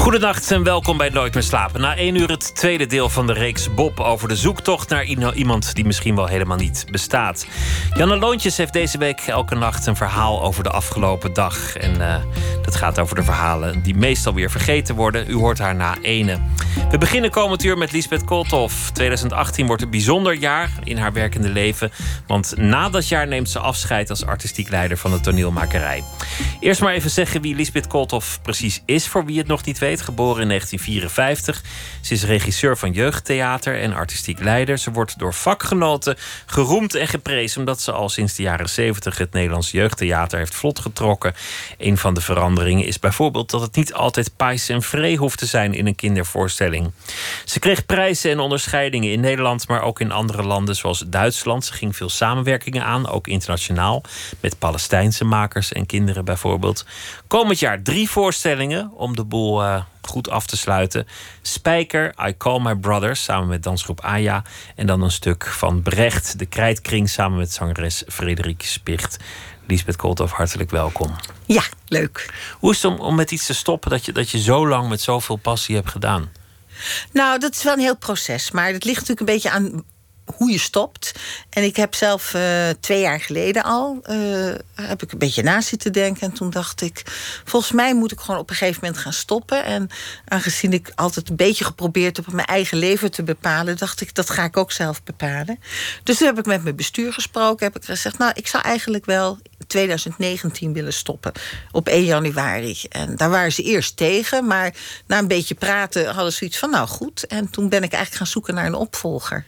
Goedenacht en welkom bij Nooit meer slapen. Na één uur het tweede deel van de reeks Bob over de zoektocht naar iemand die misschien wel helemaal niet bestaat. Janne Loontjes heeft deze week elke nacht een verhaal over de afgelopen dag. En uh, dat gaat over de verhalen die meestal weer vergeten worden. U hoort haar na ene. We beginnen komend uur met Lisbeth Kooltoff. 2018 wordt een bijzonder jaar in haar werkende leven. Want na dat jaar neemt ze afscheid als artistiek leider van de toneelmakerij. Eerst maar even zeggen wie Lisbeth Kooltoff precies is, voor wie het nog niet weet. Geboren in 1954. Ze is regisseur van jeugdtheater en artistiek leider. Ze wordt door vakgenoten geroemd en geprezen omdat ze al sinds de jaren 70 het Nederlands jeugdtheater heeft vlotgetrokken. Een van de veranderingen is bijvoorbeeld dat het niet altijd pais en vree hoeft te zijn in een kindervoorstelling. Ze kreeg prijzen en onderscheidingen in Nederland, maar ook in andere landen zoals Duitsland. Ze ging veel samenwerkingen aan, ook internationaal, met Palestijnse makers en kinderen bijvoorbeeld. Komend jaar drie voorstellingen om de boel uh, goed af te sluiten. Spijker, I Call My Brothers, samen met dansgroep Aya. En dan een stuk van Brecht, de Krijtkring, samen met zangeres Frederik Spicht. Lisbeth Kooltoff, hartelijk welkom. Ja, leuk. Hoe is het om, om met iets te stoppen dat je, dat je zo lang met zoveel passie hebt gedaan? Nou, dat is wel een heel proces. Maar het ligt natuurlijk een beetje aan hoe je stopt. En ik heb zelf uh, twee jaar geleden al uh, heb ik een beetje na zitten denken. En toen dacht ik, volgens mij moet ik gewoon op een gegeven moment gaan stoppen. En aangezien ik altijd een beetje geprobeerd heb mijn eigen leven te bepalen, dacht ik, dat ga ik ook zelf bepalen. Dus toen heb ik met mijn bestuur gesproken. Heb ik gezegd, nou, ik zou eigenlijk wel 2019 willen stoppen. Op 1 januari. En daar waren ze eerst tegen. Maar na een beetje praten hadden ze iets van, nou goed. En toen ben ik eigenlijk gaan zoeken naar een opvolger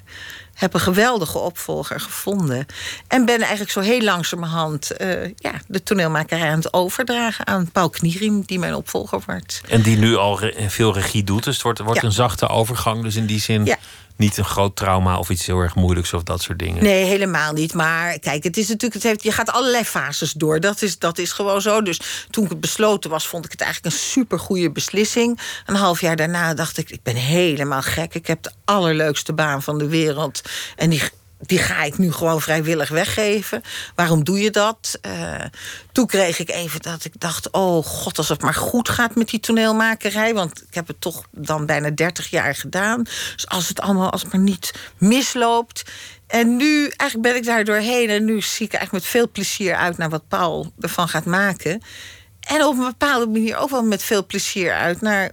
heb een geweldige opvolger gevonden. En ben eigenlijk zo heel langzamerhand uh, ja, de toneelmakerij aan het overdragen aan Paul Knierim, die mijn opvolger wordt. En die nu al re veel regie doet. Dus het wordt, wordt een zachte overgang. Dus in die zin. Ja niet een groot trauma of iets heel erg moeilijks of dat soort dingen. Nee, helemaal niet. Maar kijk, het is natuurlijk, het heeft, je gaat allerlei fases door. Dat is, dat is gewoon zo. Dus toen ik het besloten was, vond ik het eigenlijk een supergoeie beslissing. Een half jaar daarna dacht ik, ik ben helemaal gek. Ik heb de allerleukste baan van de wereld. En die die ga ik nu gewoon vrijwillig weggeven. Waarom doe je dat? Uh, toen kreeg ik even dat ik dacht: oh god, als het maar goed gaat met die toneelmakerij. Want ik heb het toch dan bijna 30 jaar gedaan. Dus als het allemaal, als het maar niet misloopt. En nu, eigenlijk ben ik daar doorheen. En nu zie ik eigenlijk met veel plezier uit naar wat Paul ervan gaat maken. En op een bepaalde manier ook wel met veel plezier uit naar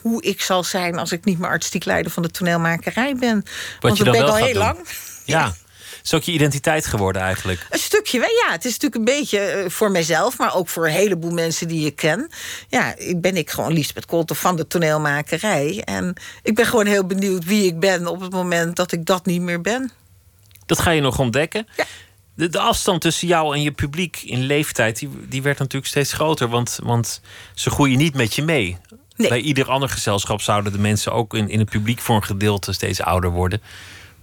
hoe ik zal zijn als ik niet meer artistiek leider van de toneelmakerij ben. Wat Want dat ben ik al heel lang. Ja. Is ook je identiteit geworden eigenlijk? Een stukje, ja. Het is natuurlijk een beetje eh, voor mezelf, maar ook voor een heleboel mensen die ik ken. Ja, ik ben ik gewoon Lisbeth Kolter van de toneelmakerij. En ik ben gewoon heel benieuwd wie ik ben op het moment dat ik dat niet meer ben. Dat ga je nog ontdekken? Ja. De, de, afstand tussen jou en je publiek in leeftijd, die, die werd natuurlijk steeds groter. Want, want ze groeien niet met je mee. Nee. Bij ieder ander gezelschap zouden de mensen ook in, in het publiek voor een gedeelte steeds ouder worden.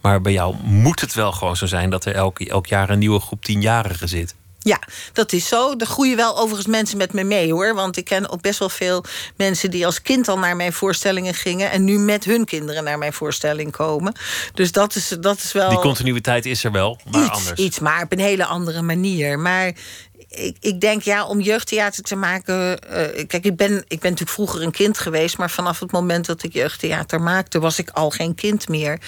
Maar bij jou moet het wel gewoon zo zijn dat er elk, elk jaar een nieuwe groep tienjarigen zit. Ja, dat is zo. Er groeien wel overigens mensen met me mee hoor. Want ik ken ook best wel veel mensen die als kind al naar mijn voorstellingen gingen. en nu met hun kinderen naar mijn voorstelling komen. Dus dat is, dat is wel. Die continuïteit is er wel, maar iets, anders. Iets, maar op een hele andere manier. Maar ik, ik denk ja, om jeugdtheater te maken. Uh, kijk, ik ben, ik ben natuurlijk vroeger een kind geweest, maar vanaf het moment dat ik jeugdtheater maakte, was ik al geen kind meer.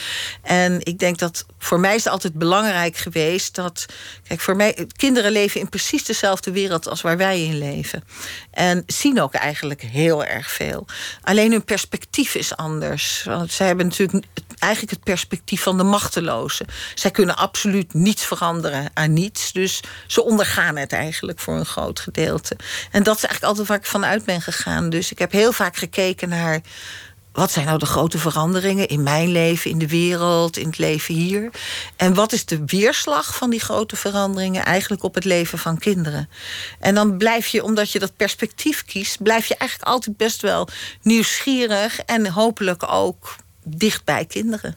En ik denk dat voor mij is het altijd belangrijk geweest dat. Kijk, voor mij, kinderen leven in precies dezelfde wereld als waar wij in leven. En zien ook eigenlijk heel erg veel. Alleen hun perspectief is anders. Want zij hebben natuurlijk eigenlijk het perspectief van de machtelozen. Zij kunnen absoluut niets veranderen aan niets. Dus ze ondergaan het eigenlijk voor een groot gedeelte. En dat is eigenlijk altijd waar ik vanuit ben gegaan. Dus ik heb heel vaak gekeken naar wat zijn nou de grote veranderingen in mijn leven, in de wereld, in het leven hier? En wat is de weerslag van die grote veranderingen eigenlijk op het leven van kinderen? En dan blijf je, omdat je dat perspectief kiest, blijf je eigenlijk altijd best wel nieuwsgierig en hopelijk ook dicht bij kinderen.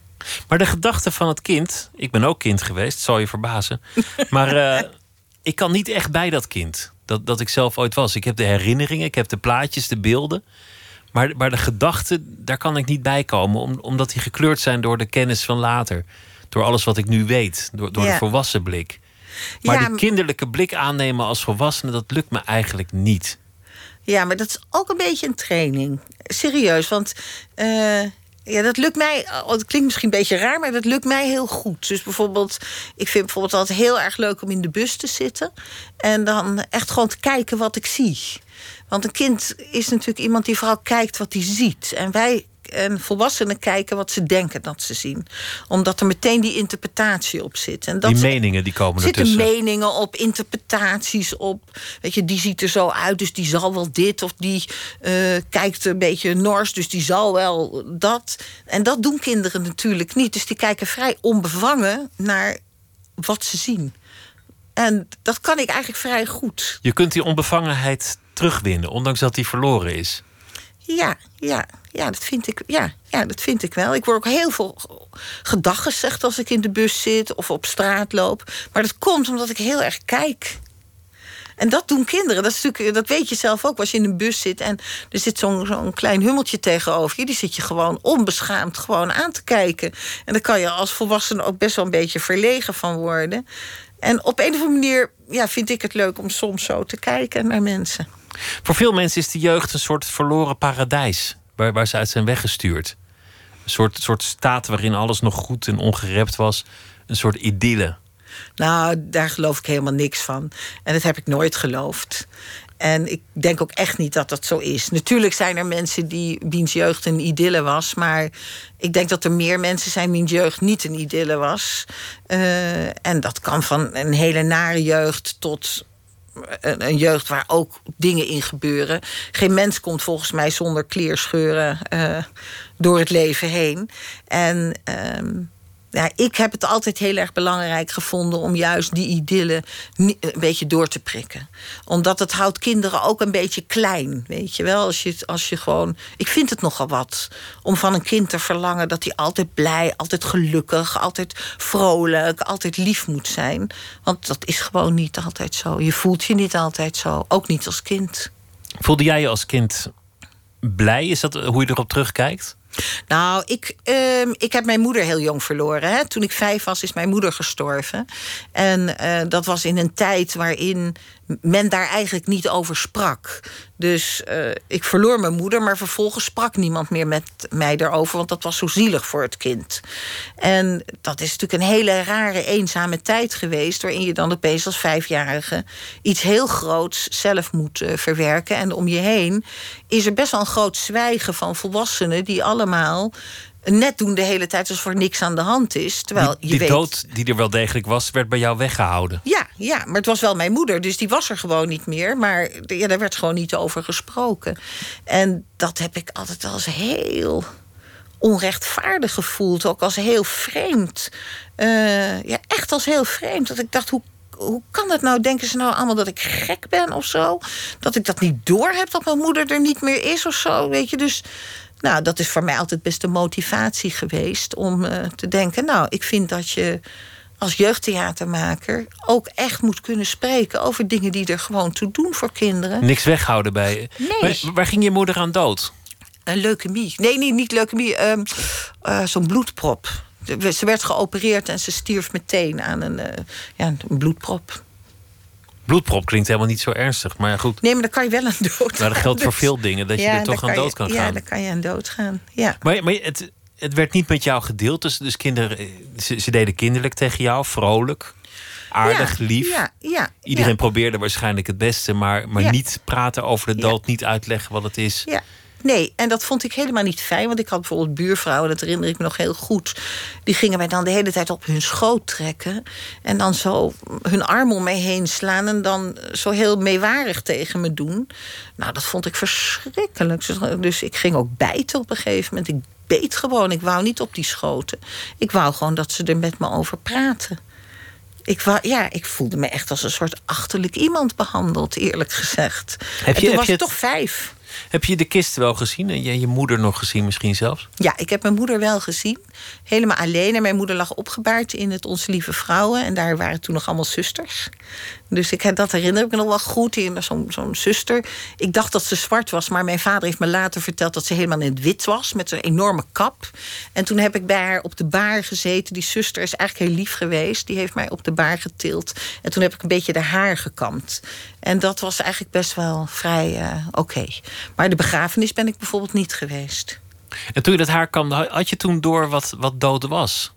Maar de gedachte van het kind, ik ben ook kind geweest, zal je verbazen. Maar uh, ik kan niet echt bij dat kind. dat, dat ik zelf ooit was. Ik heb de herinneringen, ik heb de plaatjes, de beelden. Maar, maar de gedachten, daar kan ik niet bij komen, omdat die gekleurd zijn door de kennis van later. Door alles wat ik nu weet, door, door de volwassen blik. Maar die kinderlijke blik aannemen als volwassene, dat lukt me eigenlijk niet. Ja, maar dat is ook een beetje een training. Serieus, want uh, ja, dat lukt mij. Oh, het klinkt misschien een beetje raar, maar dat lukt mij heel goed. Dus bijvoorbeeld, ik vind bijvoorbeeld altijd heel erg leuk om in de bus te zitten. En dan echt gewoon te kijken wat ik zie. Want een kind is natuurlijk iemand die vooral kijkt wat hij ziet. En wij en volwassenen kijken wat ze denken dat ze zien. Omdat er meteen die interpretatie op zit. En dat die meningen die komen er zitten meningen op, interpretaties op. Weet je, die ziet er zo uit, dus die zal wel dit. Of die uh, kijkt een beetje nors, dus die zal wel dat. En dat doen kinderen natuurlijk niet. Dus die kijken vrij onbevangen naar wat ze zien. En dat kan ik eigenlijk vrij goed. Je kunt die onbevangenheid terugwinnen, ondanks dat die verloren is. Ja, ja, ja, dat vind ik, ja, ja, dat vind ik wel. Ik word ook heel veel gedachten gezegd als ik in de bus zit of op straat loop. Maar dat komt omdat ik heel erg kijk. En dat doen kinderen. Dat, is natuurlijk, dat weet je zelf ook als je in een bus zit en er zit zo'n zo'n klein hummeltje tegenover je. Die zit je gewoon onbeschaamd gewoon aan te kijken. En daar kan je als volwassene ook best wel een beetje verlegen van worden. En op een of andere manier ja, vind ik het leuk om soms zo te kijken naar mensen. Voor veel mensen is de jeugd een soort verloren paradijs waar, waar ze uit zijn weggestuurd. Een soort, soort staat waarin alles nog goed en ongerept was. Een soort idylle. Nou, daar geloof ik helemaal niks van. En dat heb ik nooit geloofd. En ik denk ook echt niet dat dat zo is. Natuurlijk zijn er mensen die wiens jeugd een idylle was. Maar ik denk dat er meer mensen zijn wiens jeugd niet een idylle was. Uh, en dat kan van een hele nare jeugd tot een, jeugd waar ook dingen in gebeuren. Geen mens komt volgens mij zonder kleerscheuren uh, door het leven heen. En uh, ja, ik heb het altijd heel erg belangrijk gevonden om juist die idylle een beetje door te prikken. Omdat het houdt kinderen ook een beetje klein. Weet je wel, als je, als je gewoon. Ik vind het nogal wat om van een kind te verlangen dat hij altijd blij, altijd gelukkig, altijd vrolijk, altijd lief moet zijn. Want dat is gewoon niet altijd zo. Je voelt je niet altijd zo, ook niet als kind. Voelde jij je als kind blij? Is dat hoe je erop terugkijkt? Nou, ik, uh, ik heb mijn moeder heel jong verloren. Hè. Toen ik vijf was, is mijn moeder gestorven. En uh, dat was in een tijd waarin men daar eigenlijk niet over sprak. Dus uh, ik verloor mijn moeder, maar vervolgens sprak niemand meer met mij daarover, want dat was zo zielig voor het kind. En dat is natuurlijk een hele rare, eenzame tijd geweest, waarin je dan opeens als vijfjarige iets heel groots zelf moet uh, verwerken. En om je heen is er best wel een groot zwijgen van volwassenen die allemaal net doen de hele tijd alsof er niks aan de hand is. Terwijl die, je die dood die er wel degelijk was, werd bij jou weggehouden. Ja, ja, maar het was wel mijn moeder, dus die was er gewoon niet meer. Maar ja, daar werd gewoon niet over gesproken. En dat heb ik altijd als heel onrechtvaardig gevoeld. Ook als heel vreemd. Uh, ja, echt als heel vreemd. Dat ik dacht, hoe hoe kan dat nou? Denken ze nou allemaal dat ik gek ben of zo? Dat ik dat niet door heb dat mijn moeder er niet meer is of zo? Weet je, dus nou, dat is voor mij altijd best een motivatie geweest om uh, te denken: Nou, ik vind dat je als jeugdtheatermaker ook echt moet kunnen spreken over dingen die er gewoon toe doen voor kinderen. Niks weghouden bij je. Nee. Maar, waar ging je moeder aan dood? Een leukemie. Nee, nee niet leukemie. Uh, uh, Zo'n bloedprop. Ze werd geopereerd en ze stierf meteen aan een, uh, ja, een bloedprop. Bloedprop klinkt helemaal niet zo ernstig, maar goed. Nee, maar dan kan je wel aan dood Maar dat geldt voor veel dingen, dat je er toch aan dood kan gaan. Ja, dan kan je aan dood gaan. Ja. Maar, maar het, het werd niet met jou gedeeld. Dus, dus kinderen, ze, ze deden kinderlijk tegen jou, vrolijk, aardig, lief. Ja, ja, Iedereen probeerde waarschijnlijk het beste, maar, maar niet praten over de dood, niet uitleggen wat het is. Ja. Nee, en dat vond ik helemaal niet fijn. Want ik had bijvoorbeeld buurvrouwen, dat herinner ik me nog heel goed. Die gingen mij dan de hele tijd op hun schoot trekken. En dan zo hun arm om mij heen slaan. En dan zo heel meewarig tegen me doen. Nou, dat vond ik verschrikkelijk. Dus ik ging ook bijten op een gegeven moment. Ik beet gewoon. Ik wou niet op die schoten. Ik wou gewoon dat ze er met me over praten. Ik, wou, ja, ik voelde me echt als een soort achterlijk iemand behandeld, eerlijk gezegd. Heb je, en toen heb was je het... toch vijf. Heb je de kist wel gezien? En je, je moeder nog gezien misschien zelfs? Ja, ik heb mijn moeder wel gezien. Helemaal alleen. En mijn moeder lag opgebaard in het Onze Lieve Vrouwen. En daar waren toen nog allemaal zusters. Dus ik, dat herinner ik me nog wel goed. Zo'n zo'n zuster. Ik dacht dat ze zwart was, maar mijn vader heeft me later verteld dat ze helemaal in het wit was. Met zo'n enorme kap. En toen heb ik bij haar op de baar gezeten. Die zuster is eigenlijk heel lief geweest. Die heeft mij op de baar getild. En toen heb ik een beetje de haar gekamd. En dat was eigenlijk best wel vrij uh, oké. Maar de begrafenis ben ik bijvoorbeeld niet geweest. En toen je dat haar kamde, had je toen door wat, wat dood was?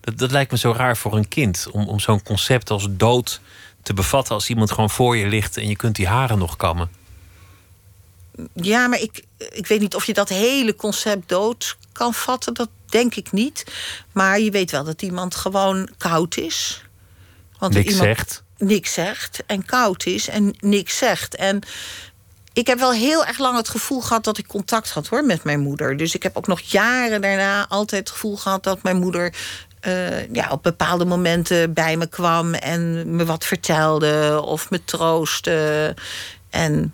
Dat, dat lijkt me zo raar voor een kind. Om, om zo'n concept als dood te bevatten als iemand gewoon voor je ligt en je kunt die haren nog kammen. Ja, maar ik, ik weet niet of je dat hele concept dood kan vatten. Dat denk ik niet. Maar je weet wel dat iemand gewoon koud is. Want niks iemand zegt. Niks zegt en koud is en niks zegt. En ik heb wel heel erg lang het gevoel gehad dat ik contact had hoor, met mijn moeder. Dus ik heb ook nog jaren daarna altijd het gevoel gehad dat mijn moeder uh, ja, op bepaalde momenten bij me kwam en me wat vertelde of me troostte. En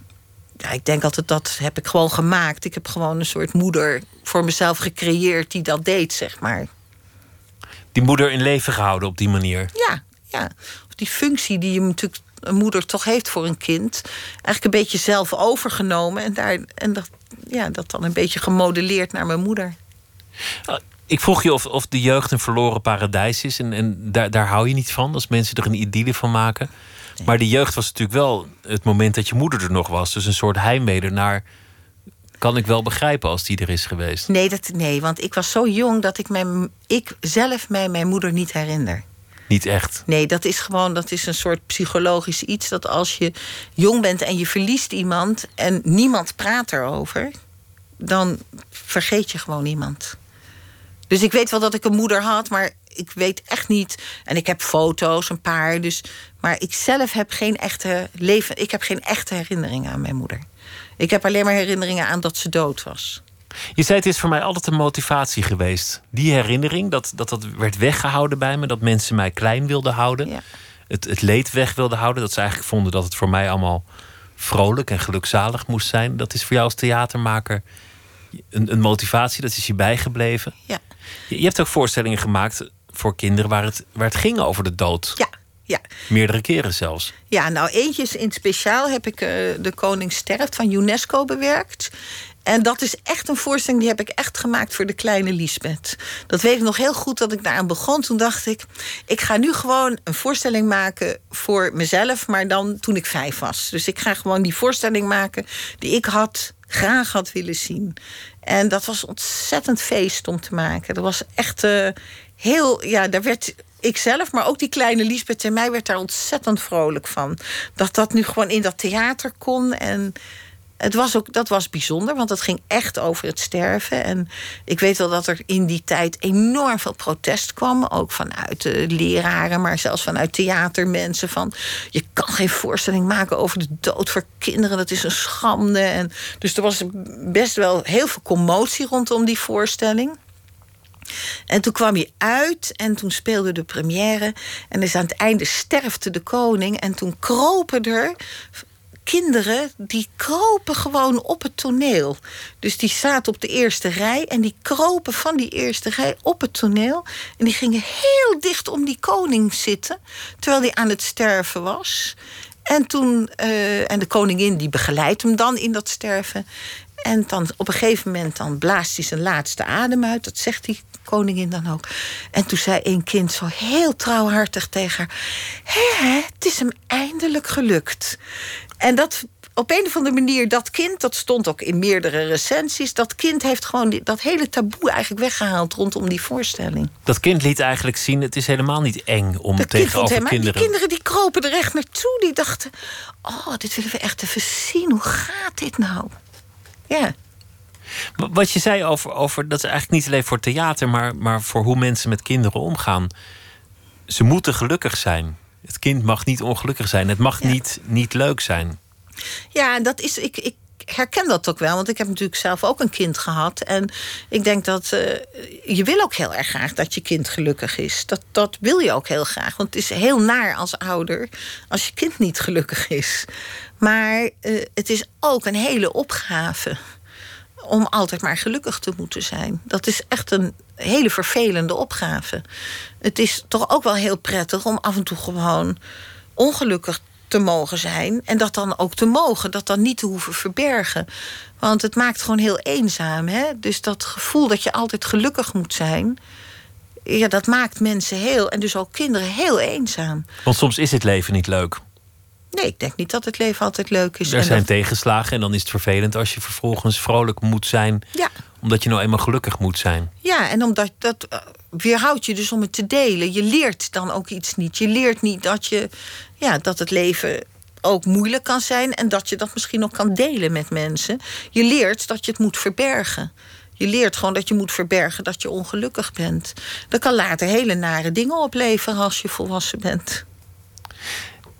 ja, ik denk altijd dat heb ik gewoon gemaakt. Ik heb gewoon een soort moeder voor mezelf gecreëerd die dat deed, zeg maar. Die moeder in leven gehouden op die manier? Ja, ja. Die functie die je natuurlijk een moeder toch heeft voor een kind. Eigenlijk een beetje zelf overgenomen. En, daar, en dat, ja, dat dan een beetje gemodelleerd naar mijn moeder. Ik vroeg je of, of de jeugd een verloren paradijs is. En, en daar, daar hou je niet van, als mensen er een idylle van maken. Maar die jeugd was natuurlijk wel het moment dat je moeder er nog was. Dus een soort heimwee naar. Kan ik wel begrijpen als die er is geweest? Nee, dat, nee want ik was zo jong dat ik, mijn, ik zelf mij mijn moeder niet herinner. Niet echt? Nee, dat is gewoon dat is een soort psychologisch iets. Dat als je jong bent en je verliest iemand en niemand praat erover, dan vergeet je gewoon iemand. Dus ik weet wel dat ik een moeder had, maar ik weet echt niet. En ik heb foto's, een paar. Dus, maar ik zelf heb geen echte leven. Ik heb geen echte herinneringen aan mijn moeder. Ik heb alleen maar herinneringen aan dat ze dood was. Je zei het is voor mij altijd een motivatie geweest. Die herinnering, dat dat, dat werd weggehouden bij me. Dat mensen mij klein wilden houden. Ja. Het, het leed weg wilden houden. Dat ze eigenlijk vonden dat het voor mij allemaal vrolijk en gelukzalig moest zijn. Dat is voor jou als theatermaker een, een motivatie. Dat is je bijgebleven. Ja. Je, hebt ook voorstellingen gemaakt voor kinderen waar het, waar het ging over de dood. Ja. Ja. Meerdere keren zelfs. Ja, nou eentje in speciaal heb ik uh, De Koning Sterft van UNESCO bewerkt. En dat is echt een voorstelling die heb ik echt gemaakt voor de kleine Liesbeth. Dat weet ik nog heel goed dat ik daaraan begon. Toen dacht ik, ik ga nu gewoon een voorstelling maken voor mezelf, maar dan toen ik vijf was. Dus ik ga gewoon die voorstelling maken die ik had, graag had willen zien. En dat was ontzettend feest om te maken. Dat was echt uh, heel, ja, daar werd ik zelf, maar ook die kleine Liesbeth en mij werd daar ontzettend vrolijk van. Dat dat nu gewoon in dat theater kon en het was ook, dat was bijzonder, want het ging echt over het sterven. En ik weet wel dat er in die tijd enorm veel protest kwam. Ook vanuit de leraren, maar zelfs vanuit theatermensen. Van je kan geen voorstelling maken over de dood voor kinderen. Dat is een schande. En dus er was best wel heel veel commotie rondom die voorstelling. En toen kwam hij uit en toen speelde de première. En dus aan het einde sterfte de koning. En toen kropen er kinderen die kropen gewoon op het toneel. Dus die zaten op de eerste rij en die kropen van die eerste rij op het toneel. En die gingen heel dicht om die koning zitten, terwijl hij aan het sterven was. En toen, uh, en de koningin die begeleidt hem dan in dat sterven. En dan op een gegeven moment dan blaast hij zijn laatste adem uit. Dat zegt die koningin dan ook. En toen zei een kind zo heel trouwhartig tegen haar... Hé, het is hem eindelijk gelukt. En dat op een of andere manier, dat kind, dat stond ook in meerdere recensies. Dat kind heeft gewoon dat hele taboe eigenlijk weggehaald rondom die voorstelling. Dat kind liet eigenlijk zien: het is helemaal niet eng om dat tegenover kind kinderen. Die kinderen die kropen er echt naartoe. Die dachten: oh, dit willen we echt even zien. Hoe gaat dit nou? Ja. Wat je zei over, over dat is eigenlijk niet alleen voor theater, maar, maar voor hoe mensen met kinderen omgaan. Ze moeten gelukkig zijn. Het kind mag niet ongelukkig zijn. Het mag niet, niet leuk zijn. Ja, dat is. Ik, ik herken dat ook wel, want ik heb natuurlijk zelf ook een kind gehad. En ik denk dat uh, je wil ook heel erg graag dat je kind gelukkig is. Dat, dat wil je ook heel graag. Want het is heel naar als ouder als je kind niet gelukkig is. Maar uh, het is ook een hele opgave om altijd maar gelukkig te moeten zijn. Dat is echt een hele vervelende opgave. Het is toch ook wel heel prettig om af en toe gewoon ongelukkig te mogen zijn. En dat dan ook te mogen, dat dan niet te hoeven verbergen. Want het maakt gewoon heel eenzaam. Hè? Dus dat gevoel dat je altijd gelukkig moet zijn. Ja, dat maakt mensen heel, en dus ook kinderen, heel eenzaam. Want soms is het leven niet leuk. Nee, ik denk niet dat het leven altijd leuk is. Er En zijn dat- tegenslagen en dan is het vervelend als je vervolgens vrolijk moet zijn. Ja. Omdat je nou eenmaal gelukkig moet zijn. Ja, en omdat dat eh, weerhoudt je dus om het te delen. Je leert dan ook iets niet. Je leert niet dat, je, ja, dat het leven ook moeilijk kan zijn en dat je dat misschien ook kan delen met mensen. Je leert dat je het moet verbergen. Je leert gewoon dat je moet verbergen dat je ongelukkig bent. Dat kan later hele nare dingen opleveren als je volwassen bent.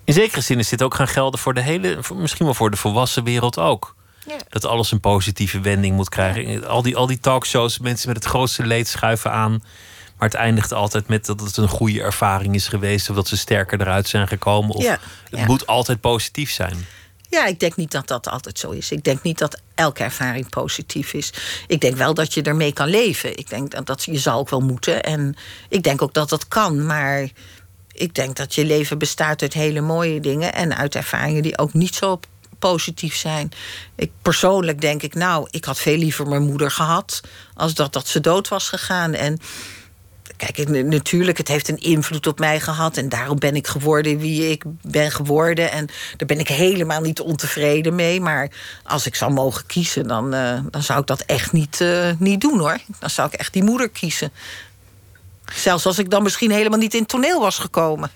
In zekere zin is dit ook gaan gelden voor de hele, misschien wel voor de volwassen wereld ook. Ja. Dat alles een positieve wending moet krijgen. Al die, al die talkshows, mensen met het grootste leed schuiven aan. Maar het eindigt altijd met dat het een goede ervaring is geweest. Of dat ze sterker eruit zijn gekomen. Of Ja, het moet altijd positief zijn. Ja, ik denk niet dat dat altijd zo is. Ik denk niet dat elke ervaring positief is. Ik denk wel dat je ermee kan leven. Ik denk dat, dat je zou ook wel moeten. En ik denk ook dat dat kan. Maar ik denk dat je leven bestaat uit hele mooie dingen... en uit ervaringen die ook niet zo positief zijn. Ik, persoonlijk denk ik, nou, ik had veel liever mijn moeder gehad... als dat, dat ze dood was gegaan. En Kijk, natuurlijk, het heeft een invloed op mij gehad. En daarom ben ik geworden wie ik ben geworden. En daar ben ik helemaal niet ontevreden mee. Maar als ik zou mogen kiezen, dan, eh, dan zou ik dat echt niet, eh, niet doen hoor. Dan zou ik echt die moeder kiezen. Zelfs als ik dan misschien helemaal niet in toneel was gekomen.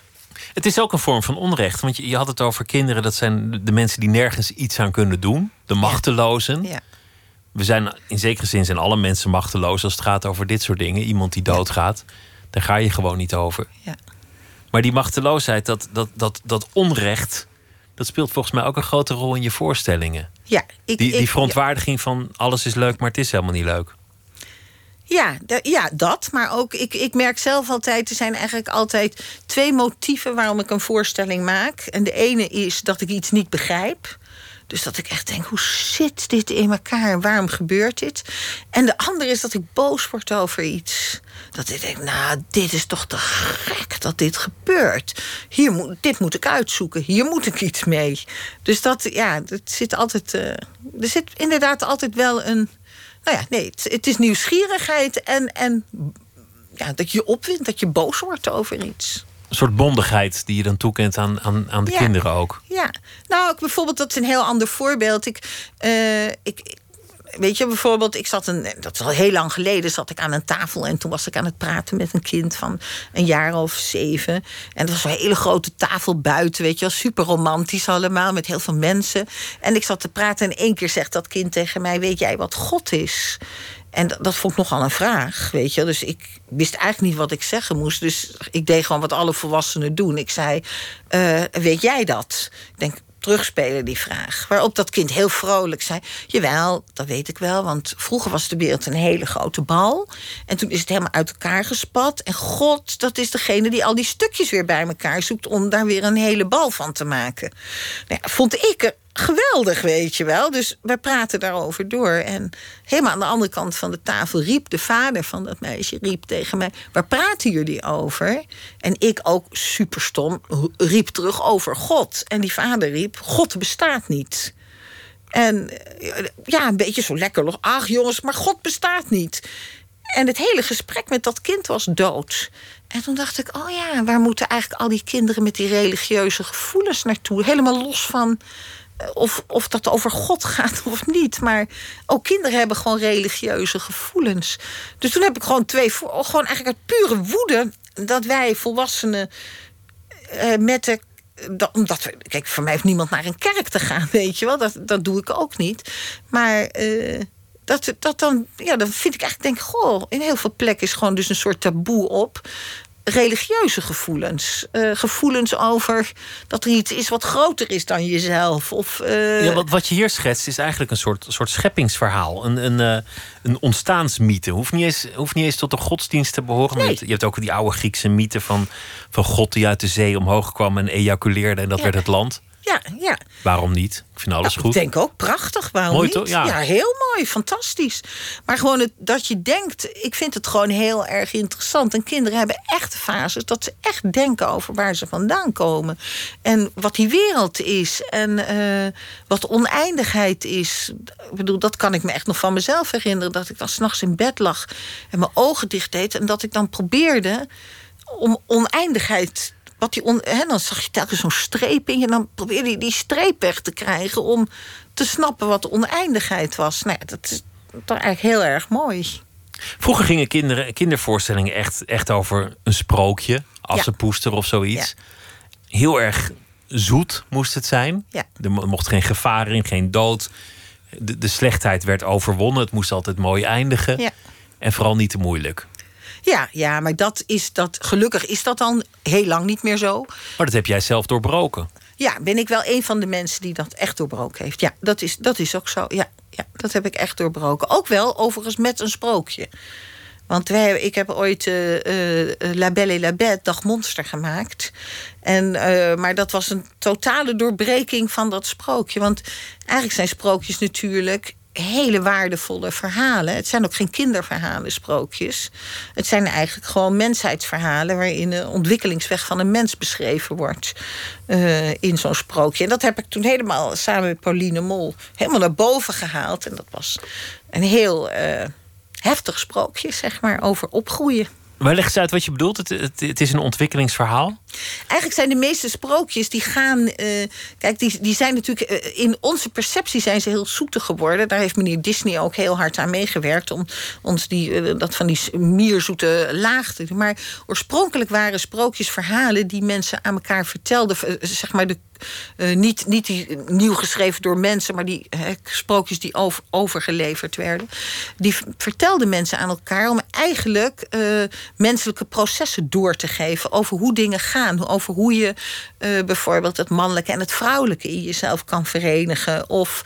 Het is ook een vorm van onrecht. Want je, je had het over kinderen. Dat zijn de- mensen die nergens iets aan kunnen doen. De machtelozen. Ja. We zijn in zekere zin zijn alle mensen machteloos als het gaat over dit soort dingen. Iemand die doodgaat, daar ga je gewoon niet over. Ja. Maar die machteloosheid, dat, dat, dat, dat onrecht, dat speelt volgens mij ook een grote rol in je voorstellingen. Ja, ik, Die, die ik- verontwaardiging van alles is leuk, maar het is helemaal niet leuk. Ja, ja, dat. Maar ook, ik, ik merk zelf altijd, er zijn eigenlijk altijd twee motieven waarom ik een voorstelling maak. En de ene is dat ik iets niet begrijp. Dus dat ik echt denk, hoe zit dit in elkaar? Waarom gebeurt dit? En de andere is dat ik boos word over iets. Dat ik denk, nou, dit is toch te gek dat dit gebeurt. Hier moet, dit moet ik uitzoeken. Hier moet ik iets mee. Dus dat, ja, het zit altijd... eh, er zit inderdaad altijd wel een... Nou ja, nee, het, het is nieuwsgierigheid en, en ja, dat je opwint, dat je boos wordt over iets. Een soort bondigheid die je dan toekent aan, aan, aan de Ja. kinderen ook. Ja, nou, ik, bijvoorbeeld, dat is een heel ander voorbeeld. Ik, eh, ik, weet je, bijvoorbeeld, ik zat een, dat is al heel lang geleden, zat ik aan een tafel en toen was ik aan het praten met een kind van een jaar of zeven. En het was een hele grote tafel buiten, weet je super romantisch allemaal, met heel veel mensen. En ik zat te praten en één keer zegt dat kind tegen mij: Weet jij wat God is? En dat, dat vond ik nogal een vraag, weet je. Dus ik wist eigenlijk niet wat ik zeggen moest. Dus ik deed gewoon wat alle volwassenen doen. Ik zei, eh, weet jij dat? Ik denk, terugspelen die vraag. Waarop dat kind heel vrolijk zei... jawel, dat weet ik wel, want vroeger was de wereld een hele grote bal. En toen is het helemaal uit elkaar gespat. En God, dat is degene die al die stukjes weer bij elkaar zoekt... om daar weer een hele bal van te maken. Nou ja, vond ik er geweldig, weet je wel. Dus we praten daarover door. En helemaal aan de andere kant van de tafel riep de vader van dat meisje riep tegen mij: Waar praten jullie over? En ik ook super stom riep terug over God. En die vader riep: God bestaat niet. En eh, ja, een beetje zo lekker nog. Ach jongens, maar God bestaat niet. En het hele gesprek met dat kind was dood. En toen dacht ik, oh ja, waar moeten eigenlijk al die kinderen met die religieuze gevoelens naartoe? Helemaal los van of, of dat over God gaat of niet. Maar ook kinderen hebben gewoon religieuze gevoelens. Dus toen heb ik gewoon twee, gewoon eigenlijk uit pure woede, dat wij volwassenen eh, met de. dat- omdat kijk, voor mij heeft niemand naar een kerk te gaan, weet je wel. Dat, dat doe ik ook niet. Maar eh, dat, dat dan, ja, dan vind ik eigenlijk, denk, goh, in heel veel plekken is gewoon dus een soort taboe op religieuze gevoelens. Eh, gevoelens over dat er iets is wat groter is dan jezelf. Of, eh, Ja, wat, wat je hier schetst is eigenlijk een soort, soort scheppingsverhaal. Een, een, eh, een ontstaansmythe. Hoeft niet, eens, hoeft niet eens tot de godsdienst te behoren. Nee. Je, hebt, je hebt ook die oude Griekse mythe van, van God die uit de zee omhoog kwam en ejaculeerde en dat Ja. werd het land. Ja, ja. Waarom niet? Ik vind alles Nou, goed. Ik denk ook prachtig, waarom Mooi niet? toch? Ja. heel mooi, fantastisch. Maar gewoon het, dat je denkt, ik vind het gewoon heel erg interessant. En kinderen hebben echt fases dat ze echt denken over waar ze vandaan komen. En wat die wereld is. En eh, wat oneindigheid is. Ik bedoel, dat kan ik me echt nog van mezelf herinneren. Dat ik dan s'nachts in bed lag en mijn ogen dicht deed. En dat ik dan probeerde om oneindigheid. Wat die on, hè, dan zag je telkens zo'n streep in je. En dan probeerde je die streep weg te krijgen. om te snappen wat de oneindigheid was. Nou, ja, dat is toch eigenlijk heel erg mooi. Vroeger gingen kinderen, kindervoorstellingen echt, echt over een sprookje. Assenpoester of zoiets. Heel erg zoet moest het zijn. Ja. Er mo- mocht geen gevaar in, geen dood. De, de slechtheid werd overwonnen. Het moest altijd mooi eindigen. Ja. En vooral niet te moeilijk. Ja, ja, maar dat is dat. Gelukkig is dat dan heel lang niet meer zo. Maar dat heb jij zelf doorbroken. Ja, ben ik wel een van de mensen die dat echt doorbroken heeft. Ja, dat is, dat is ook zo. Ja, ja, dat heb ik echt doorbroken. Ook wel overigens met een sprookje. Want wij, ik heb ooit eh, eh, La Belle et la Bête, Dag Monster, gemaakt. En, eh, maar dat was een totale doorbreking van dat sprookje. Want eigenlijk zijn sprookjes natuurlijk hele waardevolle verhalen. Het zijn ook geen kinderverhalen, sprookjes. Het zijn eigenlijk gewoon mensheidsverhalen... waarin de ontwikkelingsweg van een mens beschreven wordt eh, in zo'n sprookje. En dat heb ik toen helemaal samen met Pauline Mol... helemaal naar boven gehaald. En dat was een heel eh, heftig sprookje, zeg maar, over opgroeien. Maar leg eens uit wat je bedoelt. Het, het, is een ontwikkelingsverhaal. Eigenlijk zijn de meeste sprookjes die gaan. eh, kijk, die, die zijn natuurlijk. eh, in onze perceptie zijn ze heel zoetig geworden. Daar heeft meneer Disney ook heel hard aan meegewerkt. om ons die, eh, dat van die mierzoete laag te doen. Maar oorspronkelijk waren sprookjes verhalen die mensen aan elkaar vertelden. zeg maar de. Eh, niet, niet nieuw geschreven door mensen, maar die eh, sprookjes die over, overgeleverd werden. Die vertelden mensen aan elkaar om eigenlijk eh, menselijke processen door te geven over hoe dingen gaan. Over hoe je eh, bijvoorbeeld het mannelijke en het vrouwelijke in jezelf kan verenigen. Of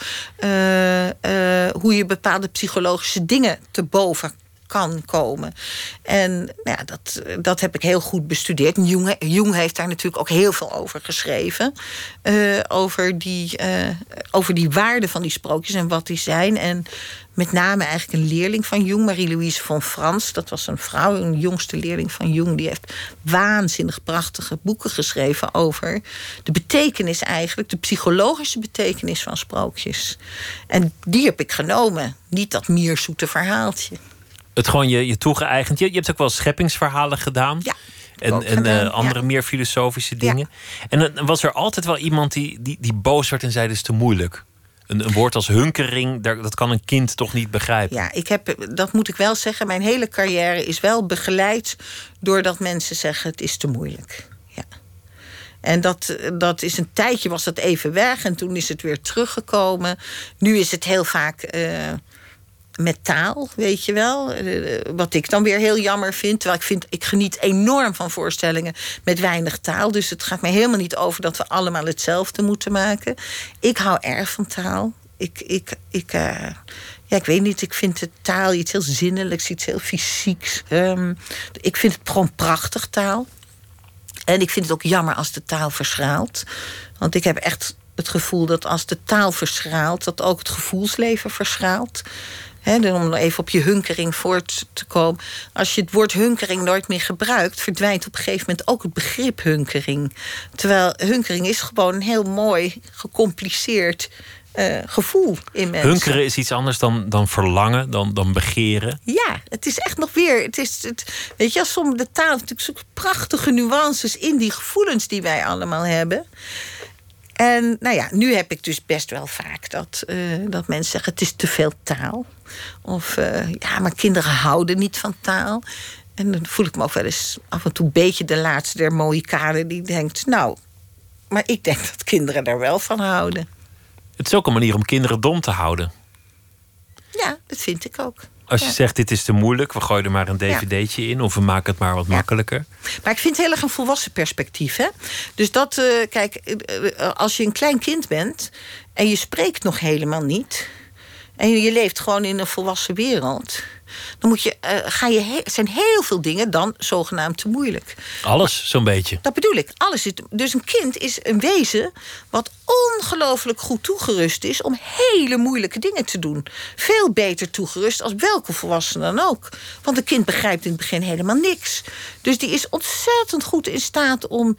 hoe je bepaalde psychologische dingen te boven kan komen. En nou ja, dat, dat heb ik heel goed bestudeerd. Jung, heeft daar natuurlijk ook heel veel over geschreven. eh, over, die, eh, over die waarde van die sprookjes en wat die zijn. En met name eigenlijk een leerling van Jung, Marie-Louise von Frans. Dat was een vrouw, een jongste leerling van Jung. Die heeft waanzinnig prachtige boeken geschreven over de betekenis eigenlijk, de psychologische betekenis van sprookjes. En die heb ik genomen. Niet dat mierzoete verhaaltje. Het gewoon je, je toegeëigend. Je, je hebt ook wel scheppingsverhalen gedaan. Ja, En, en gedaan, eh, andere ja. meer filosofische dingen. En dan was er altijd wel iemand die, die, die boos werd en zei: Dit is te moeilijk. Een, een woord als hunkering, daar, dat kan een kind toch niet begrijpen. Ja, ik heb, dat moet ik wel zeggen. Mijn hele carrière is wel begeleid doordat mensen zeggen: het is te moeilijk. Ja. En dat, dat is een tijdje was dat even weg en toen is het weer teruggekomen. Nu is het heel vaak eh, met taal, weet je wel. Eh, wat ik dan weer heel jammer vind. Terwijl ik vind, ik geniet enorm van voorstellingen met weinig taal. Dus het gaat mij helemaal niet over dat we allemaal hetzelfde moeten maken. Ik hou erg van taal. Ik, ik, ik, eh, ja, ik weet niet, ik vind de taal iets heel zinnelijks, iets heel fysieks. Ehm, ik vind het gewoon prachtig taal. En ik vind het ook jammer als de taal verschraalt. Want ik heb echt het gevoel dat als de taal verschraalt, dat ook het gevoelsleven verschraalt. He, om nog even op je hunkering voort te komen. Als je het woord hunkering nooit meer gebruikt, verdwijnt op een gegeven moment ook het begrip hunkering. Terwijl hunkering is gewoon een heel mooi, gecompliceerd eh, gevoel in mensen. Hunkeren is iets anders dan, dan verlangen, dan, dan begeren. Ja, het is echt nog weer. Het is, het, weet je, als soms de taal natuurlijk zulke prachtige nuances in die gevoelens die wij allemaal hebben. En nou ja, nu heb ik dus best wel vaak dat, eh, dat mensen zeggen: het is te veel taal. Of eh, ja, maar kinderen houden niet van taal. En dan voel ik me ook wel eens af en toe een beetje de laatste der Mohikanen die denkt: nou, maar ik denk dat kinderen daar wel van houden. Het is ook een manier om kinderen dom te houden. Ja, dat vind ik ook. Als je Ja. zegt: Dit is te moeilijk, we gooien er maar een dvd'tje in. Of we maken het maar wat makkelijker. Maar ik vind het heel erg een volwassen perspectief. Hè? Dus dat, eh, kijk, eh, als je een klein kind bent en je spreekt nog helemaal niet. En je leeft gewoon in een volwassen wereld. dan moet je, uh, ga je he zijn heel veel dingen dan zogenaamd te moeilijk. Alles, zo'n beetje. Dat bedoel ik. Alles is, dus een kind is een wezen wat ongelooflijk goed toegerust is om hele moeilijke dingen te doen. Veel beter toegerust als welke volwassene dan ook. Want een kind begrijpt in het begin helemaal niks. Dus die is ontzettend goed in staat om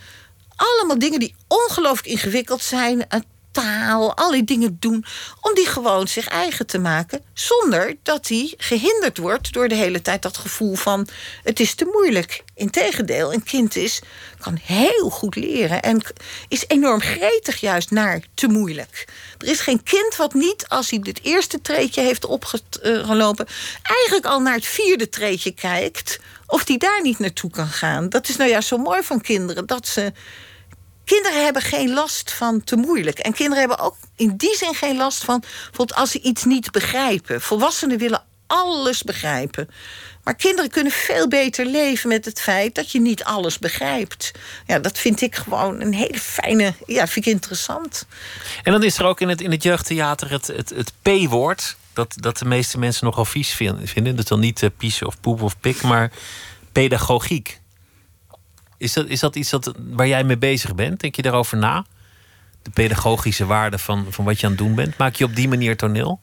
allemaal dingen die ongelooflijk ingewikkeld zijn, taal, al die dingen doen, om die gewoon zich eigen te maken, zonder dat hij gehinderd wordt door de hele tijd dat gevoel van het is te moeilijk. Integendeel, een kind is, kan heel goed leren en is enorm gretig juist naar te moeilijk. Er is geen kind wat niet, als hij dit eerste treetje heeft opgelopen, eigenlijk al naar het vierde treetje kijkt, of die daar niet naartoe kan gaan. Dat is nou ja zo mooi van kinderen, dat ze Kinderen hebben geen last van te moeilijk. En kinderen hebben ook in die zin geen last van... bijvoorbeeld als ze iets niet begrijpen. Volwassenen willen alles begrijpen. Maar kinderen kunnen veel beter leven met het feit dat je niet alles begrijpt. Ja, dat vind ik gewoon een hele fijne. Ja, vind ik interessant. En dan is er ook in het, in het jeugdtheater het, het, het P-woord. Dat, dat de meeste mensen nogal vies vinden. Dat is dan niet uh, pies of poep of pik, maar pedagogiek. Is dat, is dat iets dat, waar jij mee bezig bent? Denk je daarover na? De pedagogische waarde van, van wat je aan het doen bent? Maak je op die manier toneel?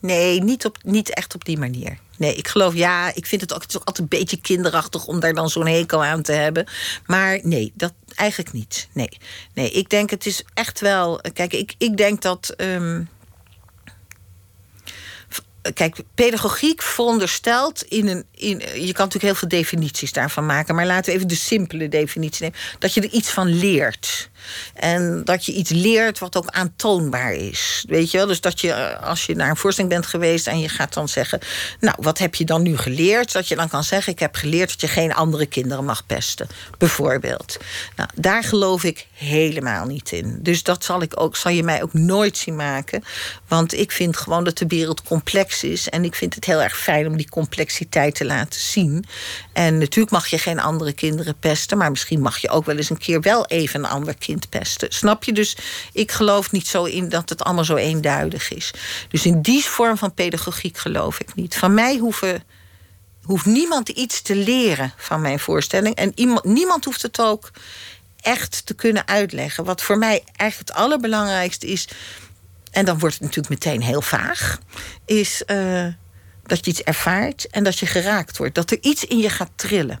Nee, niet, op, niet echt op die manier. Nee, ik geloof, ja, ik vind het ook, het is ook altijd een beetje kinderachtig om daar dan zo'n hekel aan te hebben. Maar nee, dat eigenlijk niet. Nee, nee ik denk het is echt wel. Kijk, ik, ik denk dat. Ehm, kijk, pedagogiek veronderstelt in een. In, je kan natuurlijk heel veel definities daarvan maken, maar laten we even de simpele definitie nemen: dat je er iets van leert. En dat je iets leert wat ook aantoonbaar is. Weet je wel? Dus dat je, eh, als je naar een voorstelling bent geweest en je gaat dan zeggen: Nou, wat heb je dan nu geleerd? Dat je dan kan zeggen: Ik heb geleerd dat je geen andere kinderen mag pesten, bijvoorbeeld. Nou, daar geloof ik helemaal niet in. Dus dat zal, ik ook, zal je mij ook nooit zien maken. Want ik vind gewoon dat de wereld complex is. En ik vind het heel erg fijn om die complexiteit te laten zien. En natuurlijk mag je geen andere kinderen pesten, maar misschien mag je ook wel eens een keer wel even een ander kind pesten. Snap je? Dus ik geloof niet zo in dat het allemaal zo eenduidig is. Dus in die vorm van pedagogiek geloof ik niet. Van mij hoeven, hoeft niemand iets te leren van mijn voorstelling. En iemand, niemand hoeft het ook echt te kunnen uitleggen. Wat voor mij eigenlijk het allerbelangrijkste is. En dan wordt het natuurlijk meteen heel vaag. Is uh, dat je iets ervaart en dat je geraakt wordt. Dat er iets in je gaat trillen.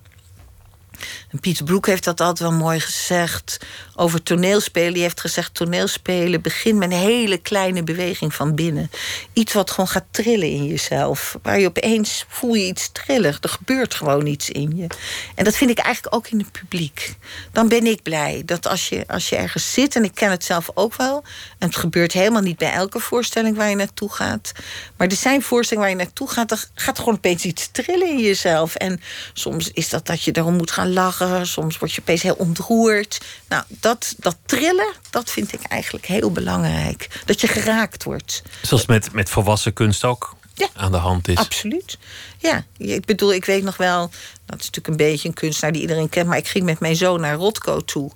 En Piet Broek heeft dat altijd wel mooi gezegd over toneelspelen. Die heeft gezegd: toneelspelen begint met een hele kleine beweging van binnen. Iets wat gewoon gaat trillen in jezelf. Waar je opeens voel je iets trillen. Er gebeurt gewoon iets in je. En dat vind ik eigenlijk ook in het publiek. Dan ben ik blij dat als je, als je ergens zit, en ik ken het zelf ook wel. En het gebeurt helemaal niet bij elke voorstelling waar je naartoe gaat. Maar er zijn voorstellingen waar je naartoe gaat, dan gaat gewoon opeens iets trillen in jezelf. En soms is dat dat je daarom moet gaan lachen. Soms word je opeens heel ontroerd. Nou, dat, dat trillen, dat vind ik eigenlijk heel belangrijk. Dat je geraakt wordt. Zoals met, met volwassen kunst ook ja, aan de hand is. Absoluut. Ja, ik bedoel, ik weet nog wel... dat is natuurlijk een beetje een kunstenaar die iedereen kent... maar ik ging met mijn zoon naar Rotko toe.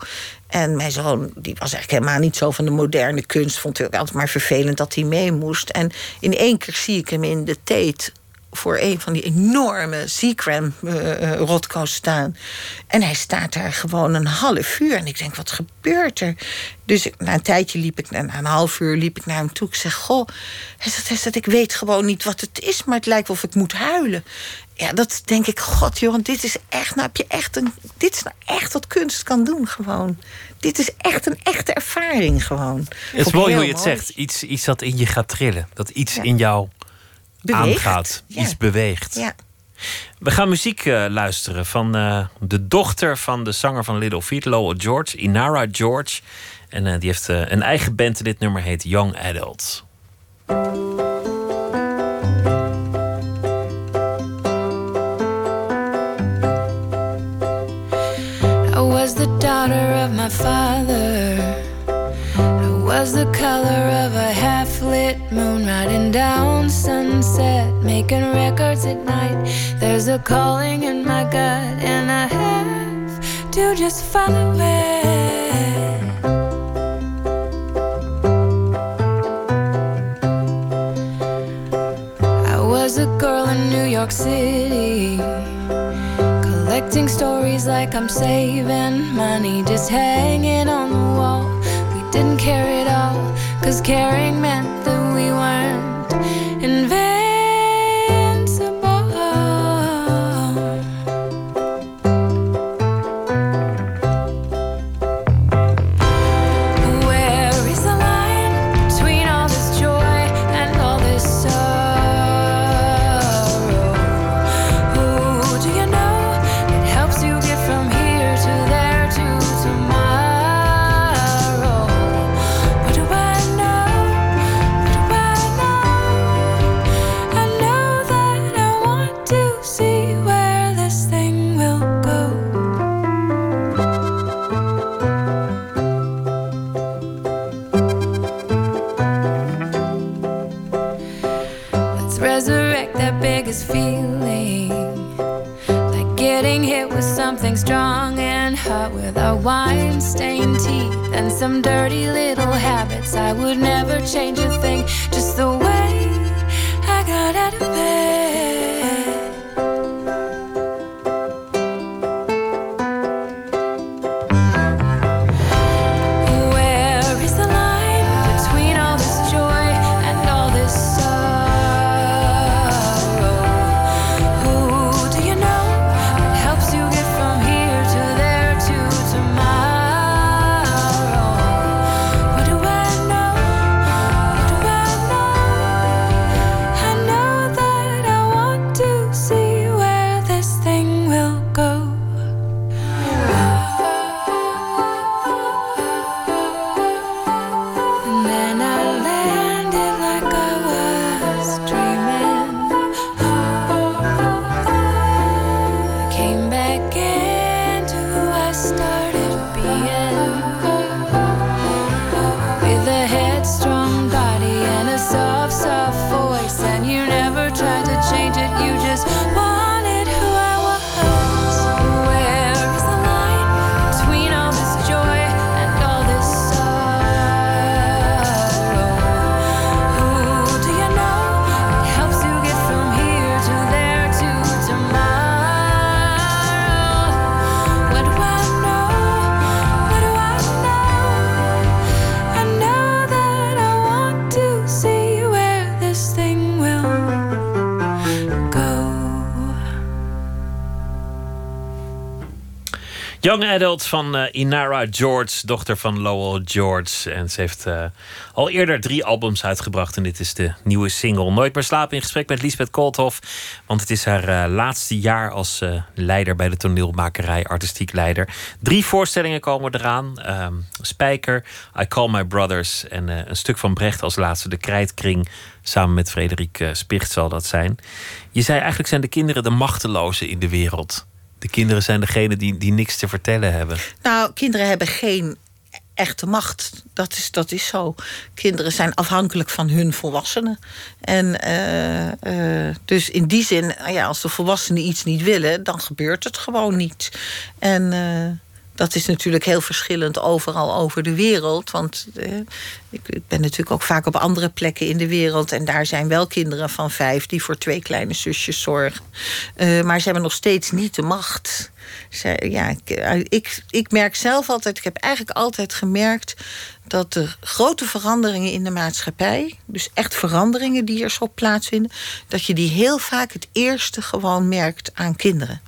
En mijn zoon, die was eigenlijk helemaal niet zo van de moderne kunst... vond het altijd maar vervelend dat hij mee moest. En in één keer zie ik hem in de Tate voor een van die enorme Seacram uh, rotko's staan. En hij staat daar gewoon een half uur. En ik denk, wat gebeurt er? Dus na een tijdje liep ik, na een half uur liep ik naar hem toe. Ik zeg, goh, hij zegt, hij ik weet gewoon niet wat het is... maar het lijkt wel of ik moet huilen. Ja, dat denk ik, god joh, dit is echt, nou heb je echt een... dit is nou echt wat kunst kan doen gewoon. Dit is echt een echte ervaring gewoon. Het is mooi hoe je het zegt. Iets, iets dat in je gaat trillen. Dat iets in jou aangaat, iets beweegt. Ja. We gaan muziek uh, luisteren van uh, de dochter van de zanger van Little Feet, Lowell George, Inara George. En uh, die heeft een eigen band. Dit nummer heet Young Adults. I was the daughter of my father. I was the color of a moon riding down sunset, making records at night. There's a calling in my gut, and I have to just follow it. I was a girl in New York City. Collecting stories like I'm saving money, just hanging on the wall. We didn't care at all, cause caring meant that we weren't Young van eh, Inara George, dochter van Lowell George. En ze heeft eh, al eerder drie albums uitgebracht. En dit is de nieuwe single. Nooit meer slapen in gesprek met Lisbeth Koolthof. Want het is haar eh, laatste jaar als leider bij de toneelmakerij, artistiek leider. Drie voorstellingen komen eraan. Ehm, Spijker, I Call My Brothers en een stuk van Brecht als laatste. De Krijtkring, samen met Frederik Spicht zal dat zijn. Je zei eigenlijk zijn de kinderen de machtelozen in de wereld. De kinderen zijn degene die, die niks te vertellen hebben. Nou, kinderen hebben geen echte macht. Dat is, dat is zo. Kinderen zijn afhankelijk van hun volwassenen. En eh, eh, dus in die zin, ja, als de volwassenen iets niet willen, dan gebeurt het gewoon niet. En eh, dat is natuurlijk heel verschillend overal over de wereld. Want eh, ik, ben natuurlijk ook vaak op andere plekken in de wereld. En daar zijn wel kinderen van vijf die voor twee kleine zusjes zorgen. Eh, maar ze hebben nog steeds niet de macht. Ze, ja, ik, eh, ik, ik merk zelf altijd, ik heb eigenlijk altijd gemerkt dat de grote veranderingen in de maatschappij, dus echt veranderingen die er zo plaatsvinden, dat je die heel vaak het eerste gewoon merkt aan kinderen.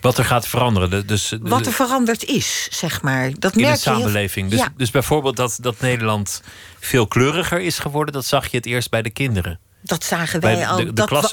Wat er gaat veranderen. de- Dus, Wat er veranderd is, zeg maar. Dat in merk de samenleving. Dus, Ja. dus bijvoorbeeld dat, dat Nederland veel kleuriger is geworden, dat zag je het eerst bij de kinderen. Dat zagen wij al. de- de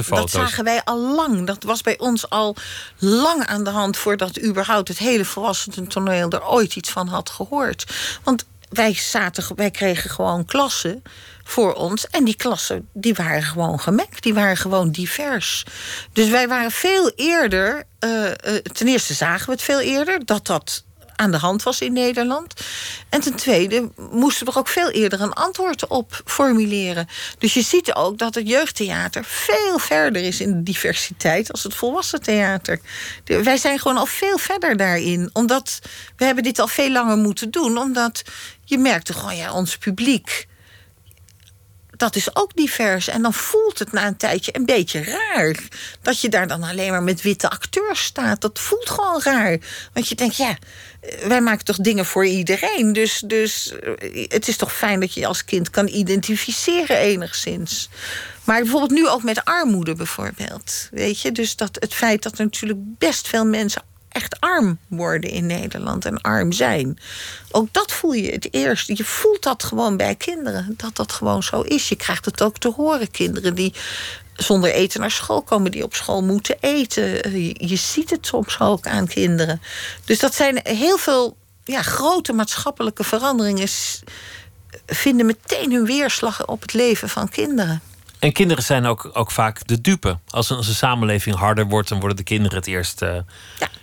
dat, zagen wij al lang. Dat was bij ons al lang aan de hand voordat überhaupt het hele volwassenentoneel er ooit iets van had gehoord. Want wij, zaten, wij kregen gewoon klassen voor ons. En die klassen die waren gewoon gemengd. Die waren gewoon divers. Dus wij waren veel eerder. eh, eh, ten eerste zagen we het veel eerder dat dat aan de hand was in Nederland. En ten tweede moesten we er ook veel eerder een antwoord op formuleren. Dus je ziet ook dat het jeugdtheater veel verder is in de diversiteit als het volwassen theater. Wij zijn gewoon al veel verder daarin. Omdat we hebben dit al veel langer moeten doen. Omdat je merkte gewoon, ja, ons publiek dat is ook divers. En dan voelt het na een tijdje een beetje raar. Dat je daar dan alleen maar met witte acteurs staat. Dat voelt gewoon raar. Want je denkt, ja, wij maken toch dingen voor iedereen. Dus, dus eh, het is toch fijn dat je als kind kan identificeren enigszins. Maar bijvoorbeeld nu ook met armoede bijvoorbeeld. Weet je, dus dat het feit dat er natuurlijk best veel mensen echt arm worden in Nederland en arm zijn. Ook dat voel je het eerst. Je voelt dat gewoon bij kinderen, dat dat gewoon zo is. Je krijgt het ook te horen, kinderen die zonder eten naar school komen, die op school moeten eten. Je, ziet het soms ook aan kinderen. Dus dat zijn heel veel ja, grote maatschappelijke veranderingen. Vinden meteen hun weerslag op het leven van kinderen. En kinderen zijn ook, ook vaak de dupe. Als een, als een samenleving harder wordt, dan worden de kinderen het eerst uh,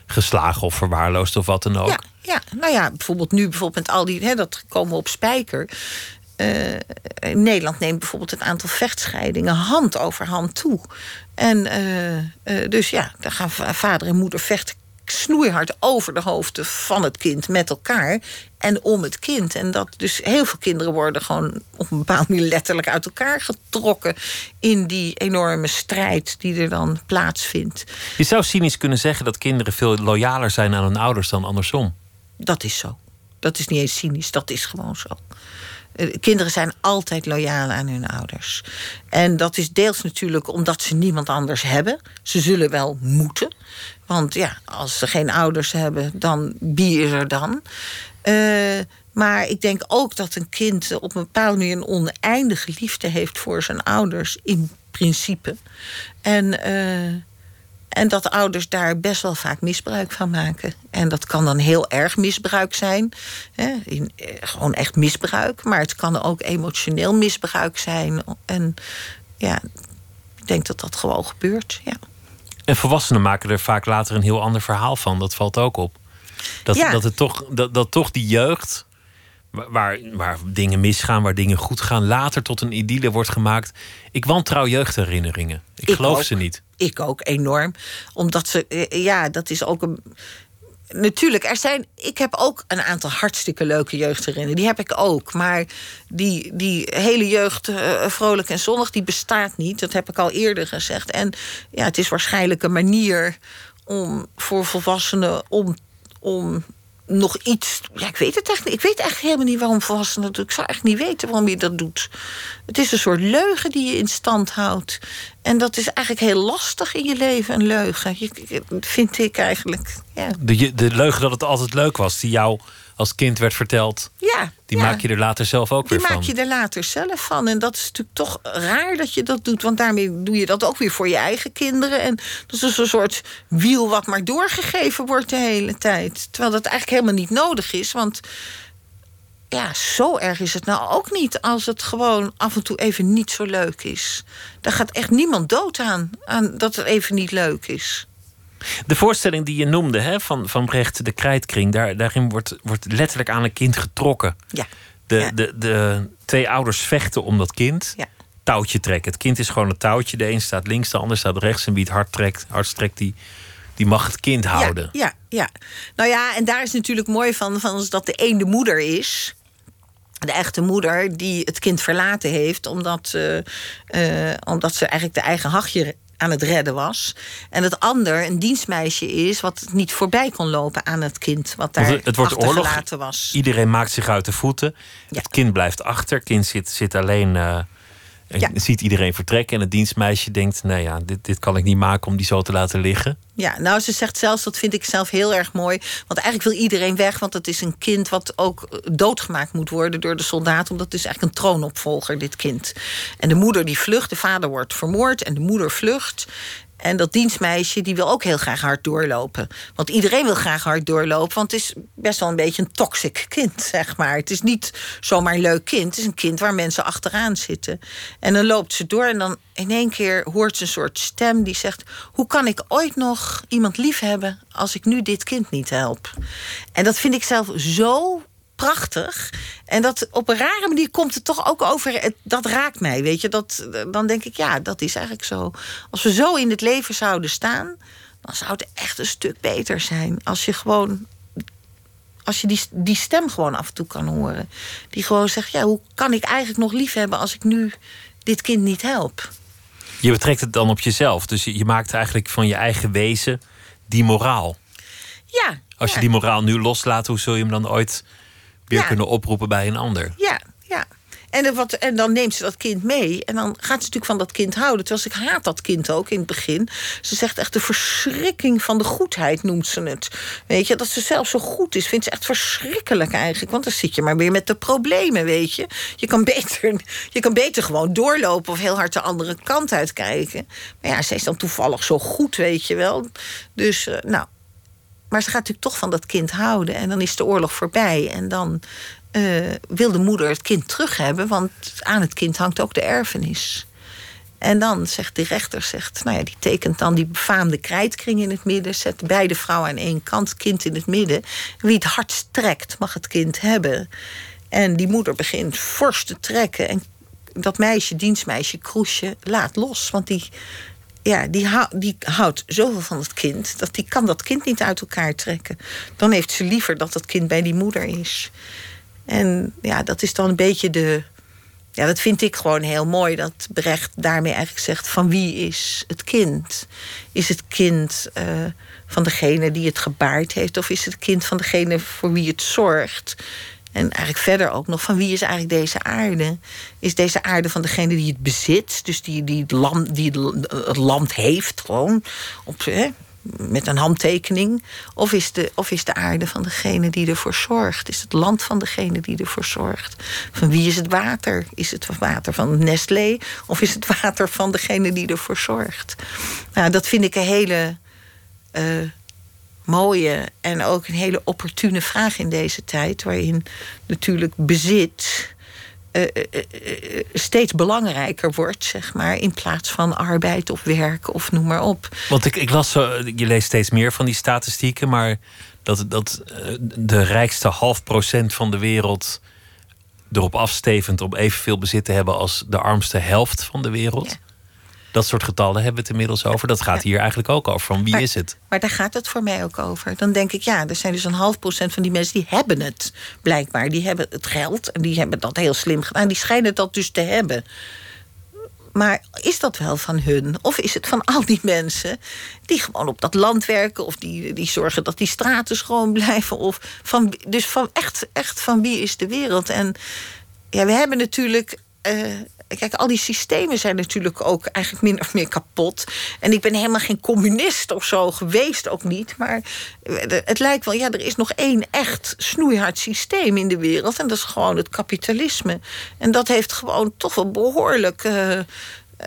geslagen of verwaarloosd of wat dan ook. Ja, ja. nou ja, bijvoorbeeld nu bijvoorbeeld met al die, hè, dat komen op spijker. Uh, Nederland neemt bijvoorbeeld het aantal vechtscheidingen hand over hand toe. En uh, dus ja, dan gaan vader en moeder vechten snoeihard over de hoofden van het kind met elkaar en om het kind. En dat dus heel veel kinderen worden gewoon op een bepaalde manier letterlijk uit elkaar getrokken in die enorme strijd die er dan plaatsvindt. Je zou cynisch kunnen zeggen dat kinderen veel loyaler zijn aan hun ouders dan andersom. Dat is zo. Dat is niet eens cynisch, dat is gewoon zo. Eh, kinderen zijn altijd loyaal aan hun ouders. En dat is deels natuurlijk omdat ze niemand anders hebben. Ze zullen wel moeten. Want ja, als ze geen ouders hebben, dan wie is er dan? Uh, maar ik denk ook dat een kind op een bepaalde manier een oneindige liefde heeft voor zijn ouders, in principe. En, uh, en dat ouders daar best wel vaak misbruik van maken. En dat kan dan heel erg misbruik zijn. Hè? In, eh, gewoon echt misbruik. Maar het kan ook emotioneel misbruik zijn. En ja, ik denk dat dat gewoon gebeurt. Ja. En volwassenen maken er vaak later een heel ander verhaal van. Dat valt ook op. Dat, dat, het toch, dat, dat toch die jeugd, waar, waar dingen misgaan, waar dingen goed gaan, later tot een idylle wordt gemaakt. Ik wantrouw jeugdherinneringen. Ik, ik geloof ze niet. Ik ook enorm. Omdat ze, eh, ja, dat is ook een natuurlijk, er zijn. Ik heb ook een aantal hartstikke leuke jeugdherinneringen. Die heb ik ook. Maar die, die hele jeugd, uh, vrolijk en zonnig, die bestaat niet. Dat heb ik al eerder gezegd. En ja, het is waarschijnlijk een manier om voor volwassenen om, om nog iets. Ja, ik weet het echt niet. Ik weet echt helemaal niet waarom volwassenen dat doen. Ik zou echt niet weten waarom je dat doet. Het is een soort leugen die je in stand houdt. En dat is eigenlijk heel lastig in je leven, een leugen. Je, vind ik eigenlijk. Ja. De, de leugen dat het altijd leuk was, die jou als kind werd verteld. Ja. Die maak je er later zelf ook weer van. Die maak je er later zelf van. En dat is natuurlijk toch raar dat je dat doet. Want daarmee doe je dat ook weer voor je eigen kinderen. En dat is dus een soort wiel wat maar doorgegeven wordt de hele tijd. Terwijl dat eigenlijk helemaal niet nodig is. Want ja, zo erg is het nou ook niet als het gewoon af en toe even niet zo leuk is. Daar gaat echt niemand dood aan, aan dat het even niet leuk is. De voorstelling die je noemde hè, van, van Brecht, de Krijtkring, daar, daarin wordt, wordt letterlijk aan een kind getrokken. Ja. De, De, de twee ouders vechten om dat kind. Ja. Touwtje trekken. Het kind is gewoon een touwtje. De een staat links, de ander staat rechts. En wie het hard trekt, hard trekt, die, die mag het kind houden. Ja, ja, ja. Nou ja, en daar is natuurlijk mooi van, van dat de een de moeder is de echte moeder die het kind verlaten heeft omdat, uh, uh, omdat ze eigenlijk de eigen hachje aan het redden was. En het ander een dienstmeisje is wat niet voorbij kon lopen aan het kind wat daar het, het wordt oorlog. was. Iedereen maakt zich uit de voeten. Het kind blijft achter. Het kind zit, zit alleen. Uh, ja. ziet iedereen vertrekken. En het dienstmeisje denkt: nou ja, dit, dit kan ik niet maken om die zo te laten liggen. Ja, nou, ze zegt zelfs, dat vind ik zelf heel erg mooi. Want eigenlijk wil iedereen weg, want het is een kind wat ook doodgemaakt moet worden door de soldaten. Omdat het is eigenlijk een troonopvolger, dit kind. En de moeder die vlucht, de vader wordt vermoord en de moeder vlucht. En dat dienstmeisje die wil ook heel graag hard doorlopen. Want iedereen wil graag hard doorlopen. Want het is best wel een beetje een toxic kind, zeg maar. Het is niet zomaar een leuk kind. Het is een kind waar mensen achteraan zitten. En dan loopt ze door en dan in één keer hoort ze een soort stem die zegt: Hoe kan ik ooit nog iemand lief hebben als ik nu dit kind niet help? En dat vind ik zelf zo prachtig. En dat op een rare manier komt het toch ook over. dat raakt mij, weet je. Dat, dan denk ik, ja, dat is eigenlijk zo. Als we zo in het leven zouden staan, dan zou het echt een stuk beter zijn. Als je gewoon als je die, die stem gewoon af en toe kan horen. Die gewoon zegt, ja, hoe kan ik eigenlijk nog lief hebben als ik nu dit kind niet help? Je betrekt het dan op jezelf. Dus je, je maakt eigenlijk van je eigen wezen die moraal. Ja. Als ja. je die moraal nu loslaat, hoe zul je hem dan ooit weer Ja. kunnen oproepen bij een ander? Ja, ja. En, dan wat, en dan neemt ze dat kind mee. En dan gaat ze natuurlijk van dat kind houden. Terwijl ik haat dat kind ook in het begin. Ze zegt echt de verschrikking van de goedheid, noemt ze het. Weet je, dat ze zelf zo goed is, vindt ze echt verschrikkelijk eigenlijk. Want dan zit je maar weer met de problemen, weet je. Je kan beter, je kan beter gewoon doorlopen of heel hard de andere kant uitkijken. Maar ja, zij is dan toevallig zo goed, weet je wel. Dus, eh, nou. Maar ze gaat natuurlijk toch van dat kind houden. En dan is de oorlog voorbij. En dan eh, wil de moeder het kind terug hebben. Want aan het kind hangt ook de erfenis. En dan zegt de rechter, zegt, nou ja, die tekent dan die befaamde krijtkring in het midden. Zet beide vrouwen aan één kant, kind in het midden. Wie het hardst trekt, mag het kind hebben. En die moeder begint fors te trekken. En dat meisje, dienstmeisje, Kroesje, laat los. Want die, ja, die, die houdt zoveel van het kind... dat die kan dat kind niet uit elkaar trekken. Dan heeft ze liever dat dat kind bij die moeder is. En ja, dat is dan een beetje de... Ja, dat vind ik gewoon heel mooi. Dat Brecht daarmee eigenlijk zegt: van wie is het kind? Is het kind eh, van degene die het gebaard heeft, of is het kind van degene voor wie het zorgt? En eigenlijk verder ook nog: van wie is eigenlijk deze aarde? Is deze aarde van degene die het bezit, dus die, die, het, land, die het, land heeft, gewoon met een handtekening? Of is, de, of is de aarde van degene die ervoor zorgt? Is het land van degene die ervoor zorgt? Van wie is het water? Is het water van Nestlé? Of is het water van degene die ervoor zorgt? Nou, dat vind ik een hele eh, mooie en ook een hele opportune vraag in deze tijd, waarin natuurlijk bezit. eh, eh, eh, steeds belangrijker wordt, zeg maar, in plaats van arbeid of werk of noem maar op. Want ik, ik las, zo, je leest steeds meer van die statistieken, maar dat, dat de rijkste half procent van de wereld erop afstevend om evenveel bezit te hebben als de armste helft van de wereld. Ja. Dat soort getallen hebben we het inmiddels over. Dat gaat Ja. hier eigenlijk ook over. Van wie Maar- is het? Maar daar gaat het voor mij ook over. Dan denk ik, ja, er zijn dus een half procent van die mensen die hebben het. Blijkbaar, die hebben het geld en die hebben dat heel slim gedaan. Die schijnen dat dus te hebben. Maar is dat wel van hun? Of is het van al die mensen die gewoon op dat land werken... of die, die zorgen dat die straten schoon blijven? Of van, dus van echt, echt van wie is de wereld? En ja, we hebben natuurlijk... eh, kijk, al die systemen zijn natuurlijk ook eigenlijk min of meer kapot. En ik ben helemaal geen communist of zo geweest, ook niet. Maar het lijkt wel, ja, er is nog één echt snoeihard systeem in de wereld. En dat is gewoon het kapitalisme. En dat heeft gewoon toch wel behoorlijk. eh,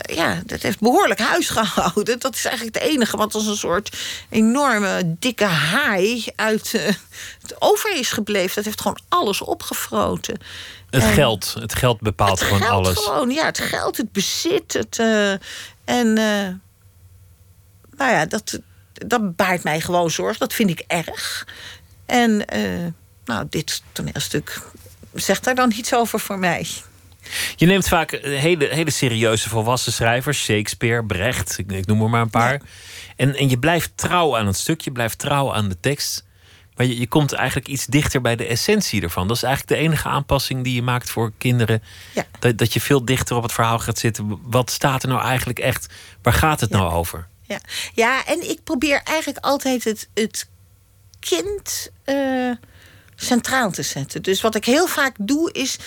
ja, dat heeft behoorlijk huis gehouden. Dat is eigenlijk het enige wat als een soort enorme dikke haai uit eh, het over is gebleven. Dat heeft gewoon alles opgefroten. Het En- geld. Het geld bepaalt het gewoon geld alles. Gewoon, ja, het geld, het bezit. Het, eh, en eh, nou ja, dat, dat baart mij gewoon zorg. Dat vind ik erg. En eh, nou, dit toneelstuk zegt daar dan iets over voor mij. Je neemt vaak hele, hele serieuze volwassen schrijvers, Shakespeare, Brecht, ik, ik noem er maar een paar. En, en je blijft trouw aan het stuk, je blijft trouw aan de tekst. Maar je, je komt eigenlijk iets dichter bij de essentie ervan. Dat is eigenlijk de enige aanpassing die je maakt voor kinderen. Ja. Dat, dat je veel dichter op het verhaal gaat zitten. Wat staat er nou eigenlijk echt? Waar gaat het nou over? Ja, ja en ik probeer eigenlijk altijd het, het kind eh, centraal te zetten. Dus wat ik heel vaak doe is.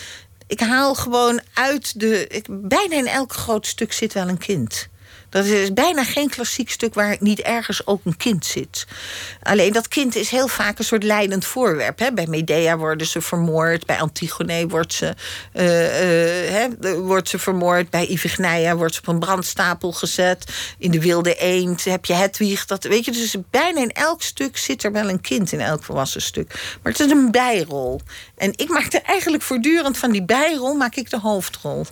Ik haal gewoon uit de. Ik, bijna in elk groot stuk zit wel een kind. Dat is bijna geen klassiek stuk waar niet ergens ook een kind zit. Alleen dat kind is heel vaak een soort leidend voorwerp. Hè. Bij Medea worden ze vermoord. Bij Antigone wordt ze, eh, eh, hè, wordt ze vermoord. Bij Iphigenia wordt ze op een brandstapel gezet. In de Wilde Eend heb je Hedwig. Dat, weet je, dus bijna in elk stuk zit er wel een kind in elk volwassen stuk. Maar het is een bijrol. En ik maak er eigenlijk voortdurend van die bijrol maak ik de hoofdrol.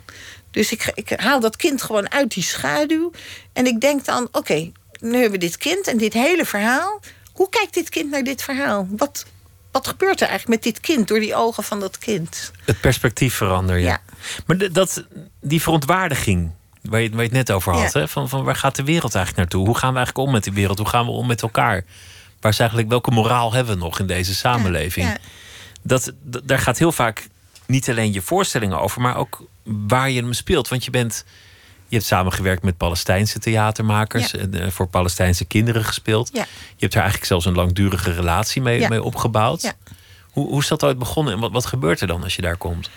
Dus ik, ik haal dat kind gewoon uit die schaduw. En ik denk dan, oké, nu hebben we dit kind en dit hele verhaal. Hoe kijkt dit kind naar dit verhaal? Wat, wat gebeurt er eigenlijk met dit kind door die ogen van dat kind? Het perspectief verandert, ja. Ja. Maar dat, die verontwaardiging, waar je, waar je het net over had, Ja. hè? Van, van waar gaat de wereld eigenlijk naartoe? Hoe gaan we eigenlijk om met die wereld? Hoe gaan we om met elkaar? waar is eigenlijk, welke moraal hebben we nog in deze samenleving? Ja, dat- daar gaat heel vaak niet alleen je voorstellingen over, maar ook waar je hem speelt. Want je bent. Je hebt samengewerkt met Palestijnse theatermakers. Ja. En eh, voor Palestijnse kinderen gespeeld. Ja. Je hebt daar eigenlijk zelfs een langdurige relatie mee, Ja. mee opgebouwd. Hoe, hoe is dat ooit begonnen en wat, wat gebeurt er dan als je daar komt?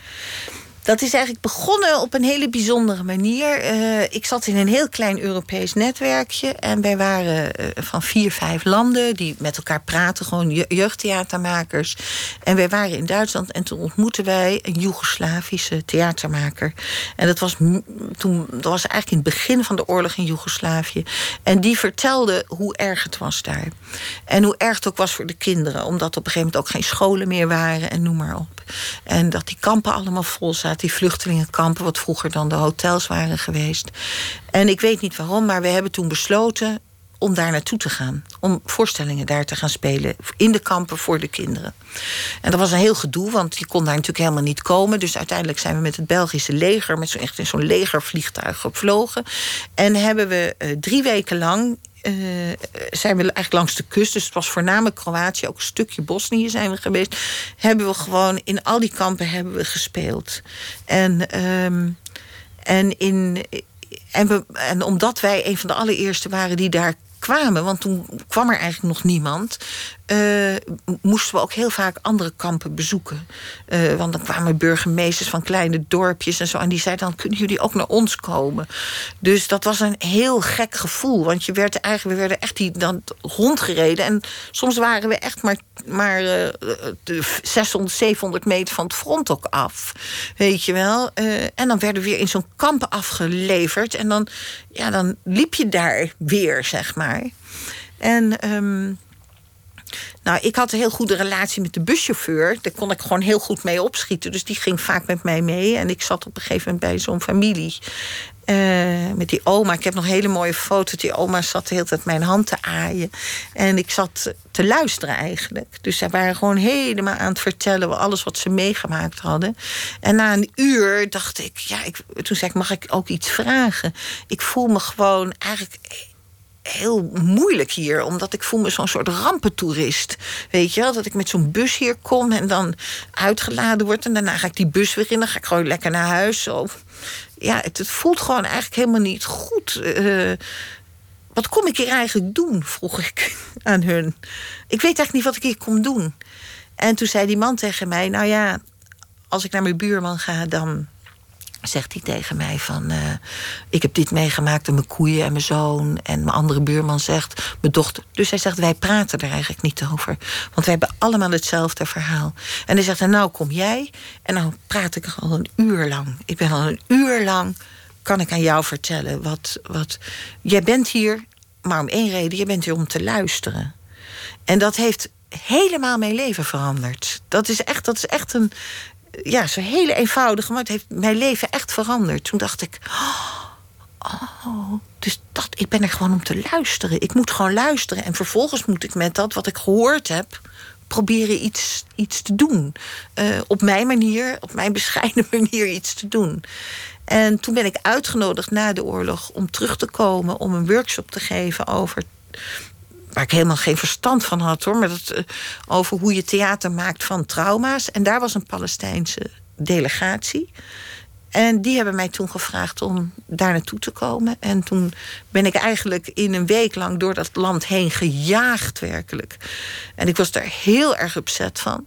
Dat is eigenlijk begonnen op een hele bijzondere manier. Eh, ik zat in een heel klein Europees netwerkje. En wij waren eh, van vier, vijf landen die met elkaar praten. Gewoon je- jeugdtheatermakers. En wij waren in Duitsland en toen ontmoetten wij een Joegoslavische theatermaker. En dat was, toen, dat was eigenlijk in het begin van de oorlog in Joegoslavië. En die vertelde hoe erg het was daar. En hoe erg het ook was voor de kinderen. Omdat op een gegeven moment ook geen scholen meer waren en noem maar op. En dat die kampen allemaal vol zaten. Die vluchtelingenkampen, wat vroeger dan de hotels waren geweest. En ik weet niet waarom, maar we hebben toen besloten om daar naartoe te gaan. Om voorstellingen daar te gaan spelen. In de kampen voor de kinderen. En dat was een heel gedoe, want je kon daar natuurlijk helemaal niet komen. Dus uiteindelijk zijn we met het Belgische leger... met zo'n echt zo'n legervliegtuig gevlogen. En hebben we eh, drie weken lang... eh, zijn we eigenlijk langs de kust, dus het was voornamelijk Kroatië, ook een stukje Bosnië zijn we geweest. Hebben we gewoon in al die kampen hebben we gespeeld. En, ehm, en, in, en, en omdat wij een van de allereerste waren die daar kwamen, want toen kwam er eigenlijk nog niemand, eh, moesten we ook heel vaak andere kampen bezoeken. Eh, want dan kwamen burgemeesters van kleine dorpjes en zo. En die zeiden dan, kunnen jullie ook naar ons komen? Dus dat was een heel gek gevoel. Want je werd eigenlijk, we werden echt die, dan rondgereden. En soms waren we echt maar, maar de 600, 700 meter van het front ook af. Weet je wel? Eh, en dan werden we weer in zo'n kamp afgeleverd. En dan, ja, dan liep je daar weer, zeg maar. En... ehm, nou, ik had een heel goede relatie met de buschauffeur. Daar kon ik gewoon heel goed mee opschieten. Dus die ging vaak met mij mee. En ik zat op een gegeven moment bij zo'n familie. eh, met die oma. Ik heb nog hele mooie foto. Die oma zat de hele tijd mijn hand te aaien. En ik zat te luisteren eigenlijk. Dus zij waren gewoon helemaal aan het vertellen... alles wat ze meegemaakt hadden. En na een uur dacht ik... Ja, ik toen zei ik, mag ik ook iets vragen? Ik voel me gewoon eigenlijk heel moeilijk hier. Omdat ik voel me zo'n soort rampentoerist. Weet je wel? Dat ik met zo'n bus hier kom en dan uitgeladen word. En daarna ga ik die bus weer in. Dan ga ik gewoon lekker naar huis. Ja, het, het voelt gewoon eigenlijk helemaal niet goed. Eh, wat kom ik hier eigenlijk doen? Vroeg ik aan hun. Ik weet eigenlijk niet wat ik hier kom doen. En toen zei die man tegen mij... Nou ja, als ik naar mijn buurman ga, dan zegt hij tegen mij van... eh, ik heb dit meegemaakt en mijn koeien en mijn zoon... en mijn andere buurman zegt, mijn dochter... Dus hij zegt, wij praten er eigenlijk niet over. Want wij hebben allemaal hetzelfde verhaal. En hij zegt, en nou kom jij... en dan praat ik al een uur lang. Ik ben al een uur lang... kan ik aan jou vertellen wat... wat jij bent hier, maar om één reden... je bent hier om te luisteren. En dat heeft helemaal mijn leven veranderd. Dat is echt, dat is echt een ja, zo'n hele eenvoudige, maar het heeft mijn leven echt veranderd. Toen dacht ik, oh, dus dat, ik ben er gewoon om te luisteren. Ik moet gewoon luisteren. En vervolgens moet ik met dat wat ik gehoord heb, proberen iets, iets te doen. Eh, op mijn manier, op mijn bescheiden manier iets te doen. En toen ben ik uitgenodigd na de oorlog om terug te komen om een workshop te geven over waar ik helemaal geen verstand van had hoor. Maar dat, eh, over hoe je theater maakt van trauma's. En daar was een Palestijnse delegatie. En die hebben mij toen gevraagd om daar naartoe te komen. En toen ben ik eigenlijk in een week lang door dat land heen gejaagd, werkelijk. En ik was daar heel erg upset van.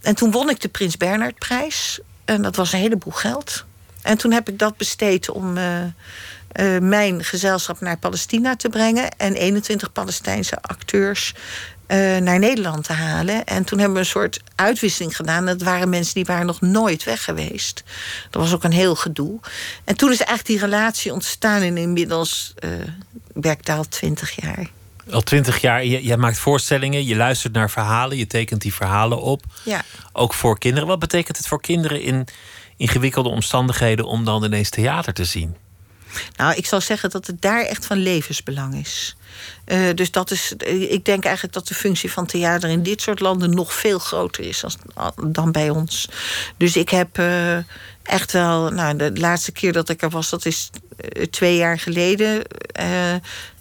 En toen won ik de Prins Bernhardprijs. En dat was een heleboel geld. En toen heb ik dat besteed om eh, eh, mijn gezelschap naar Palestina te brengen. En 21 Palestijnse acteurs eh, naar Nederland te halen. En toen hebben we een soort uitwisseling gedaan. Dat waren mensen die waren nog nooit weg geweest. Dat was ook een heel gedoe. En toen is eigenlijk die relatie ontstaan. En inmiddels uh, werk ik daar al 20 jaar. Al twintig jaar, je, jij maakt voorstellingen, je luistert naar verhalen, je tekent die verhalen op. Ja. Ook voor kinderen. Wat betekent het voor kinderen in ingewikkelde omstandigheden om dan ineens theater te zien? Nou, ik zou zeggen dat het daar echt van levensbelang is. Uh, dus dat is, ik denk eigenlijk dat de functie van theater in dit soort landen nog veel groter is dan bij ons. Dus ik heb uh, echt wel, nou, de laatste keer dat ik er was, dat is twee jaar geleden.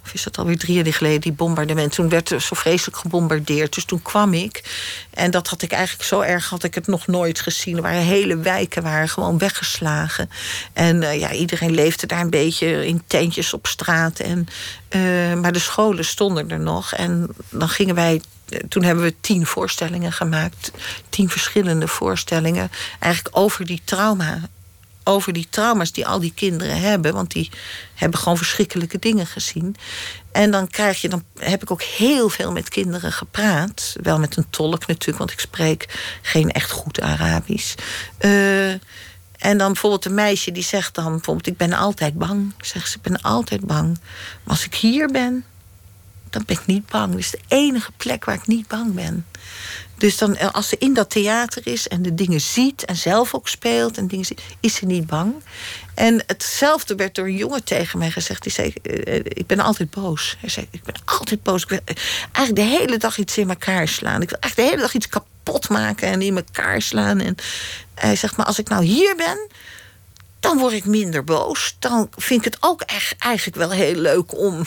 Of is dat alweer drie jaar geleden, die bombardement. Toen werd er zo vreselijk gebombardeerd. Dus toen kwam ik. En dat had ik eigenlijk zo erg, had ik het nog nooit gezien. Er waren hele wijken waren gewoon weggeslagen. En eh, ja, iedereen leefde daar een beetje in tentjes op straat. En, eh, maar de scholen stonden er nog. En dan gingen wij eh, toen hebben we tien voorstellingen gemaakt. Tien verschillende voorstellingen. Eigenlijk over die trauma. Over die trauma's die al die kinderen hebben. Want die hebben gewoon verschrikkelijke dingen gezien. En dan krijg je, dan heb ik ook heel veel met kinderen gepraat. Wel met een tolk natuurlijk, want ik spreek geen echt goed Arabisch. Eh, en dan bijvoorbeeld een meisje die zegt dan bijvoorbeeld: Ik ben altijd bang. Zegt ze: Ik ben altijd bang. Maar als ik hier ben, dan ben ik niet bang. Dat is de enige plek waar ik niet bang ben. Dus dan, eh, als ze in dat theater is en de dingen ziet en zelf ook speelt en dingen ziet, is ze niet bang. En hetzelfde werd door een jongen tegen mij gezegd. Die zei: eh, eh, Ik ben altijd boos. Hij zei: Ik ben altijd boos. Ik wil eigenlijk de hele dag iets in elkaar slaan. Ik wil eigenlijk de hele dag iets kapot maken en in elkaar slaan. En hij zegt: Maar als ik nou hier ben, dan word ik minder boos. Dan vind ik het ook echt, eigenlijk wel heel leuk om,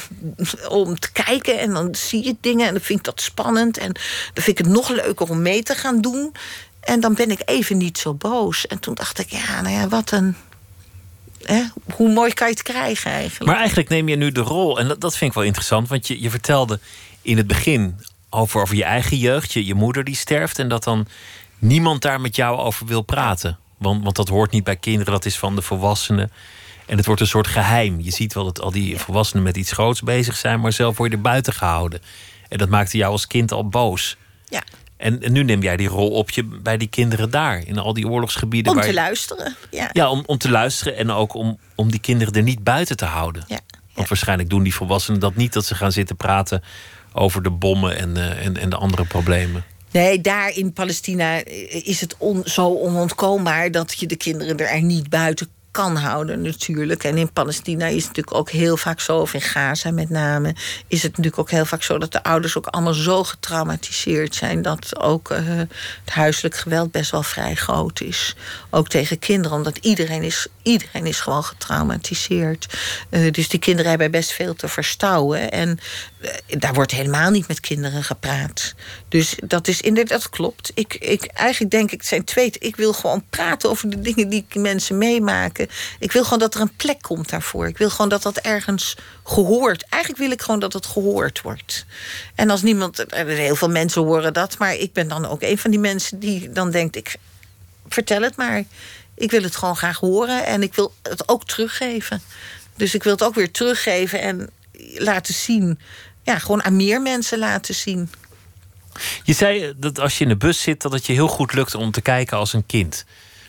om te kijken. En dan zie je dingen en dan vind ik dat spannend. En dan vind ik het nog leuker om mee te gaan doen. En dan ben ik even niet zo boos. En toen dacht ik, ja, nou ja, wat een... Hè, hoe mooi kan je het krijgen eigenlijk? Maar eigenlijk neem je nu de rol, en dat, dat vind ik wel interessant, want je, je vertelde in het begin over, over je eigen jeugd, je, je moeder die sterft, en dat dan niemand daar met jou over wil praten. Want, want dat hoort niet bij kinderen, dat is van de volwassenen. En het wordt een soort geheim. Je ziet wel dat al die volwassenen met iets groots bezig zijn, maar zelf word je er buiten gehouden. En dat maakte jou als kind al boos. Ja, En, en nu neem jij die rol op je bij die kinderen daar, in al die oorlogsgebieden. om waar te je- luisteren. Ja, Ja, om, om te luisteren en ook om, om die kinderen er niet buiten te houden. ja. Want waarschijnlijk doen die volwassenen dat niet, dat ze gaan zitten praten over de bommen en, eh, en, en de andere problemen. Nee, daar in Palestina is het zo onontkoombaar dat je de kinderen er niet buiten kan houden, natuurlijk. En in Palestina is het natuurlijk ook heel vaak zo, of in Gaza met name, is het natuurlijk ook heel vaak zo dat de ouders ook allemaal zo getraumatiseerd zijn dat ook eh, het huiselijk geweld best wel vrij groot is. Ook tegen kinderen, omdat iedereen is, iedereen is gewoon getraumatiseerd. Eh, dus die kinderen hebben best veel te verstouwen. En eh, daar wordt helemaal niet met kinderen gepraat. Dus dat is inderdaad klopt. Ik, ik, eigenlijk denk ik, het zijn twee. Ik wil gewoon praten over de dingen die mensen meemaken. Ik wil gewoon dat er een plek komt daarvoor. Ik wil gewoon dat dat ergens gehoord. Eigenlijk wil ik gewoon dat het gehoord wordt. En als niemand. er- Heel veel mensen horen dat, maar ik ben dan ook een van die mensen die dan denkt: ik vertel het maar. Ik wil het gewoon graag horen en ik wil het ook teruggeven. Dus ik wil het ook weer teruggeven en laten zien. Ja, gewoon aan meer mensen laten zien. Je zei dat als je in de bus zit, dat het je heel goed lukt om te kijken als een kind.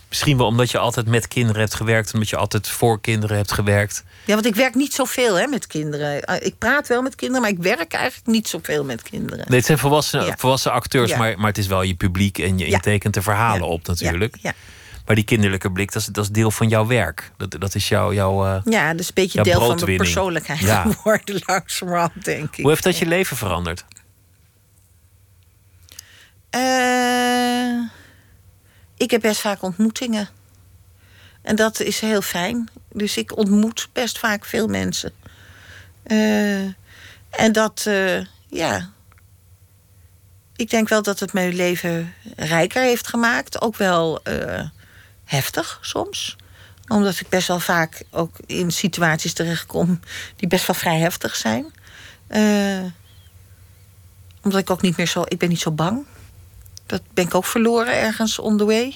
Misschien wel omdat je altijd met kinderen hebt gewerkt, omdat je altijd voor kinderen hebt gewerkt. Ja, want ik werk niet zoveel hè, met kinderen. Eh, Ik praat wel met kinderen, maar ik werk eigenlijk niet zoveel met kinderen. Nee, het zijn volwassen, Ja. volwassen acteurs, Ja. maar, maar het is wel je publiek en je, Ja. tekent de verhalen op natuurlijk. Ja, Maar die kinderlijke blik, dat is, dat is deel van jouw werk. Dat, dat is jouw. jouw eh, ja. dat is een beetje deel van mijn persoonlijkheid Ja. geworden, langzamerhand, denk ik. Hoe heeft dat je leven veranderd? Eh, ik heb best vaak ontmoetingen. En dat is heel fijn. Dus ik ontmoet best vaak veel mensen. Eh, en dat, ja. Ik denk wel dat het mijn leven rijker heeft gemaakt. Ook wel heftig soms. Omdat ik best wel vaak ook in situaties terechtkom die best wel vrij heftig zijn. Eh, omdat ik ook niet meer zo. Ik ben niet zo bang. Dat ben ik ook verloren ergens on the way.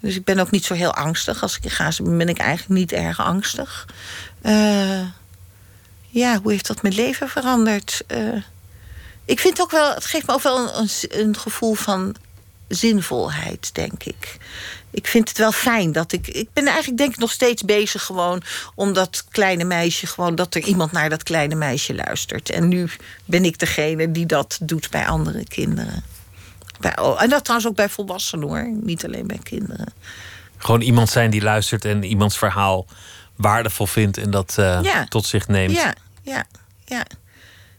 Dus ik ben ook niet zo heel angstig. Als ik ben, ben ik eigenlijk niet erg angstig. Eh, ja, hoe heeft dat mijn leven veranderd? Eh, ik vind ook wel, het geeft me ook wel een, een gevoel van zinvolheid, denk ik. Ik vind het wel fijn dat ik. Ik ben eigenlijk denk ik nog steeds bezig gewoon om dat kleine meisje, gewoon dat er iemand naar dat kleine meisje luistert. En nu ben ik degene die dat doet bij andere kinderen. Bij, oh, en dat trouwens ook bij volwassenen hoor, niet alleen bij kinderen. Gewoon iemand zijn die luistert en iemands verhaal waardevol vindt en dat eh, Ja. tot zich neemt. Ja, ja, ja.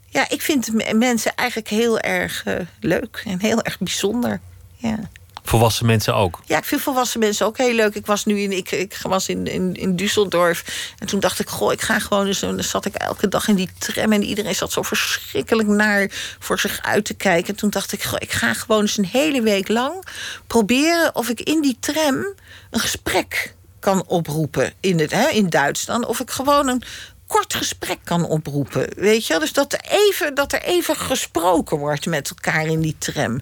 Ja, ik vind mensen eigenlijk heel erg eh, leuk en heel erg bijzonder. Ja. Volwassen mensen ook? Ja, ik vind volwassen mensen ook heel leuk. Ik was nu in, ik, ik was in, in, in Düsseldorf. En toen dacht ik, goh, ik ga gewoon eens. En dan zat ik elke dag in die tram. En iedereen zat zo verschrikkelijk naar voor zich uit te kijken. En toen dacht ik, goh, ik ga gewoon eens een hele week lang proberen of ik in die tram een gesprek kan oproepen in, het, hè, in Duitsland. Of ik gewoon een kort gesprek kan oproepen. Weet je, dus dat er, even, dat er even gesproken wordt met elkaar in die tram.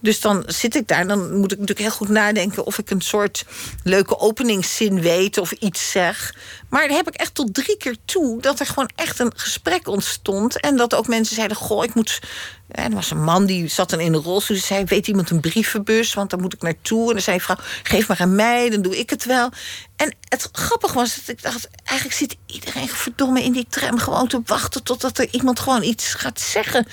Dus dan zit ik daar, dan moet ik natuurlijk heel goed nadenken of ik een soort leuke openingszin weet of iets zeg. Maar dan heb ik echt tot drie keer toe dat er gewoon echt een gesprek ontstond. En dat ook mensen zeiden: Goh, ik moet en er was een man die zat dan in de rolstoel. Die zei: Weet iemand een brievenbus? Want daar moet ik naartoe. En dan zei vrouw: Geef maar aan mij, dan doe ik het wel. En het grappige was dat ik dacht: Eigenlijk zit iedereen verdomme in die tram gewoon te wachten. totdat er iemand gewoon iets gaat zeggen.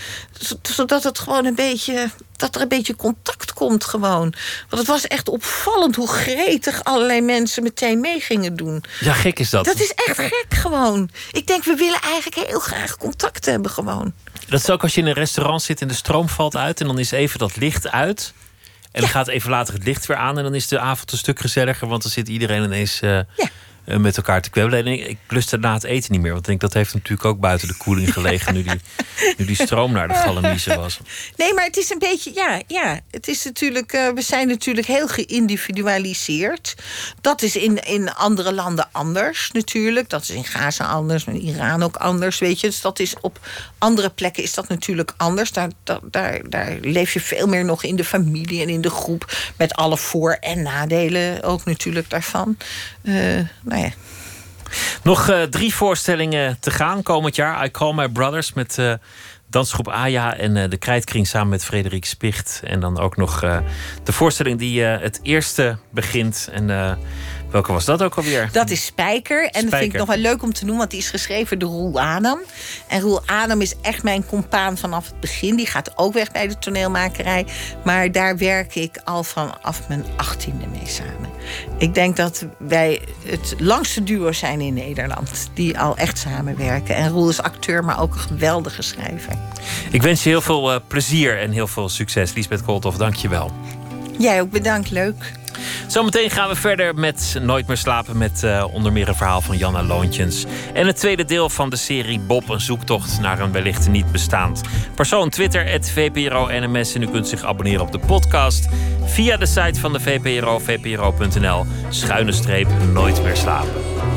Zodat het gewoon een beetje. Dat er een beetje contact komt gewoon. Want het was echt opvallend hoe gretig allerlei mensen meteen mee gingen doen. Ja, gek is dat. Dat is echt gek gewoon. Ik denk, we willen eigenlijk heel graag contact hebben gewoon. Dat is ook als je in een restaurant zit en de stroom valt uit en dan is even dat licht uit. En dan gaat even later het licht weer aan en dan is de avond een stuk gezelliger, want dan zit iedereen ineens uh, ja. Eh, met elkaar te kwebbelen. En ik lust daarna het eten niet meer. Want ik denk dat heeft natuurlijk ook buiten de koeling gelegen nu die, nu die stroom naar de galamiezen was. Nee, maar het is een beetje, ja, ja. Het is natuurlijk, uh, we zijn natuurlijk heel geïndividualiseerd. Dat is in, in andere landen anders natuurlijk. Dat is in Gaza anders, in Iran ook anders, weet je. Dus dat is op andere plekken is dat natuurlijk anders. Daar, daar, daar leef je veel meer nog in de familie en in de groep. Met alle voor- en nadelen ook natuurlijk daarvan. Uh, nou Nog uh, drie voorstellingen te gaan komend jaar. I Call My Brothers met uh, dansgroep Aya en uh, de Krijtkring samen met Frederik Spicht. En dan ook nog de voorstelling die het eerste begint. En Welke was dat ook alweer? Dat is Spijker. En dat vind ik nog wel leuk om te noemen, want die is geschreven door Roel Adam. En Roel Adam is echt mijn compaan vanaf het begin. Die gaat ook weg bij de toneelmakerij. Maar daar werk ik al vanaf mijn achttiende mee samen. Ik denk dat wij het langste duo zijn in Nederland. Die al echt samenwerken. En Roel is acteur, maar ook een geweldige schrijver. Ik wens je heel veel uh, plezier en heel veel succes. Lisbeth Kooltof, dank je wel. Jij ook bedankt, leuk. Zometeen gaan we verder met Nooit meer slapen met uh, onder meer een verhaal van Janna Loontjens. En het tweede deel van de serie Bob, een zoektocht naar een wellicht niet bestaand persoon. Twitter, het VPRO NMS. En u kunt zich abonneren op de podcast via de site van de VPRO, vpro.nl. Schuine streep, Nooit meer slapen.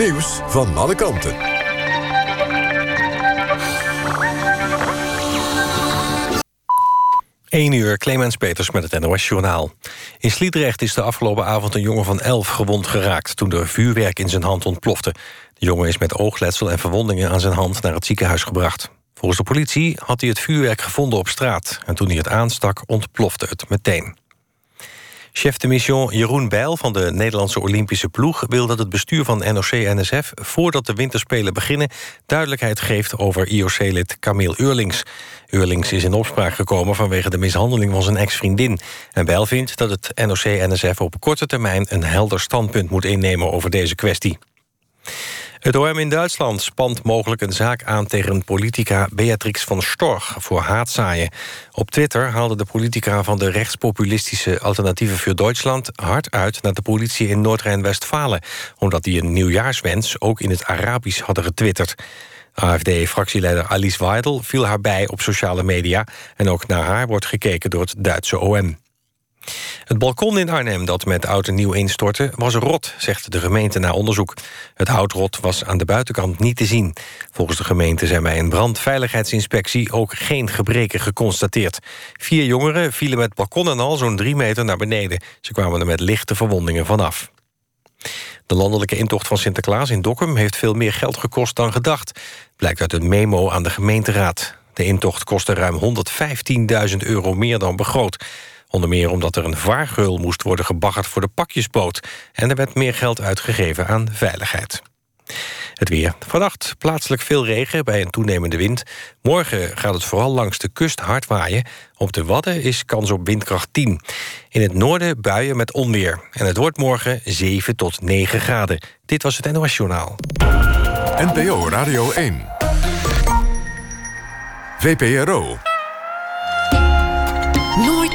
Nieuws van alle kanten. 1 uur, Clemens Peters met het NOS Journaal. In Sliedrecht is de afgelopen avond een jongen van 11 gewond geraakt... toen er vuurwerk in zijn hand ontplofte. De jongen is met oogletsel en verwondingen aan zijn hand naar het ziekenhuis gebracht. Volgens de politie had hij het vuurwerk gevonden op straat... en toen hij het aanstak ontplofte het meteen. Chef de mission Jeroen Bijl van de Nederlandse Olympische ploeg... wil dat het bestuur van NOC-NSF voordat de winterspelen beginnen... duidelijkheid geeft over IOC-lid Camille Eurlings. Eurlings is in opspraak gekomen vanwege de mishandeling van zijn ex-vriendin. En Bijl vindt dat het NOC-NSF op korte termijn... een helder standpunt moet innemen over deze kwestie. Het OM in Duitsland spant mogelijk een zaak aan tegen politica Beatrix van Storch voor haatzaaien. Op Twitter haalde de politica van de rechtspopulistische Alternatieve voor Duitsland hard uit naar de politie in Noord-Rijn-Westfalen, omdat die een nieuwjaarswens ook in het Arabisch hadden getwitterd. AFD-fractieleider Alice Weidel viel haar bij op sociale media... en ook naar haar wordt gekeken door het Duitse OM. Het balkon in Arnhem dat met oud en nieuw instortte was rot, zegt de gemeente na onderzoek. Het houtrot was aan de buitenkant niet te zien. Volgens de gemeente zijn bij een brandveiligheidsinspectie ook geen gebreken geconstateerd. Vier jongeren vielen met balkon en al zo'n drie meter naar beneden. Ze kwamen er met lichte verwondingen vanaf. De landelijke intocht van Sinterklaas in Dokkum heeft veel meer geld gekost dan gedacht. Blijkt uit een memo aan de gemeenteraad. De intocht kostte ruim 115.000 euro meer dan begroot. Onder meer omdat er een vaargeul moest worden gebaggerd voor de pakjesboot. En er werd meer geld uitgegeven aan veiligheid. Het weer. Vannacht plaatselijk veel regen bij een toenemende wind. Morgen gaat het vooral langs de kust hard waaien. Op de Wadden is kans op windkracht 10. In het noorden buien met onweer. En het wordt morgen 7 tot 9 graden. Dit was het NOS Journaal. NPO Radio 1. VPRO.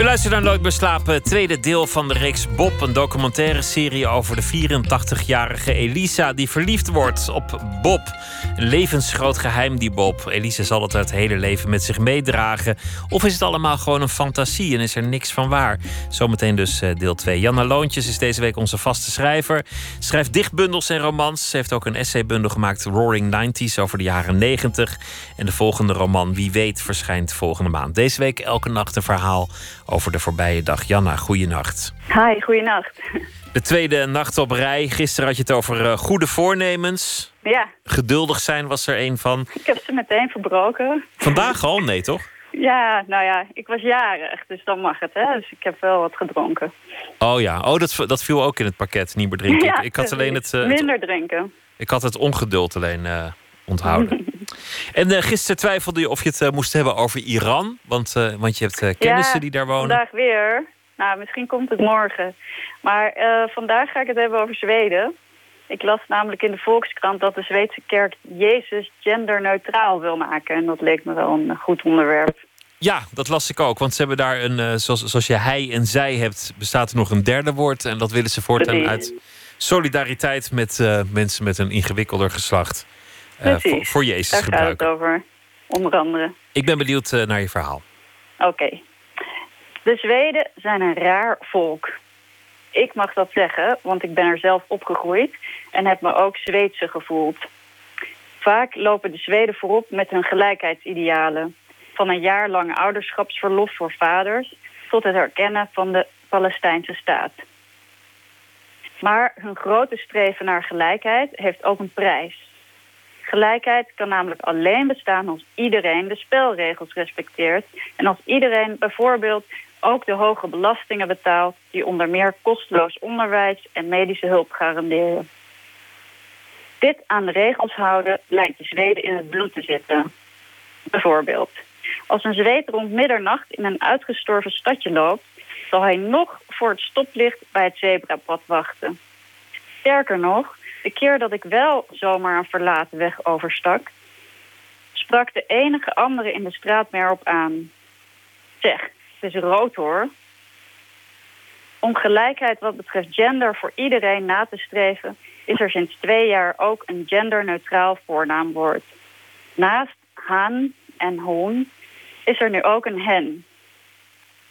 U luistert naar Nooit meer tweede deel van de reeks Bob. Een documentaire serie over de 84-jarige Elisa... die verliefd wordt op Bob. Een levensgroot geheim, die Bob. Elisa zal het het hele leven met zich meedragen. Of is het allemaal gewoon een fantasie en is er niks van waar? Zometeen dus eh, deel 2. Janna Loontjes is deze week onze vaste schrijver. Schrijft dichtbundels en romans. Ze heeft ook een essaybundel gemaakt, Roaring 90s, over de jaren 90. En de volgende roman, Wie weet, verschijnt volgende maand. Deze week elke nacht een verhaal over de voorbije dag. Janna, goeienacht. Hi, goeienacht. De tweede nacht op rij. Gisteren had je het over uh, goede voornemens. Ja. Geduldig zijn was er een van. Ik heb ze meteen verbroken. Vandaag al? Nee, toch? Ja, nou ja, ik was jarig, dus dan mag het, hè. Dus ik heb wel wat gedronken. Oh ja, oh, dat, dat viel ook in het pakket, niet meer drinken. Ja, ik, ik had alleen het... Uh, Minder drinken. Ik had het ongeduld alleen uh, onthouden. en uh, gisteren twijfelde je of je het uh, moest hebben over Iran. Want, uh, want je hebt kennissen ja, die daar wonen. vandaag weer. Nou, misschien komt het morgen. Maar vandaag ga ik het hebben over Zweden. Ik las namelijk in de Volkskrant dat de Zweedse kerk Jezus genderneutraal wil maken. En dat leek me wel een goed onderwerp. Ja, dat las ik ook. Want ze hebben daar een, zoals, zoals je hij en zij hebt, bestaat er nog een derde woord. En dat willen ze voortaan uit solidariteit met mensen met een ingewikkelder geslacht. Uh, voor, voor, Jezus Daar gebruiken. gaat het over, onder andere. Ik ben benieuwd uh, naar je verhaal. Oké. Okay. De Zweden zijn een raar volk. Ik mag dat zeggen, want ik ben er zelf opgegroeid en heb me ook Zweedse gevoeld. Vaak lopen de Zweden voorop met hun gelijkheidsidealen. Van een jaar lang ouderschapsverlof voor vaders tot het erkennen van de Palestijnse staat. Maar hun grote streven naar gelijkheid heeft ook een prijs. Gelijkheid kan namelijk alleen bestaan als iedereen de spelregels respecteert. En als iedereen bijvoorbeeld ook de hoge belastingen betaalt... die onder meer kosteloos onderwijs en medische hulp garanderen. Dit aan de regels houden lijkt de Zweden in het bloed te zitten. Bijvoorbeeld, als een Zweed rond middernacht in een uitgestorven stadje loopt... zal hij nog voor het stoplicht bij het zebrapad wachten. Sterker nog, de keer dat ik wel zomaar een verlaten weg overstak, sprak de enige andere in de straat me erop aan. Zeg, het is rood hoor. Om gelijkheid wat betreft gender voor iedereen na te streven, is er sinds twee jaar ook een genderneutraal voornaamwoord. Naast han en hoen is er nu ook een hen.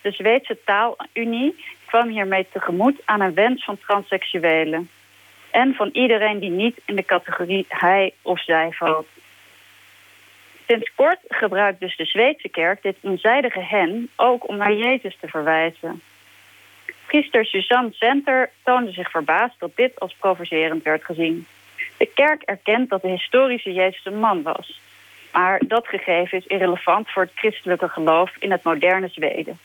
De Zweedse taalunie kwam hiermee tegemoet aan een wens van transseksuelen en van iedereen die niet in de categorie hij of zij valt. Sinds kort gebruikt dus de Zweedse kerk dit eenzijdige hen ook om naar Jezus te verwijzen. Priester Suzanne Center toonde zich verbaasd dat dit als provocerend werd gezien. De kerk erkent dat de historische Jezus een man was. Maar dat gegeven is irrelevant voor het christelijke geloof in het moderne Zweden.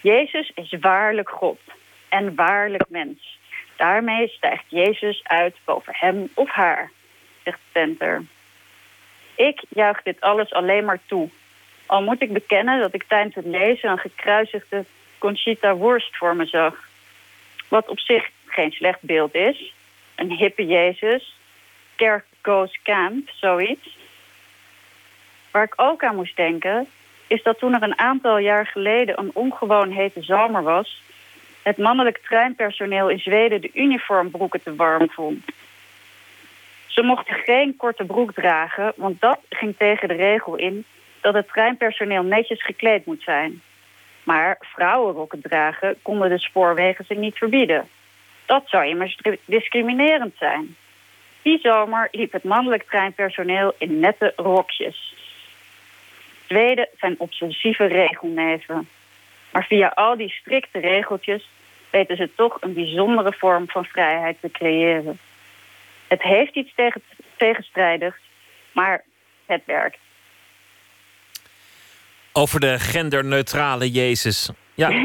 Jezus is waarlijk God en waarlijk mens. Daarmee stijgt Jezus uit boven hem of haar, zegt Center. Ik juich dit alles alleen maar toe. Al moet ik bekennen dat ik tijdens het lezen een gekruisigde Conchita Wurst voor me zag. Wat op zich geen slecht beeld is. Een hippe Jezus, kerk goes camp, zoiets. Waar ik ook aan moest denken, is dat toen er een aantal jaar geleden een ongewoon hete zomer was, het mannelijk treinpersoneel in Zweden de uniformbroeken te warm vond. Ze mochten geen korte broek dragen, want dat ging tegen de regel in dat het treinpersoneel netjes gekleed moet zijn. Maar vrouwenrokken dragen konden de spoorwegen zich niet verbieden. Dat zou immers discriminerend zijn. Die zomer liep het mannelijk treinpersoneel in nette rokjes. Zweden zijn obsessieve regelneven. Maar via al die strikte regeltjes weten ze toch een bijzondere vorm van vrijheid te creëren. Het heeft iets tegen, tegenstrijdigs, maar het werkt. Over de genderneutrale Jezus. Ja.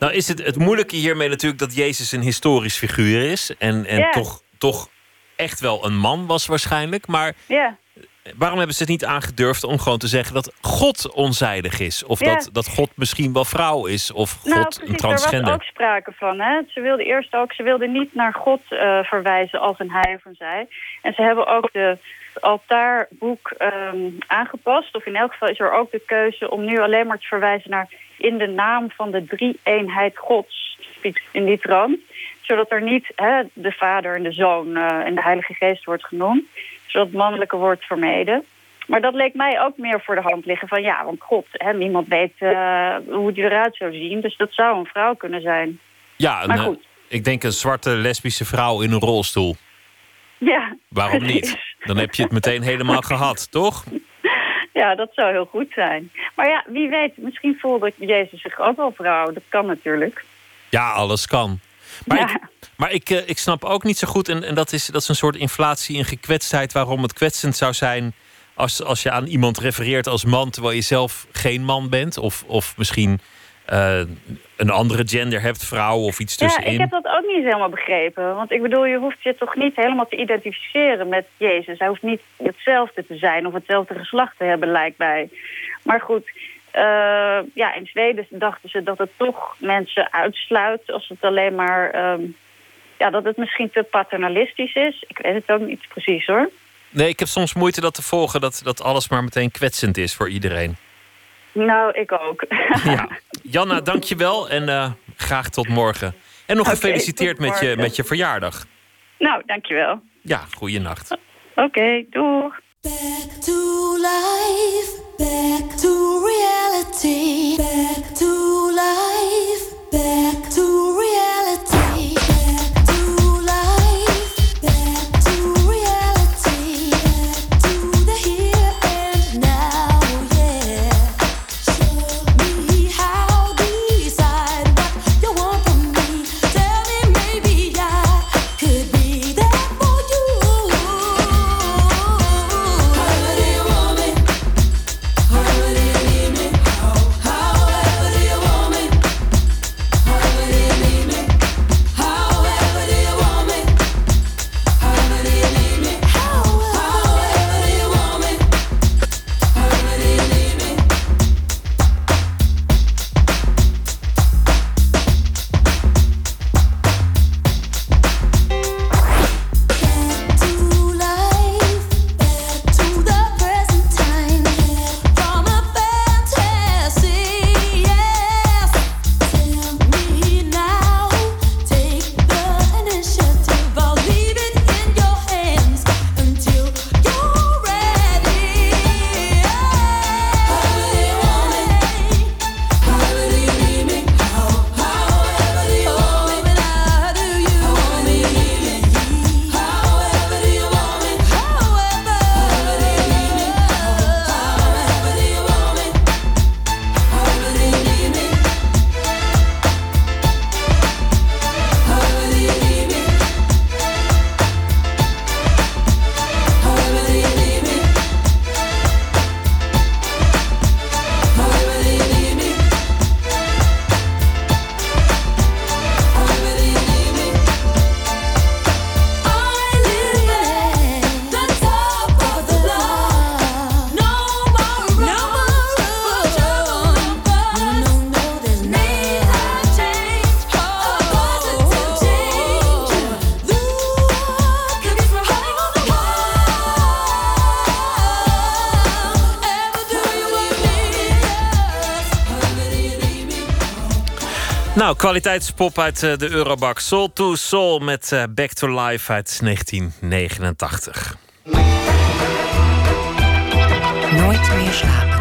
Ja. Nou is het, het moeilijke hiermee natuurlijk dat Jezus een historisch figuur is. En, en Ja. toch, toch echt wel een man was waarschijnlijk. Maar Ja, waarom hebben ze het niet aangedurfd om gewoon te zeggen dat God onzijdig is? Of Ja. dat, dat God misschien wel vrouw is? Of God nou een precies, daar transgender? was ook sprake van. Hè? Ze wilden eerst ook, ze wilden niet naar God eh, verwijzen als een hij of een zij. En ze hebben ook de het altaarboek ehm, aangepast. Of in elk geval is er ook de keuze om nu alleen maar te verwijzen naar in de naam van de drie-eenheid Gods. In die trant. Zodat er niet hè, de vader en de zoon eh, en de heilige geest wordt genoemd. Zodat het mannelijke wordt vermeden. Maar dat leek mij ook meer voor de hand liggen van ja, want God, hè, niemand weet eh, hoe die eruit zou zien. Dus dat zou een vrouw kunnen zijn. Ja, Maar eh, goed. ik denk een zwarte lesbische vrouw in een rolstoel. Ja, Waarom niet? Dan heb je het meteen helemaal gehad, toch? Ja, dat zou heel goed zijn. Maar ja, wie weet, misschien voelde Jezus zich ook wel vrouw. Dat kan natuurlijk. Ja, alles kan. Maar, Ja. ik, maar ik, eh, ik snap ook niet zo goed, en, en dat, is, dat is een soort inflatie in gekwetstheid, waarom het kwetsend zou zijn als, als je aan iemand refereert als man, terwijl je zelf geen man bent. Of, of misschien eh, een andere gender hebt, vrouw of iets Ja, tussenin. ik heb dat ook niet helemaal begrepen. Want ik bedoel, je hoeft je toch niet helemaal te identificeren met Jezus. Hij hoeft niet hetzelfde te zijn of hetzelfde geslacht te hebben, lijkt mij. Maar goed, eh, ja, in Zweden dachten ze dat het toch mensen uitsluit als het alleen maar... ehm, ja, dat het misschien te paternalistisch is. Ik weet het ook niet precies hoor. Nee, ik heb soms moeite dat te volgen, dat, dat alles maar meteen kwetsend is voor iedereen. Nou, ik ook. Ja. Janna, dank je wel en eh, graag tot morgen. En nog gefeliciteerd met je, met je verjaardag. nou, dankjewel. Ja, goeienacht. Oké, doeg. Back to life, back to reality, back to life, back to reality, Nou, kwaliteitspop uit eh, de Eurobak. Soul to Soul met eh, Back to Life uit 1989. Nooit meer slapen.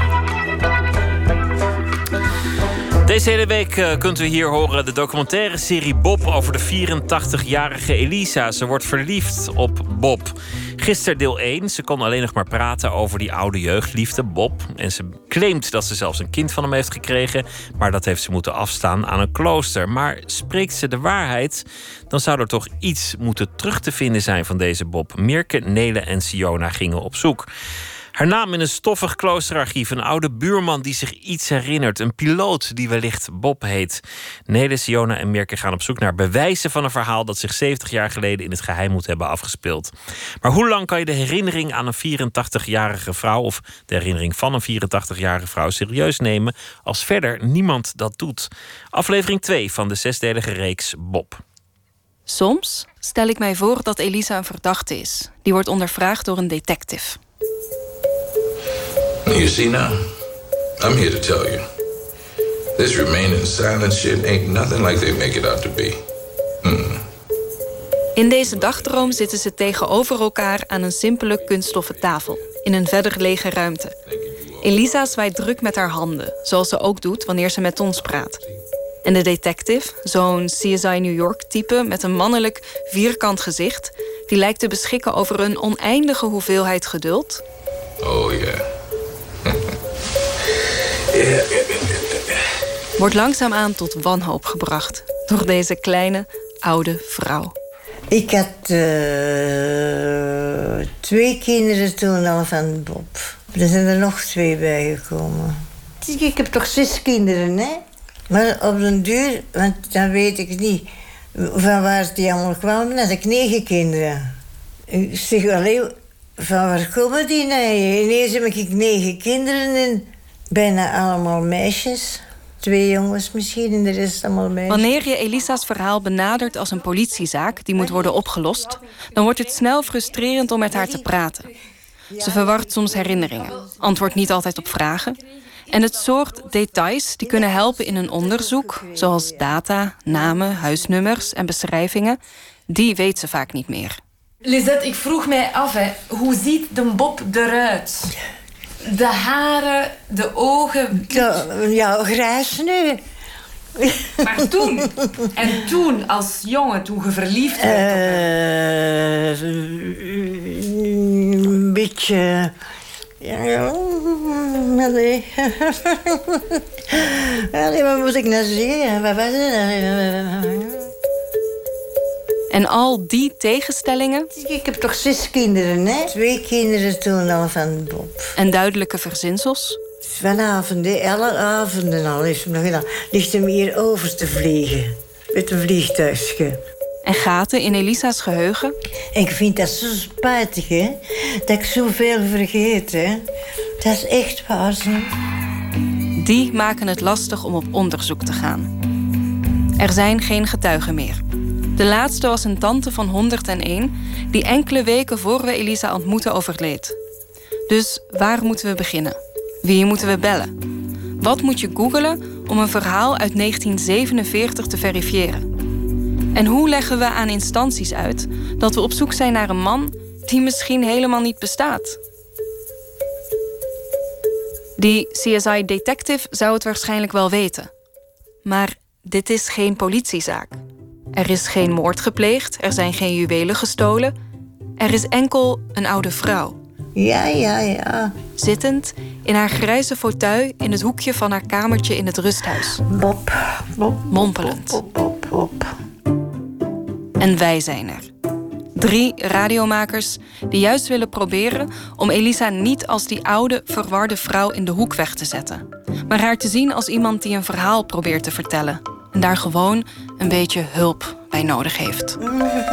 Deze hele week eh, kunt u hier horen de documentaire serie Bob over de 84-jarige Elisa. Ze wordt verliefd op Bob. Gisteren deel 1. Ze kon alleen nog maar praten over die oude jeugdliefde, Bob. En ze claimt dat ze zelfs een kind van hem heeft gekregen. Maar dat heeft ze moeten afstaan aan een klooster. Maar spreekt ze de waarheid, dan zou er toch iets moeten terug te vinden zijn van deze Bob. Mirke, Nele en Siona gingen op zoek. Haar naam in een stoffig kloosterarchief. Een oude buurman die zich iets herinnert. Een piloot die wellicht Bob heet. Nele, Siona en Mirke gaan op zoek naar bewijzen van een verhaal dat zich 70 jaar geleden in het geheim moet hebben afgespeeld. Maar hoe lang kan je de herinnering aan een 84-jarige vrouw of de herinnering van een 84-jarige vrouw serieus nemen als verder niemand dat doet? Aflevering 2 van de zesdelige reeks Bob. Soms stel ik mij voor dat Elisa een verdachte is. Die wordt ondervraagd door een detective. You see now, I'm here to tell you. This remaining silent shit ain't nothing like they make it out to be. In deze dagdroom zitten ze tegenover elkaar aan een simpele kunststoffen tafel. In een verder lege ruimte. Elisa zwaait druk met haar handen, zoals ze ook doet wanneer ze met ons praat. En de detective, zo'n CSI New York-type met een mannelijk vierkant gezicht, die lijkt te beschikken over een oneindige hoeveelheid geduld, Oh yeah. Wordt langzaamaan tot wanhoop gebracht door deze kleine, oude vrouw. Ik had eh, twee kinderen toen al van Bob. Er zijn er nog twee bijgekomen. Ik heb toch zes kinderen, hè? Maar op den duur, want dan weet ik niet van waar die allemaal kwamen, had ik negen kinderen. Ik zeg alleen, van waar komen die nou? Ineens heb ik negen kinderen en bijna allemaal meisjes. Twee jongens misschien en de rest allemaal meisjes. Wanneer je Elisa's verhaal benadert als een politiezaak die moet worden opgelost, dan wordt het snel frustrerend om met haar te praten. Ze verwart soms herinneringen, antwoordt niet altijd op vragen. En het soort details die kunnen helpen in een onderzoek, zoals data, namen, huisnummers en beschrijvingen, die weet ze vaak niet meer. Lisette, ik vroeg mij af, hè, hoe ziet de Bob eruit? De haren, de ogen. Ja, ja grijs nu. Maar toen, en toen als jongen, toen je verliefd werd. Eh, een beetje. Ja, ja. Allee. Allee, wat moet ik nou zeggen? Wat was het? En al die tegenstellingen Ik heb toch zes kinderen, hè? Twee kinderen toen al van Bob. en duidelijke verzinsels, Vanavond, hè? alle avonden al is hem nog gedaan. Ligt hem hier over te vliegen. Met een vliegtuigje. en gaten in Elisa's geheugen, En ik vind dat zo spijtig, hè? Dat ik zoveel vergeet, hè? Dat is echt waar, zo. die maken het lastig om op onderzoek te gaan. Er zijn geen getuigen meer. De laatste was een tante van 101 die enkele weken voor we Elisa ontmoeten overleed. Dus waar moeten we beginnen? Wie moeten we bellen? Wat moet je googelen om een verhaal uit 1947 te verifiëren? En hoe leggen we aan instanties uit dat we op zoek zijn naar een man die misschien helemaal niet bestaat? Die CSI-detective zou het waarschijnlijk wel weten. Maar dit is geen politiezaak. Er is geen moord gepleegd, er zijn geen juwelen gestolen. Er is enkel een oude vrouw. Ja, ja, ja. Zittend in haar grijze fauteuil in het hoekje van haar kamertje in het rusthuis. Bob, Bob, Mompelend. Bob, Bob, Bob. En wij zijn er. Drie radiomakers die juist willen proberen om Elisa niet als die oude, verwarde vrouw in de hoek weg te zetten. Maar haar te zien als iemand die een verhaal probeert te vertellen. En daar gewoon een beetje hulp bij nodig heeft.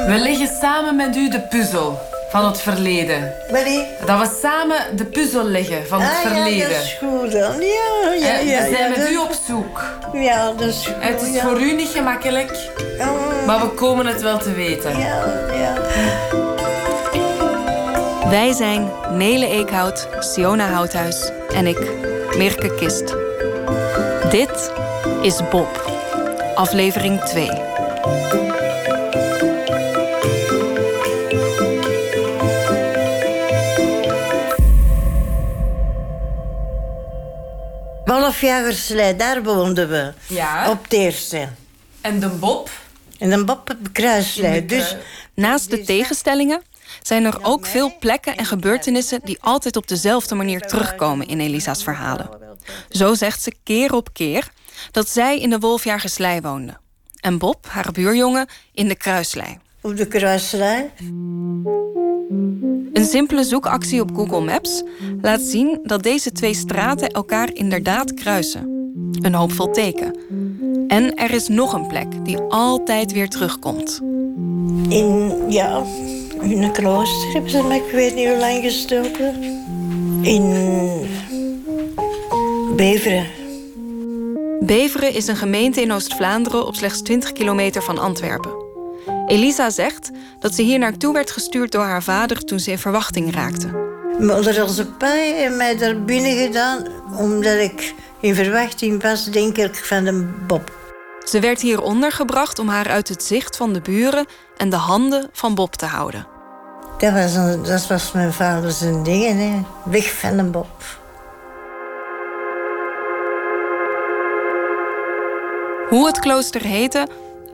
We leggen samen met u de puzzel van het verleden. Marie? Dat we samen de puzzel leggen van het Ah, ja, verleden. dat is goed dan. Ja, ja, Eh, ja. we zijn ja, met u op zoek. Ja, dat is goed. Het is ja. voor u niet gemakkelijk, Oh, maar we komen het wel te weten. Ja, ja. Wij zijn Nele Eekhout, Siona Houthuis en ik, Mirke Kist. Dit is Bob. Aflevering 2. Wolfjagerslei, daar woonden we. Ja. Op het eerste. En de Bob? En een Bob op de kruislei. Dus Naast de tegenstellingen zijn er ook veel plekken en gebeurtenissen die altijd op dezelfde manier terugkomen in Elisa's verhalen. Zo zegt ze keer op keer dat zij in de Wolfjagerslei woonde. En Bob, haar buurjongen, in de Kruislei. op de kruislei. Een simpele zoekactie op Google Maps laat zien dat deze twee straten elkaar inderdaad kruisen. Een hoopvol teken. En er is nog een plek die altijd weer terugkomt. In, ja, in een klooster hebben ze me, ik weet niet hoe lang gestoken. In Beveren. Beveren is een gemeente in Oost-Vlaanderen op slechts 20 kilometer van Antwerpen. Elisa zegt dat ze hier naartoe werd gestuurd door haar vader toen ze in verwachting raakte. Moeder onze pa heeft mij daar binnen gedaan omdat ik in verwachting was, denk ik, van de Bob. Ze werd hier ondergebracht om haar uit het zicht van de buren en de handen van Bob te houden. Dat was, een- dat was mijn vader zijn ding, hè. weg van de Bob. Hoe het klooster heette,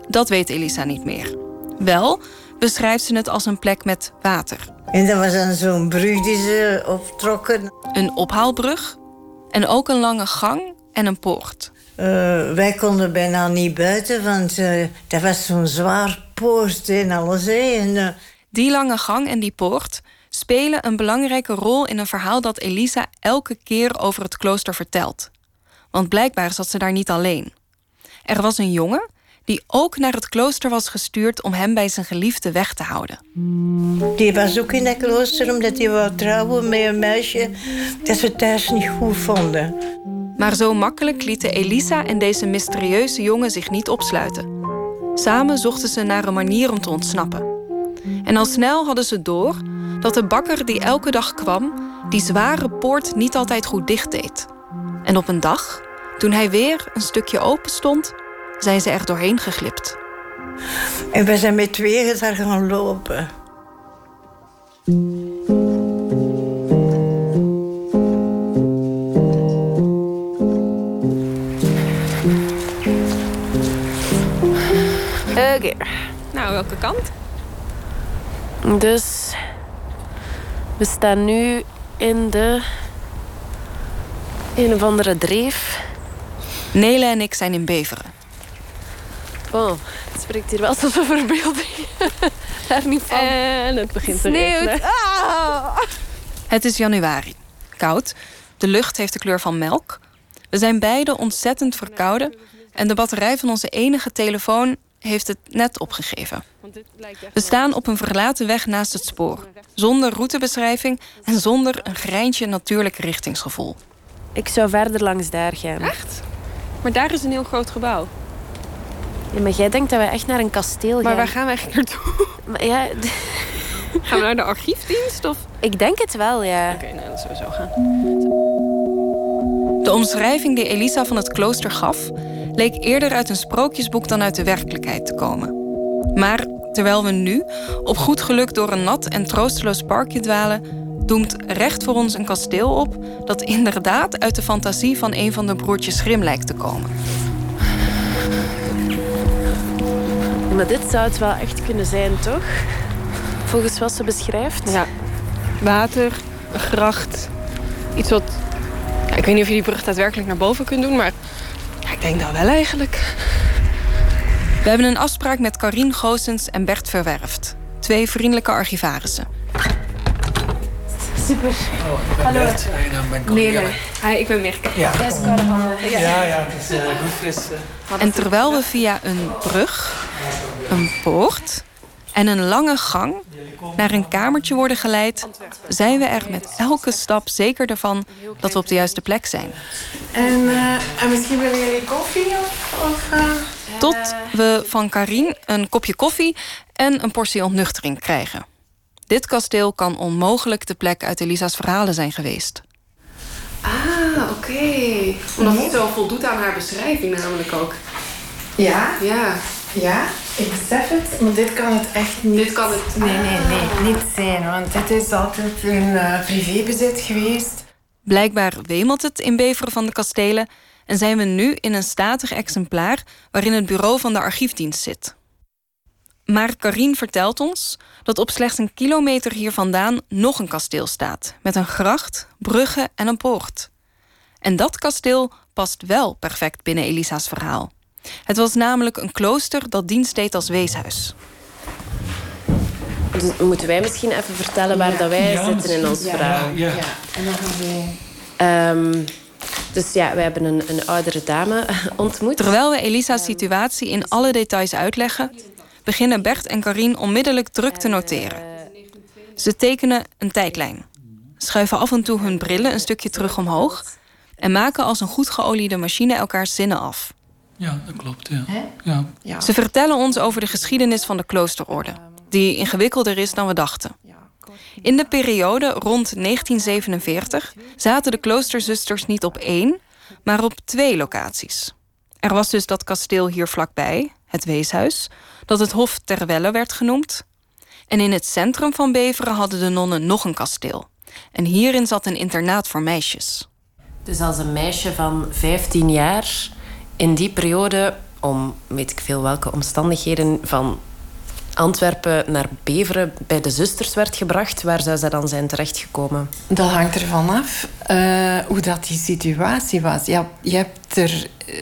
dat weet Elisa niet meer. Wel beschrijft ze het als een plek met water. En dat was dan zo'n brug die ze optrokken. Een ophaalbrug en ook een lange gang en een poort. Eh, wij konden bijna niet buiten, want eh, dat was zo'n zwaar poort en alles. Hè. En, eh, Die lange gang en die poort spelen een belangrijke rol in een verhaal dat Elisa elke keer over het klooster vertelt. Want blijkbaar zat ze daar niet alleen. Er was een jongen die ook naar het klooster was gestuurd om hem bij zijn geliefde weg te houden. die was ook in dat klooster omdat hij wou trouwen met een meisje dat ze thuis niet goed vonden. Maar zo makkelijk lieten Elisa en deze mysterieuze jongen zich niet opsluiten. Samen zochten ze naar een manier om te ontsnappen. En al snel hadden ze door dat de bakker die elke dag kwam, die zware poort niet altijd goed dicht deed. En op een dag, toen hij weer een stukje open stond, zijn ze er doorheen geglipt. En we zijn met tweeën daar gaan lopen. Oké. Nou, welke kant? Dus we staan nu in de een of andere dreef. Nele en ik zijn in Beveren. Oh, het spreekt hier wel tot een verbeelding. Daar niet van. En het begint te regenen. Ah! Het is januari. Koud. De lucht heeft de kleur van melk. We zijn beide ontzettend verkouden. En de batterij van onze enige telefoon heeft het net opgegeven. We staan op een verlaten weg naast het spoor. Zonder routebeschrijving en zonder een greintje natuurlijk richtingsgevoel. Ik zou verder langs daar gaan. Echt? Maar daar is een heel groot gebouw. Ja, maar jij denkt dat we echt naar een kasteel gaan. Maar waar gaan we eigenlijk naartoe? Maar ja, Gaan we naar de archiefdienst? Of? ik denk het wel, ja. Oké, nou, dat sowieso gaan. De omschrijving die Elisa van het klooster gaf, leek eerder uit een sprookjesboek dan uit de werkelijkheid te komen. Maar terwijl we nu op goed geluk door een nat en troosteloos parkje dwalen, doemt recht voor ons een kasteel op dat inderdaad uit de fantasie van een van de broertjes Grim lijkt te komen. Maar dit zou het wel echt kunnen zijn, toch? Volgens wat ze beschrijft. Ja, water, een gracht, iets wat. Ja, ik weet niet of je die brug daadwerkelijk naar boven kunt doen, maar ja, ik denk dat wel eigenlijk. We hebben een afspraak met Karine Goossens en Bert Verwerft, twee vriendelijke archivarissen. Super. Hallo. Nee, nee. Hi, ik ben Mirke. Ja. Ja, ja, het is eh, goed fris. eh. En terwijl we via een brug, een poort en een lange gang naar een kamertje worden geleid, zijn we er met elke stap zeker ervan dat we op de juiste plek zijn. En, eh, en misschien willen jullie koffie of... of eh? Tot we van Karin een kopje koffie en een portie ontnuchtering krijgen. Dit kasteel kan onmogelijk de plek uit Elisa's verhalen zijn geweest. Ah, oké. Omdat het zo voldoet aan haar beschrijving namelijk ook. Ja, ja, ja. Ik besef het, maar dit kan het echt niet. Dit kan het. Nee, nee, nee, niet zijn, want dit is altijd in uh, privébezit geweest. Blijkbaar wemelt het in Beveren van de kastelen en zijn we nu in een statig exemplaar waarin het bureau van de archiefdienst zit. Maar Karine vertelt ons dat op slechts een kilometer hier vandaan nog een kasteel staat. Met een gracht, bruggen en een poort. En dat kasteel past wel perfect binnen Elisa's verhaal. Het was namelijk een klooster dat dienst deed als weeshuis. Dus moeten wij misschien even vertellen waar dat wij zitten in ons verhaal? Ja, ja. en dan gaan wij... Um, dus ja, we hebben een, een oudere dame ontmoet. Terwijl we Elisa's situatie in alle details uitleggen, beginnen Bert en Karine onmiddellijk druk te noteren. Ze tekenen een tijdlijn, schuiven af en toe hun brillen een stukje terug omhoog en maken als een goed geoliede machine elkaars zinnen af. Ja, dat klopt. Ja. Ja. Ze vertellen ons over de geschiedenis van de kloosterorde, die ingewikkelder is dan we dachten. In de periode rond 1947 zaten de kloosterzusters niet op één, maar op twee locaties. Er was dus dat kasteel hier vlakbij, het weeshuis, dat het Hof ter Welle werd genoemd. En in het centrum van Beveren hadden de nonnen nog een kasteel. En hierin zat een internaat voor meisjes. Dus als een meisje van 15 jaar in die periode, om weet ik veel welke omstandigheden, van Antwerpen naar Beveren bij de zusters werd gebracht, waar zou zij dan zijn terechtgekomen? Dat hangt ervan af uh, hoe dat die situatie was. Ja, je hebt er uh,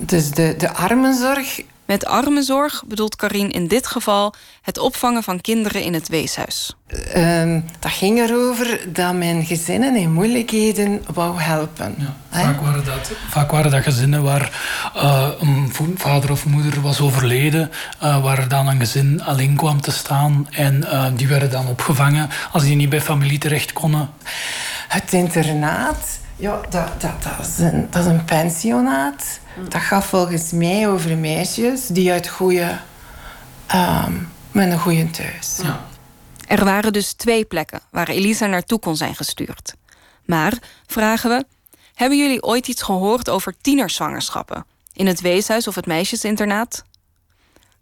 dus de, de armenzorg met armenzorg bedoelt Karin in dit geval het opvangen van kinderen in het weeshuis. Uh, dat ging erover dat men gezinnen in moeilijkheden wou helpen. Ja, vaak, waren dat, vaak waren dat gezinnen waar uh, een vader of moeder was overleden, uh, waar dan een gezin alleen kwam te staan en uh, die werden dan opgevangen als die niet bij familie terecht konden. Het internaat, ja, dat, dat, dat, is, een, dat is een pensionaat. Dat gaat volgens mij over meisjes die uit goede, um, met een goede thuis. Ja. Er waren dus twee plekken waar Elisa naartoe kon zijn gestuurd. Maar, vragen we, hebben jullie ooit iets gehoord over tienerzwangerschappen? In het weeshuis of het meisjesinternaat?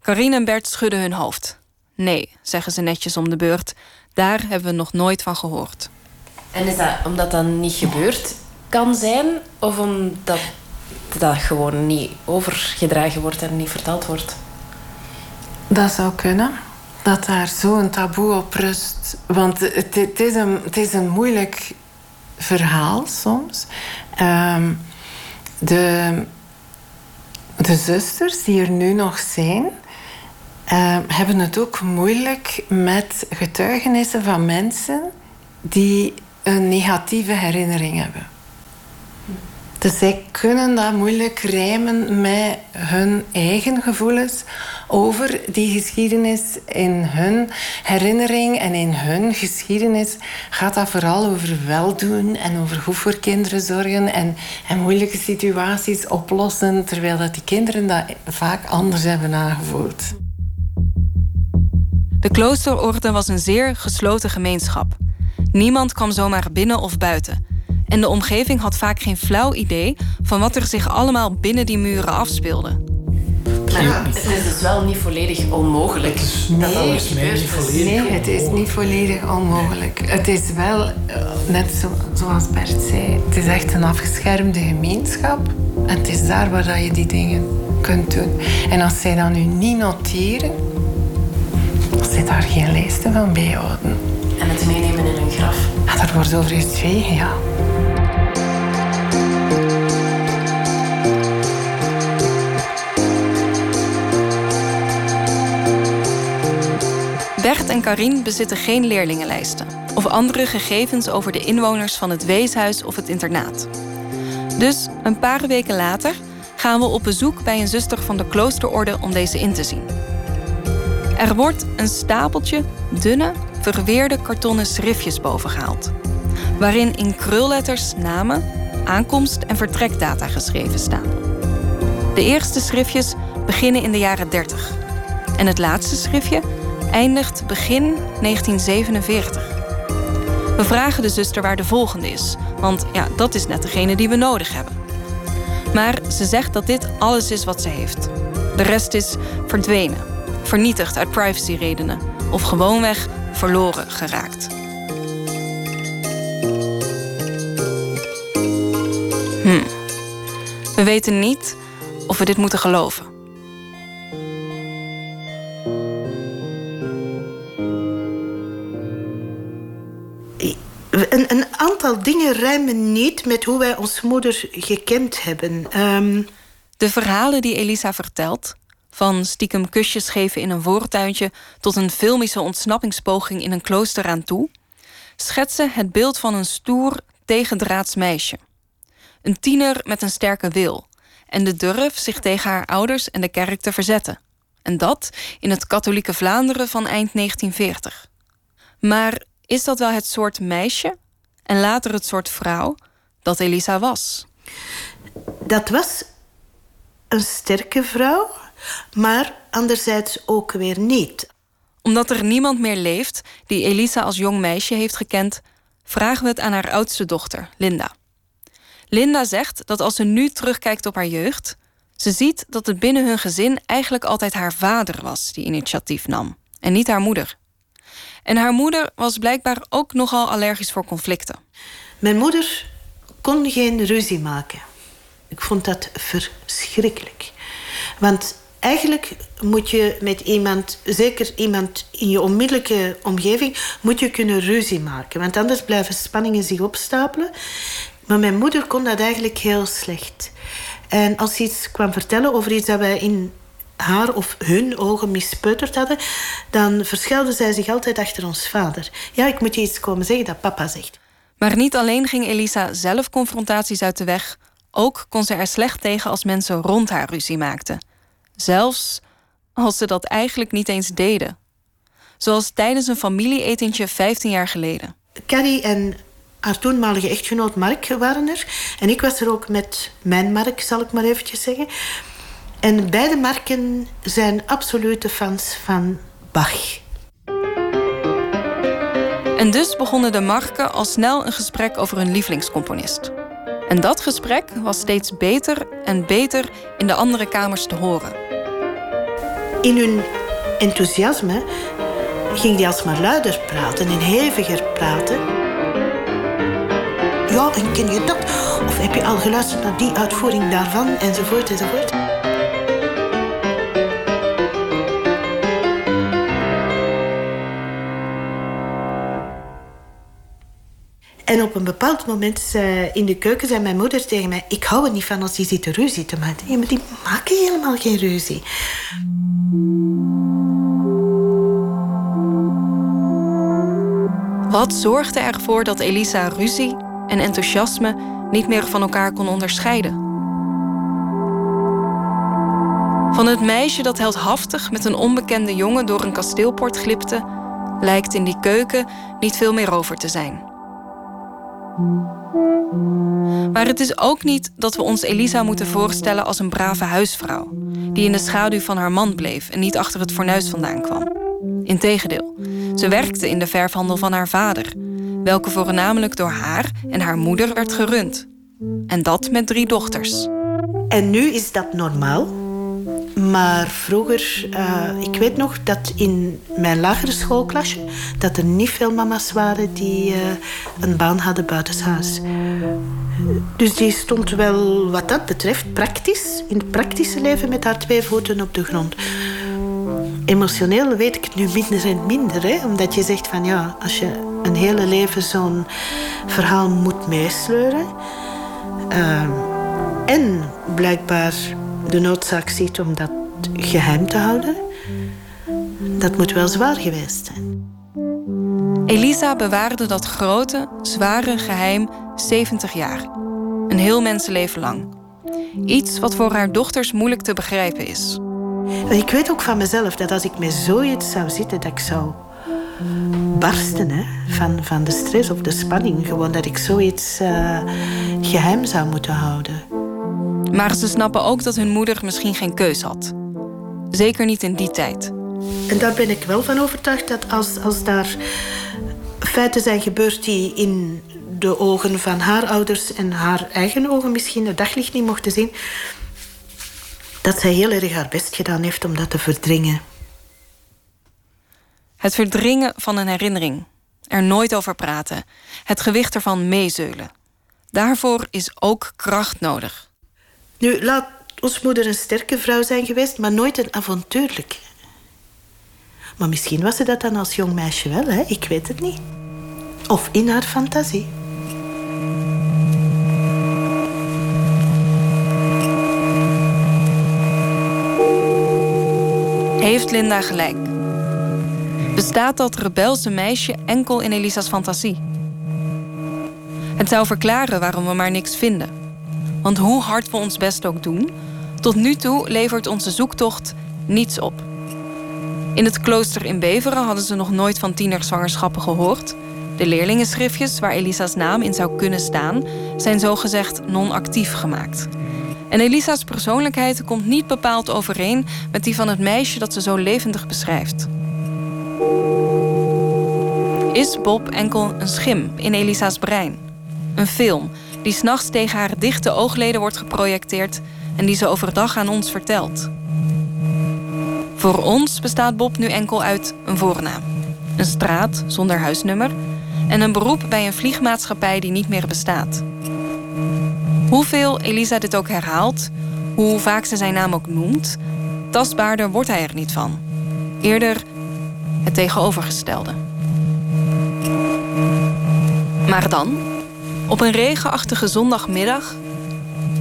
Karine en Bert schudden hun hoofd. Nee, zeggen ze netjes om de beurt. Daar hebben we nog nooit van gehoord. En is dat omdat dat niet gebeurd kan zijn? Of omdat dat gewoon niet overgedragen wordt en niet verteld wordt. Dat zou kunnen. Dat daar zo'n taboe op rust. Want het, is een, het is een moeilijk verhaal soms. Um, de, de zusters die er nu nog zijn, uh, hebben het ook moeilijk met getuigenissen van mensen die een negatieve herinnering hebben. Dus zij kunnen dat moeilijk rijmen met hun eigen gevoelens over die geschiedenis. In hun herinnering en in hun geschiedenis gaat dat vooral over weldoen en over goed voor kinderen zorgen en, en moeilijke situaties oplossen, terwijl dat die kinderen dat vaak anders hebben aangevoeld. De kloosterorde was een zeer gesloten gemeenschap. Niemand kwam zomaar binnen of buiten. En de omgeving had vaak geen flauw idee van wat er zich allemaal binnen die muren afspeelde. Maar het is dus wel niet volledig onmogelijk. Nee, dat alles niet volledig nee het is niet volledig onmogelijk. Het is wel, eh, net zo, zoals Bert zei, het is echt een afgeschermde gemeenschap. En het is daar waar je die dingen kunt doen. En als zij dan nu niet noteren, als zij daar geen lijsten van bijhouden. En het meenemen in een graf. Ja, daar wordt over gezwegen, ja. Bert en Karin bezitten geen leerlingenlijsten of andere gegevens over de inwoners van het weeshuis of het internaat. Dus een paar weken later gaan we op bezoek bij een zuster van de kloosterorde om deze in te zien. Er wordt een stapeltje dunne, verweerde kartonnen schriftjes bovengehaald, waarin in krulletters namen, aankomst en vertrekdata geschreven staan. De eerste schriftjes beginnen in de jaren 30 en het laatste schriftje eindigt begin 1947. We vragen de zuster waar de volgende is, want ja, dat is net degene die we nodig hebben. Maar ze zegt dat dit alles is wat ze heeft. De rest is verdwenen, vernietigd uit privacyredenen of gewoonweg verloren geraakt. Hm. We weten niet of we dit moeten geloven. Een, een aantal dingen rijmen niet met hoe wij ons moeder gekend hebben. Ehm, De verhalen die Elisa vertelt, van stiekem kusjes geven in een voortuintje tot een filmische ontsnappingspoging in een klooster aan toe, schetsen het beeld van een stoer, tegendraads meisje. Een tiener met een sterke wil en de durf zich tegen haar ouders en de kerk te verzetten. En dat in het katholieke Vlaanderen van eind 1940. Maar is dat wel het soort meisje en later het soort vrouw dat Elisa was? dat was een sterke vrouw, maar anderzijds ook weer niet. Omdat er niemand meer leeft die Elisa als jong meisje heeft gekend, vragen we het aan haar oudste dochter, Linda. Linda zegt dat als ze nu terugkijkt op haar jeugd, ze ziet dat het binnen hun gezin eigenlijk altijd haar vader was die initiatief nam en niet haar moeder. En haar moeder was blijkbaar ook nogal allergisch voor conflicten. Mijn moeder kon geen ruzie maken. Ik vond dat verschrikkelijk. Want eigenlijk moet je met iemand, zeker iemand in je onmiddellijke omgeving, moet je kunnen ruzie maken. Want anders blijven spanningen zich opstapelen. Maar mijn moeder kon dat eigenlijk heel slecht. En als ze iets kwam vertellen over iets dat wij in haar of hun ogen mispeuterd hadden, dan verschuilde zij zich altijd achter ons vader. Ja, ik moet je iets komen zeggen dat papa zegt. Maar niet alleen ging Elisa zelf confrontaties uit de weg, ook kon ze er slecht tegen als mensen rond haar ruzie maakten. Zelfs als ze dat eigenlijk niet eens deden. Zoals tijdens een familieetentje 15 jaar geleden. Carrie en haar toenmalige echtgenoot Mark waren er. En ik was er ook met mijn Mark, zal ik maar eventjes zeggen. En beide Marken zijn absolute fans van Bach. En dus begonnen de Marken al snel een gesprek over hun lievelingscomponist. En dat gesprek was steeds beter en beter in de andere kamers te horen. In hun enthousiasme ging die alsmaar luider praten en heviger praten. Ja, en ken je dat? Of heb je al geluisterd naar die uitvoering daarvan? Enzovoort, enzovoort. En op een bepaald moment zei, in de keuken zei mijn moeder tegen mij... Ik hou er niet van als die zitten ruzie te maken. Ja, maar die maken helemaal geen ruzie. Wat zorgde ervoor dat Elisa ruzie en enthousiasme niet meer van elkaar kon onderscheiden? Van het meisje dat heldhaftig met een onbekende jongen door een kasteelpoort glipte, lijkt in die keuken niet veel meer over te zijn. Maar het is ook niet dat we ons Elisa moeten voorstellen als een brave huisvrouw, die in de schaduw van haar man bleef en niet achter het fornuis vandaan kwam. Integendeel, ze werkte in de verfhandel van haar vader, welke voornamelijk door haar en haar moeder werd gerund. En dat met drie dochters. En nu is dat normaal. Maar vroeger, eh, ik weet nog dat in mijn lagere schoolklasje... dat er niet veel mama's waren die eh, een baan hadden buitenshuis. Dus die stond wel, wat dat betreft, praktisch... in het praktische leven met haar twee voeten op de grond. Emotioneel weet ik het nu minder en minder. Hè? Omdat je zegt van ja, als je een hele leven zo'n verhaal moet meesleuren... eh, en blijkbaar de noodzaak ziet om dat geheim te houden, dat moet wel zwaar geweest zijn. Elisa bewaarde dat grote, zware geheim 70 jaar. Een heel mensenleven lang. Iets wat voor haar dochters moeilijk te begrijpen is. Ik weet ook van mezelf dat als ik met zoiets zou zitten, dat ik zou barsten hè? Van, van de stress of de spanning. Gewoon dat ik zoiets uh, geheim zou moeten houden. Maar ze snappen ook dat hun moeder misschien geen keus had. Zeker niet in die tijd. En daar ben ik wel van overtuigd dat als, als daar feiten zijn gebeurd die in de ogen van haar ouders en haar eigen ogen misschien het daglicht niet mochten zien, dat zij heel erg haar best gedaan heeft om dat te verdringen. Het verdringen van een herinnering. Er nooit over praten. Het gewicht ervan meezeulen. Daarvoor is ook kracht nodig. Nu, laat ons moeder een sterke vrouw zijn geweest, maar nooit een avontuurlijk. Maar misschien was ze dat dan als jong meisje wel, hè? ik weet het niet. Of in haar fantasie. Heeft Linda gelijk? Bestaat dat rebelse meisje enkel in Elisa's fantasie? Het zou verklaren waarom we maar niks vinden. Want hoe hard we ons best ook doen, tot nu toe levert onze zoektocht niets op. In het klooster in Beveren hadden ze nog nooit van tienerzwangerschappen gehoord. De leerlingenschriftjes waar Elisa's naam in zou kunnen staan, zijn zogezegd non-actief gemaakt. En Elisa's persoonlijkheid komt niet bepaald overeen met die van het meisje dat ze zo levendig beschrijft. Is Bob enkel een schim in Elisa's brein? Een film die s'nachts tegen haar dichte oogleden wordt geprojecteerd en die ze overdag aan ons vertelt. Voor ons bestaat Bob nu enkel uit een voornaam, een straat zonder huisnummer en een beroep bij een vliegmaatschappij die niet meer bestaat. Hoeveel Elisa dit ook herhaalt, hoe vaak ze zijn naam ook noemt, tastbaarder wordt hij er niet van. Eerder het tegenovergestelde. Maar dan, op een regenachtige zondagmiddag,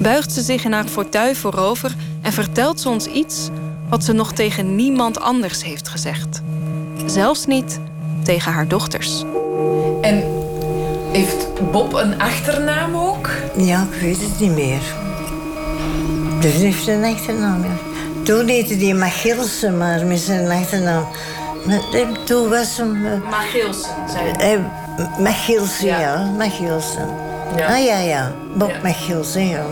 buigt ze zich in haar fauteuil voorover en vertelt ze ons iets wat ze nog tegen niemand anders heeft gezegd. Zelfs niet tegen haar dochters. En heeft Bob een achternaam ook? Ja, ik weet het niet meer. Dus hij heeft een achternaam, ja. Toen heette hij Machilsen, maar met zijn achternaam. Toen was hem... eh, Magilsen, zei Machilsen, ja. Machilsen. Ja. Ah ja, ja. Bob ja.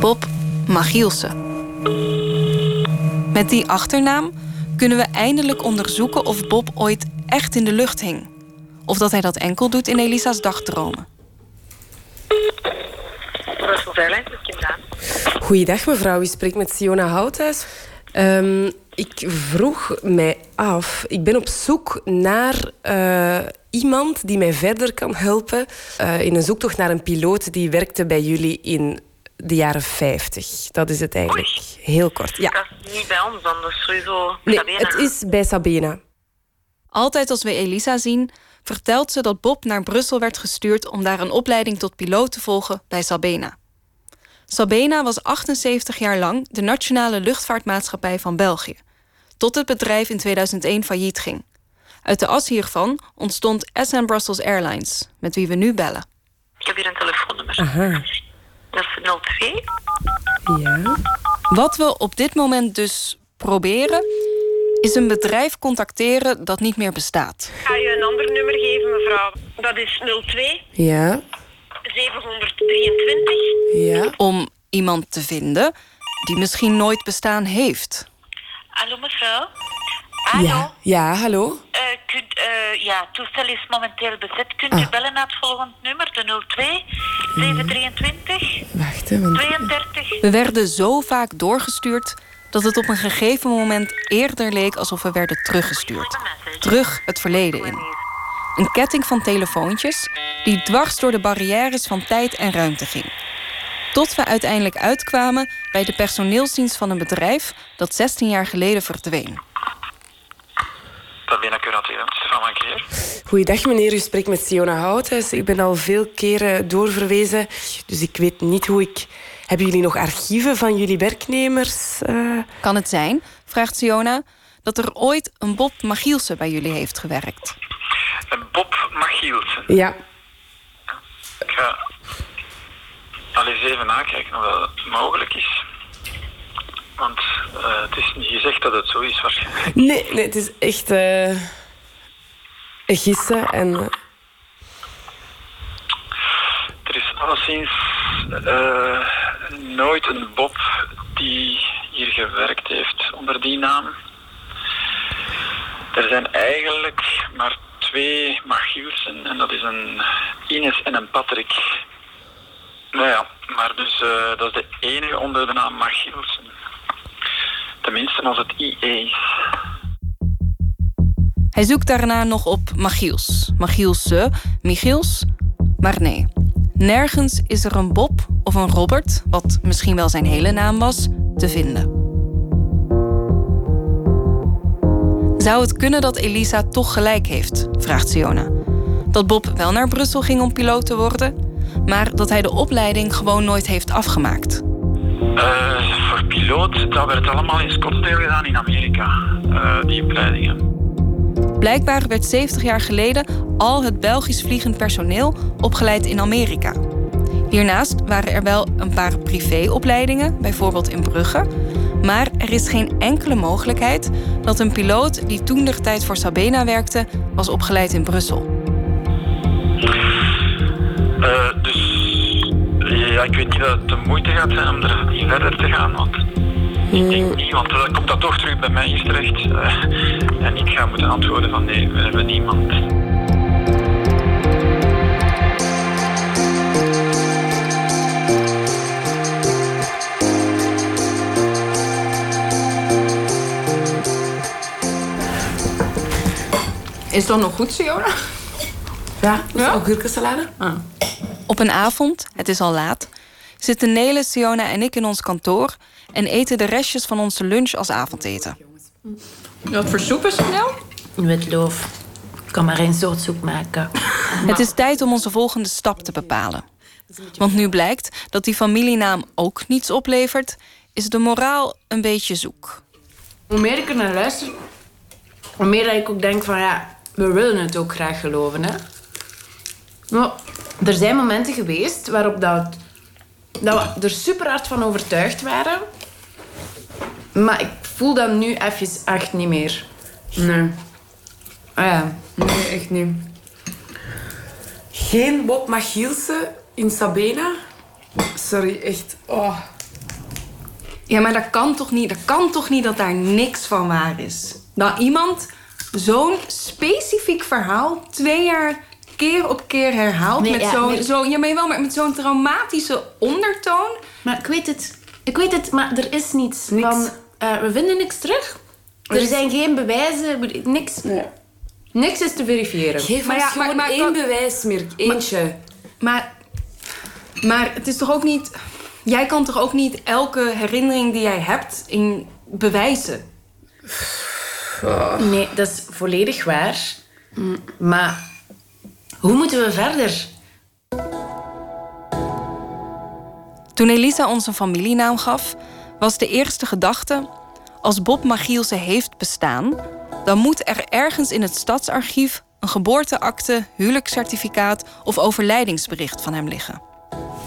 Bob Magielsen. Met die achternaam kunnen we eindelijk onderzoeken of Bob ooit echt in de lucht hing. Of dat hij dat enkel doet in Elisa's dagdromen. Kim Daan. Goeiedag mevrouw, u spreekt met Siona Houthuis. Ehm, ik vroeg mij af, ik ben op zoek naar eh, iemand die mij verder kan helpen eh, in een zoektocht naar een piloot die werkte bij jullie in de jaren 50. Dat is het eigenlijk. Heel kort. Ja. Dat is niet bij ons dan, dat is sowieso Nee, Sabena. het is bij Sabena. Altijd als we Elisa zien, vertelt ze dat Bob naar Brussel werd gestuurd om daar een opleiding tot piloot te volgen bij Sabena. Sabena was 78 jaar lang de nationale luchtvaartmaatschappij van België, tot het bedrijf in 2001 failliet ging. Uit de as hiervan ontstond SN Brussels Airlines, met wie we nu bellen. Ik heb hier een telefoonnummer. Aha. Dat is 02. Ja. Wat we op dit moment dus proberen, is een bedrijf contacteren dat niet meer bestaat. Ik ga je een ander nummer geven, mevrouw. Dat is 02 Ja. 723. Ja. Om iemand te vinden die misschien nooit bestaan heeft. Hallo, mevrouw. Hallo. Ja. Ja, hallo. Eh, kunt, eh, ja, het toestel is momenteel bezet. Kunt Ah. u bellen naar het volgende nummer, de 02 723 Wacht, hè, want... 32. We werden zo vaak doorgestuurd dat het op een gegeven moment eerder leek alsof we werden teruggestuurd. Terug het verleden in. Een ketting van telefoontjes die dwars door de barrières van tijd en ruimte ging. Tot we uiteindelijk uitkwamen bij de personeelsdienst van een bedrijf dat 16 jaar geleden verdween. Stefan van Keer. Goeiedag meneer, u spreekt met Siona Houthuis. Ik ben al veel keren doorverwezen, dus ik weet niet hoe ik... Hebben jullie nog archieven van jullie werknemers? eh? Kan het zijn, vraagt Siona, dat er ooit een Bob Magielsen bij jullie heeft gewerkt? Bob Machielsen. Ja. Ik ga al eens even nakijken of dat mogelijk is. Want eh, het is niet gezegd dat het zo is waarschijnlijk. Nee, nee, het is echt eh gissen en... eh, Er is alleszins nooit een Bob die hier gewerkt heeft onder die naam. Er zijn eigenlijk maar twee Magielsen en dat is een Ines en een Patrick. Nou ja, maar dus eh, dat is de enige onder de naam Magielsen. Tenminste als het IE is. Hij zoekt daarna nog op Magiels, Magielse, Michiels. Maar nee, nergens is er een Bob of een Robert, wat misschien wel zijn hele naam was, te vinden. Zou het kunnen dat Elisa toch gelijk heeft? vraagt Siona. Dat Bob wel naar Brussel ging om piloot te worden, maar dat hij de opleiding gewoon nooit heeft afgemaakt. Eh, voor piloot, dat werd allemaal in Scottsdale gedaan in Amerika, eh, die opleidingen. Blijkbaar werd 70 jaar geleden al het Belgisch vliegend personeel opgeleid in Amerika. Hiernaast waren er wel een paar privéopleidingen, bijvoorbeeld in Brugge. Maar er is geen enkele mogelijkheid dat een piloot die toen de tijd voor Sabena werkte, was opgeleid in Brussel. Eh, dus ja, ik weet niet dat het de moeite gaat zijn om er niet verder te gaan. Want ik denk niet, want dan komt dat toch terug bij mij hier terecht. Eh, en ik ga moeten antwoorden van nee, we hebben niemand. Is dat nog goed, Siona? Ja, dat is ook gurkensalade. Op een avond, het is al laat, zitten Nele, Siona en ik in ons kantoor en eten de restjes van onze lunch als avondeten. Wat voor soep is het nou? Witloof. Ik kan maar één soort soep maken. Het is tijd om onze volgende stap te bepalen. Want nu blijkt dat die familienaam ook niets oplevert, is de moraal een beetje zoek. Hoe meer ik er naar luister, hoe meer dat ik ook denk van ja, we willen het ook graag geloven. Hè? Maar er zijn momenten geweest waarop dat, dat we er super hard van overtuigd waren. Maar ik voel dat nu even echt niet meer. Nee. Ah ja. Nee, echt niet. Geen Bob Magielsen in Sabena? Sorry, echt. Oh. Ja, maar dat kan toch niet? Dat kan toch niet dat daar niks van waar is? Dat iemand zo'n specifiek verhaal twee jaar keer op keer herhaalt Nee, met ja, zo'n nee. zo, ja, maar jawel, maar met zo'n traumatische ondertoon. Maar ik weet het. Ik weet het, maar er is niets. Van, eh, we vinden niks terug. Er, Er is- zijn geen bewijzen, niks. Niks is te verifiëren. Geef Maar ja, maar- maar één kan- bewijsmerk. Eentje. Maar, maar het is toch ook niet. Jij kan toch ook niet elke herinnering die jij hebt in bewijzen? Nee, dat is volledig waar. Maar hoe moeten we verder? Toen Elisa ons een familienaam gaf, was de eerste gedachte: als Bob Magielsen heeft bestaan, dan moet er ergens in het stadsarchief een geboorteakte, huwelijkscertificaat of overlijdingsbericht van hem liggen.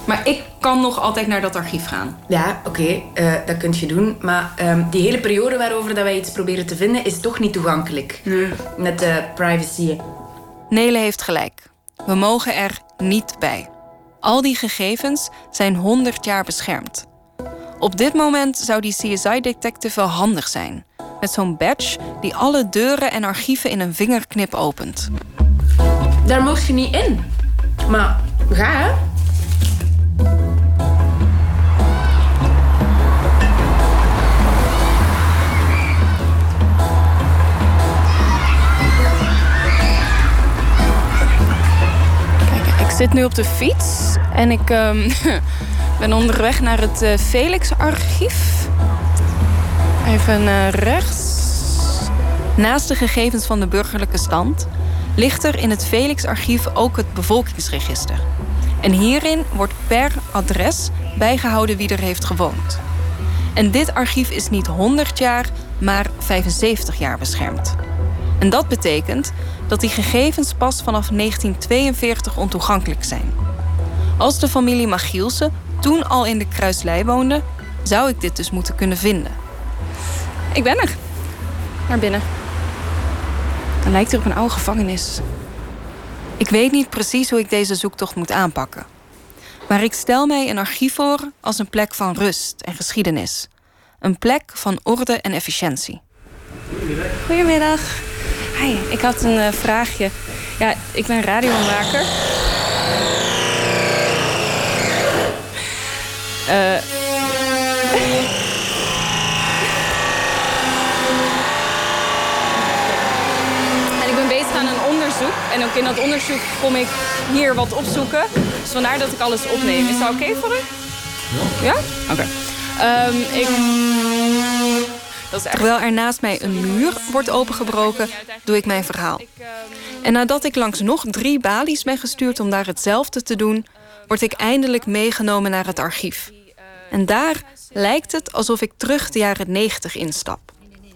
Maar ik kan nog altijd naar dat archief gaan. Ja, oké, eh, dat kun je doen. Maar ehm, die hele periode waarover dat wij iets proberen te vinden, is toch niet toegankelijk. Met de privacy. Nele heeft gelijk. We mogen er niet bij. Al die gegevens zijn 100 jaar beschermd. Op dit moment zou die CSI-detective wel handig zijn. Met zo'n badge die alle deuren en archieven in een vingerknip opent. Daar mocht je niet in. Maar ga, hè. Zit nu op de fiets en ik ehm, ben onderweg naar het eh, Felix-archief. Even eh, rechts. Naast de gegevens van de burgerlijke stand ligt er in het Felix-archief ook het bevolkingsregister. En hierin wordt per adres bijgehouden wie er heeft gewoond. En dit archief is niet 100 jaar, maar 75 jaar beschermd. En dat betekent dat die gegevens pas vanaf 1942 ontoegankelijk zijn. Als de familie Magielsen toen al in de Kruislei woonde, zou ik dit dus moeten kunnen vinden. Ik ben er. Naar binnen. Het lijkt hier op een oude gevangenis. Ik weet niet precies hoe ik deze zoektocht moet aanpakken. Maar ik stel mij een archief voor als een plek van rust en geschiedenis. Een plek van orde en efficiëntie. Goedemiddag. Hi, ik had een eh, vraagje. Ja, ik ben radiomaker. Eh. En ik ben bezig aan een onderzoek. En ook in dat onderzoek kom ik hier wat opzoeken. Dus vandaar dat ik alles opneem. Is dat oké voor u? Ja? Oké. Ehm, ik... Terwijl er naast mij een muur wordt opengebroken, doe ik mijn verhaal. En nadat ik langs nog drie balies ben gestuurd om daar hetzelfde te doen, word ik eindelijk meegenomen naar het archief. En daar lijkt het alsof ik terug de jaren 90 instap.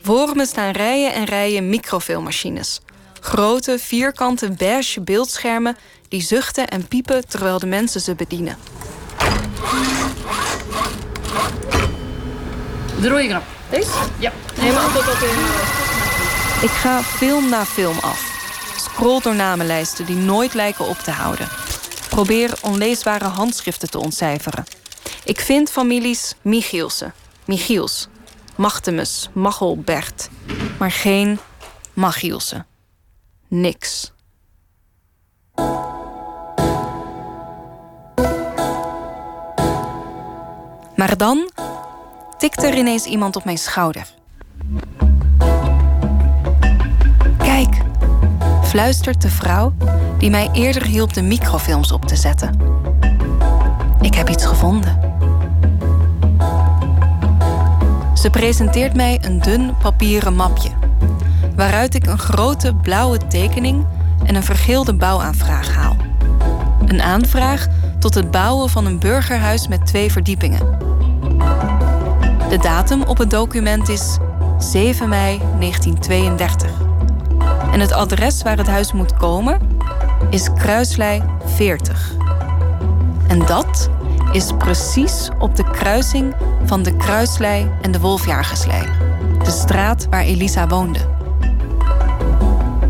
Voor me staan rijen en rijen microfilmmachines. Grote, vierkante, beige beeldschermen die zuchten en piepen terwijl de mensen ze bedienen. De rode knop. Deze? Ja. Helemaal tot op in. Ik ga film na film af. Scroll door namenlijsten die nooit lijken op te houden. Probeer onleesbare handschriften te ontcijferen. Ik vind families Michielsen, Michiels, Machtemus, Machel, Bert. Maar geen Machielsen. Niks. Maar dan tikt er ineens iemand op mijn schouder. Kijk, fluistert de vrouw die mij eerder hielp de microfilms op te zetten. Ik heb iets gevonden. Ze presenteert mij een dun papieren mapje, waaruit ik een grote blauwe tekening en een vergeelde bouwaanvraag haal. Een aanvraag tot het bouwen van een burgerhuis met twee verdiepingen. De datum op het document is 7 mei 1932. En het adres waar het huis moet komen is Kruislei 40. En dat is precies op de kruising van de Kruislei en de Wolfjagerslei. De straat waar Elisa woonde.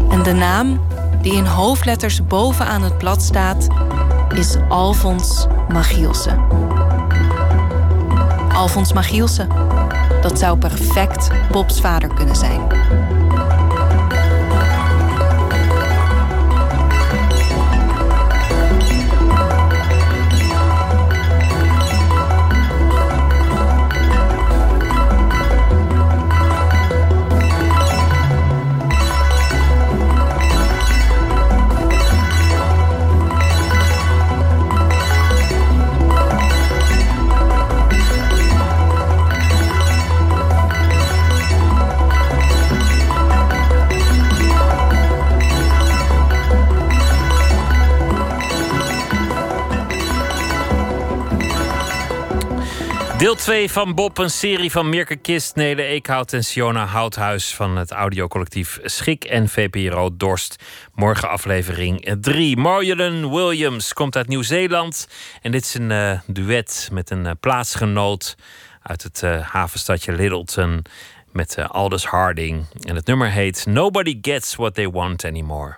En de naam die in hoofdletters bovenaan het blad staat is Alfons Magielsen. Alfons Magielsen. Dat zou perfect Bobs vader kunnen zijn. Deel 2 van Bob, een serie van Mirke Kist, Nele Eekhout en Siona Houthuis van het audiocollectief Schik en VPRO Dorst. Morgen aflevering 3. Marjolyn Williams komt uit Nieuw-Zeeland en dit is een eh, duet met een uh, plaatsgenoot uit het uh, havenstadje Littleton met Aldous Harding. En het nummer heet Nobody Gets What They Want Anymore.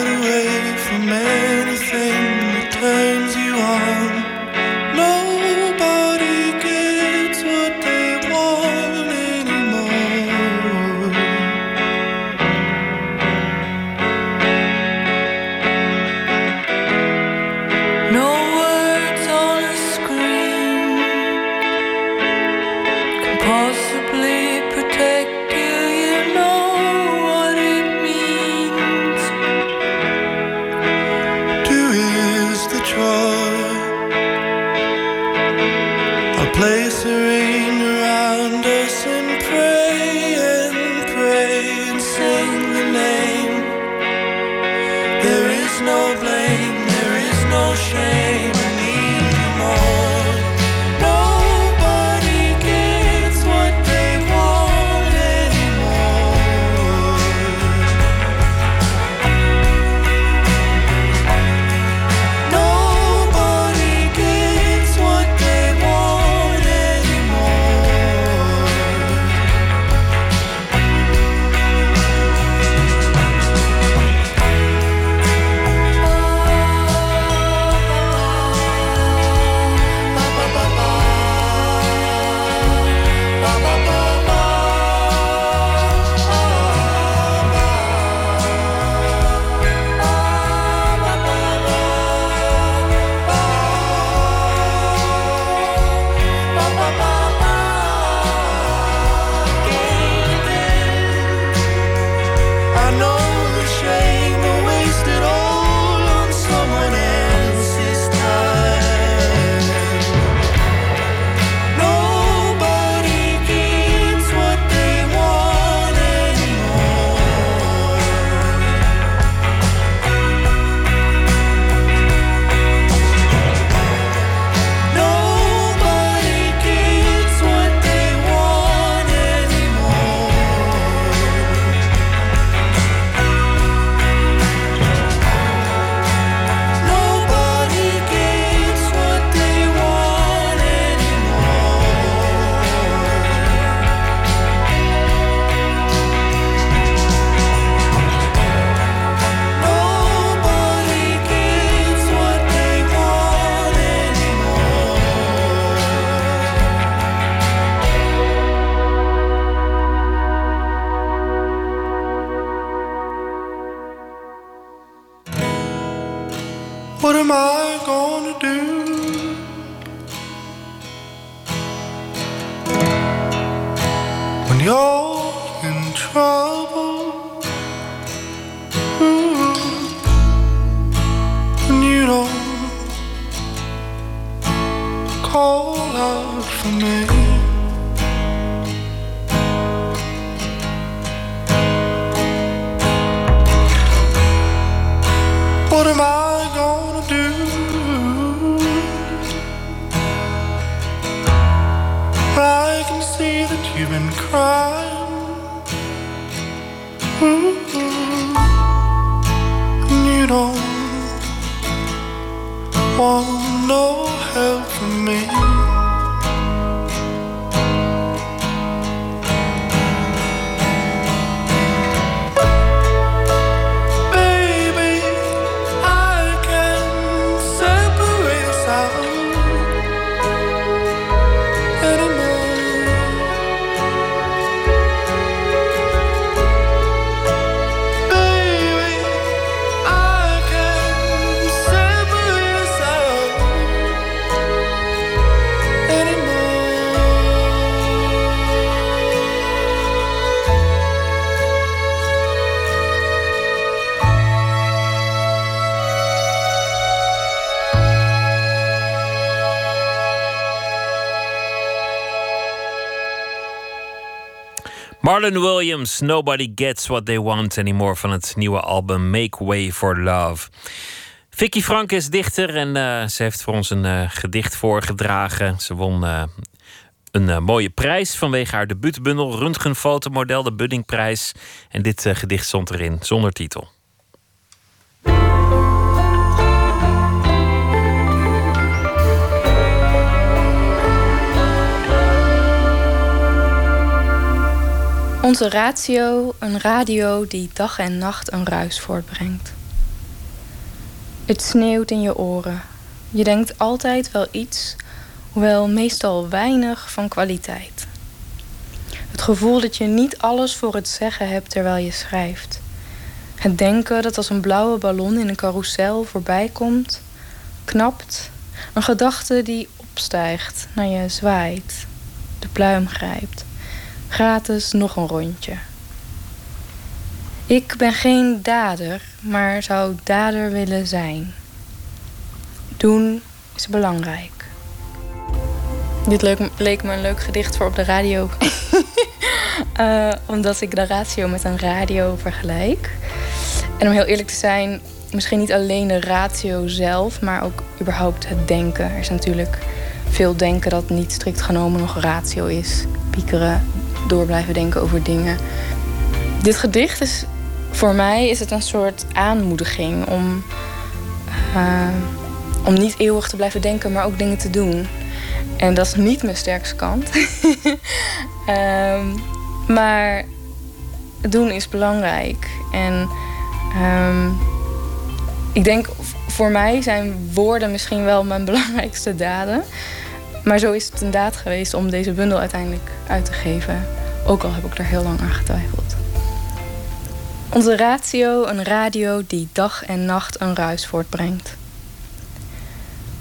Marlon Williams, Nobody Gets What They Want Anymore van het nieuwe album Make Way for Love. Vicky Frank is dichter en eh, ze heeft voor ons een eh, gedicht voorgedragen. Ze won eh, een mooie prijs vanwege haar debuutbundel Röntgenfotomodel, de Buddingprijs. En dit gedicht stond erin, zonder titel. Onze ratio, een radio die dag en nacht een ruis voortbrengt. Het sneeuwt in je oren. Je denkt altijd wel iets, hoewel meestal weinig van kwaliteit. Het gevoel dat je niet alles voor het zeggen hebt terwijl je schrijft. Het denken dat als een blauwe ballon in een carousel voorbij komt, knapt. Een gedachte die opstijgt, naar je zwaait, de pluim grijpt. Gratis nog een rondje. Ik ben geen dader, maar zou dader willen zijn. Doen is belangrijk. Dit leuk, leek me een leuk gedicht voor op de radio. Eh, omdat ik de ratio met een radio vergelijk. En om heel eerlijk te zijn, misschien niet alleen de ratio zelf, maar ook überhaupt het denken. Er is natuurlijk veel denken dat niet strikt genomen nog ratio is. Piekeren, door blijven denken over dingen. Dit gedicht is voor mij is het een soort aanmoediging om, eh, om niet eeuwig te blijven denken, maar ook dingen te doen. En dat is niet mijn sterkste kant. Ehm, maar doen is belangrijk. En ehm, ik denk voor mij zijn woorden misschien wel mijn belangrijkste daden. Maar zo is het een daad geweest om deze bundel uiteindelijk uit te geven. Ook al heb ik er heel lang aan getwijfeld. Onze ratio, een radio die dag en nacht een ruis voortbrengt.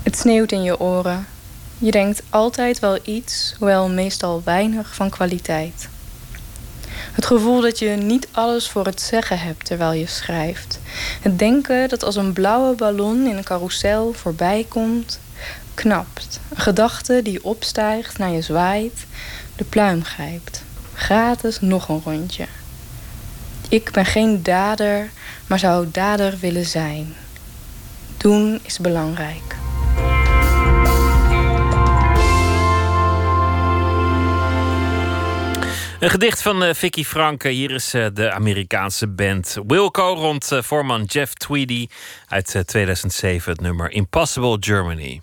Het sneeuwt in je oren. Je denkt altijd wel iets, hoewel meestal weinig van kwaliteit. Het gevoel dat je niet alles voor het zeggen hebt terwijl je schrijft. Het denken dat als een blauwe ballon in een carousel voorbij komt, knapt. Een gedachte die opstijgt, naar je zwaait, de pluim grijpt. Gratis nog een rondje. Ik ben geen dader, maar zou dader willen zijn. Doen is belangrijk. Een gedicht van eh, Vicky Franke. Hier is eh, de Amerikaanse band Wilco rond eh, voorman Jeff Tweedy uit eh, 2007 het nummer Impossible Germany.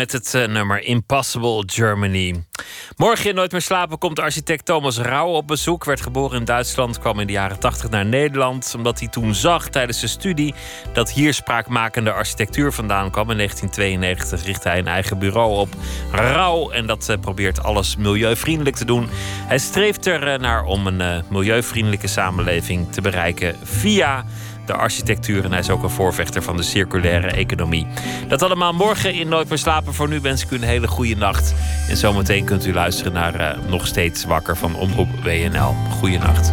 Met het eh, nummer Impossible Germany. Morgen in Nooit meer slapen komt architect Thomas Rauw op bezoek. Werd geboren in Duitsland, kwam in de jaren 80 naar Nederland. Omdat hij toen zag tijdens zijn studie dat hier spraakmakende architectuur vandaan kwam. In 1992 richtte hij een eigen bureau op Rauw. En dat eh, probeert alles milieuvriendelijk te doen. Hij streeft er eh, naar om een milieuvriendelijke samenleving te bereiken via de architectuur. En hij is ook een voorvechter van de circulaire economie. Dat allemaal morgen in Nooit meer slapen. Voor nu wens ik u een hele goede nacht. En zometeen kunt u luisteren naar eh, Nog Steeds Wakker van Omroep WNL. Goeienacht.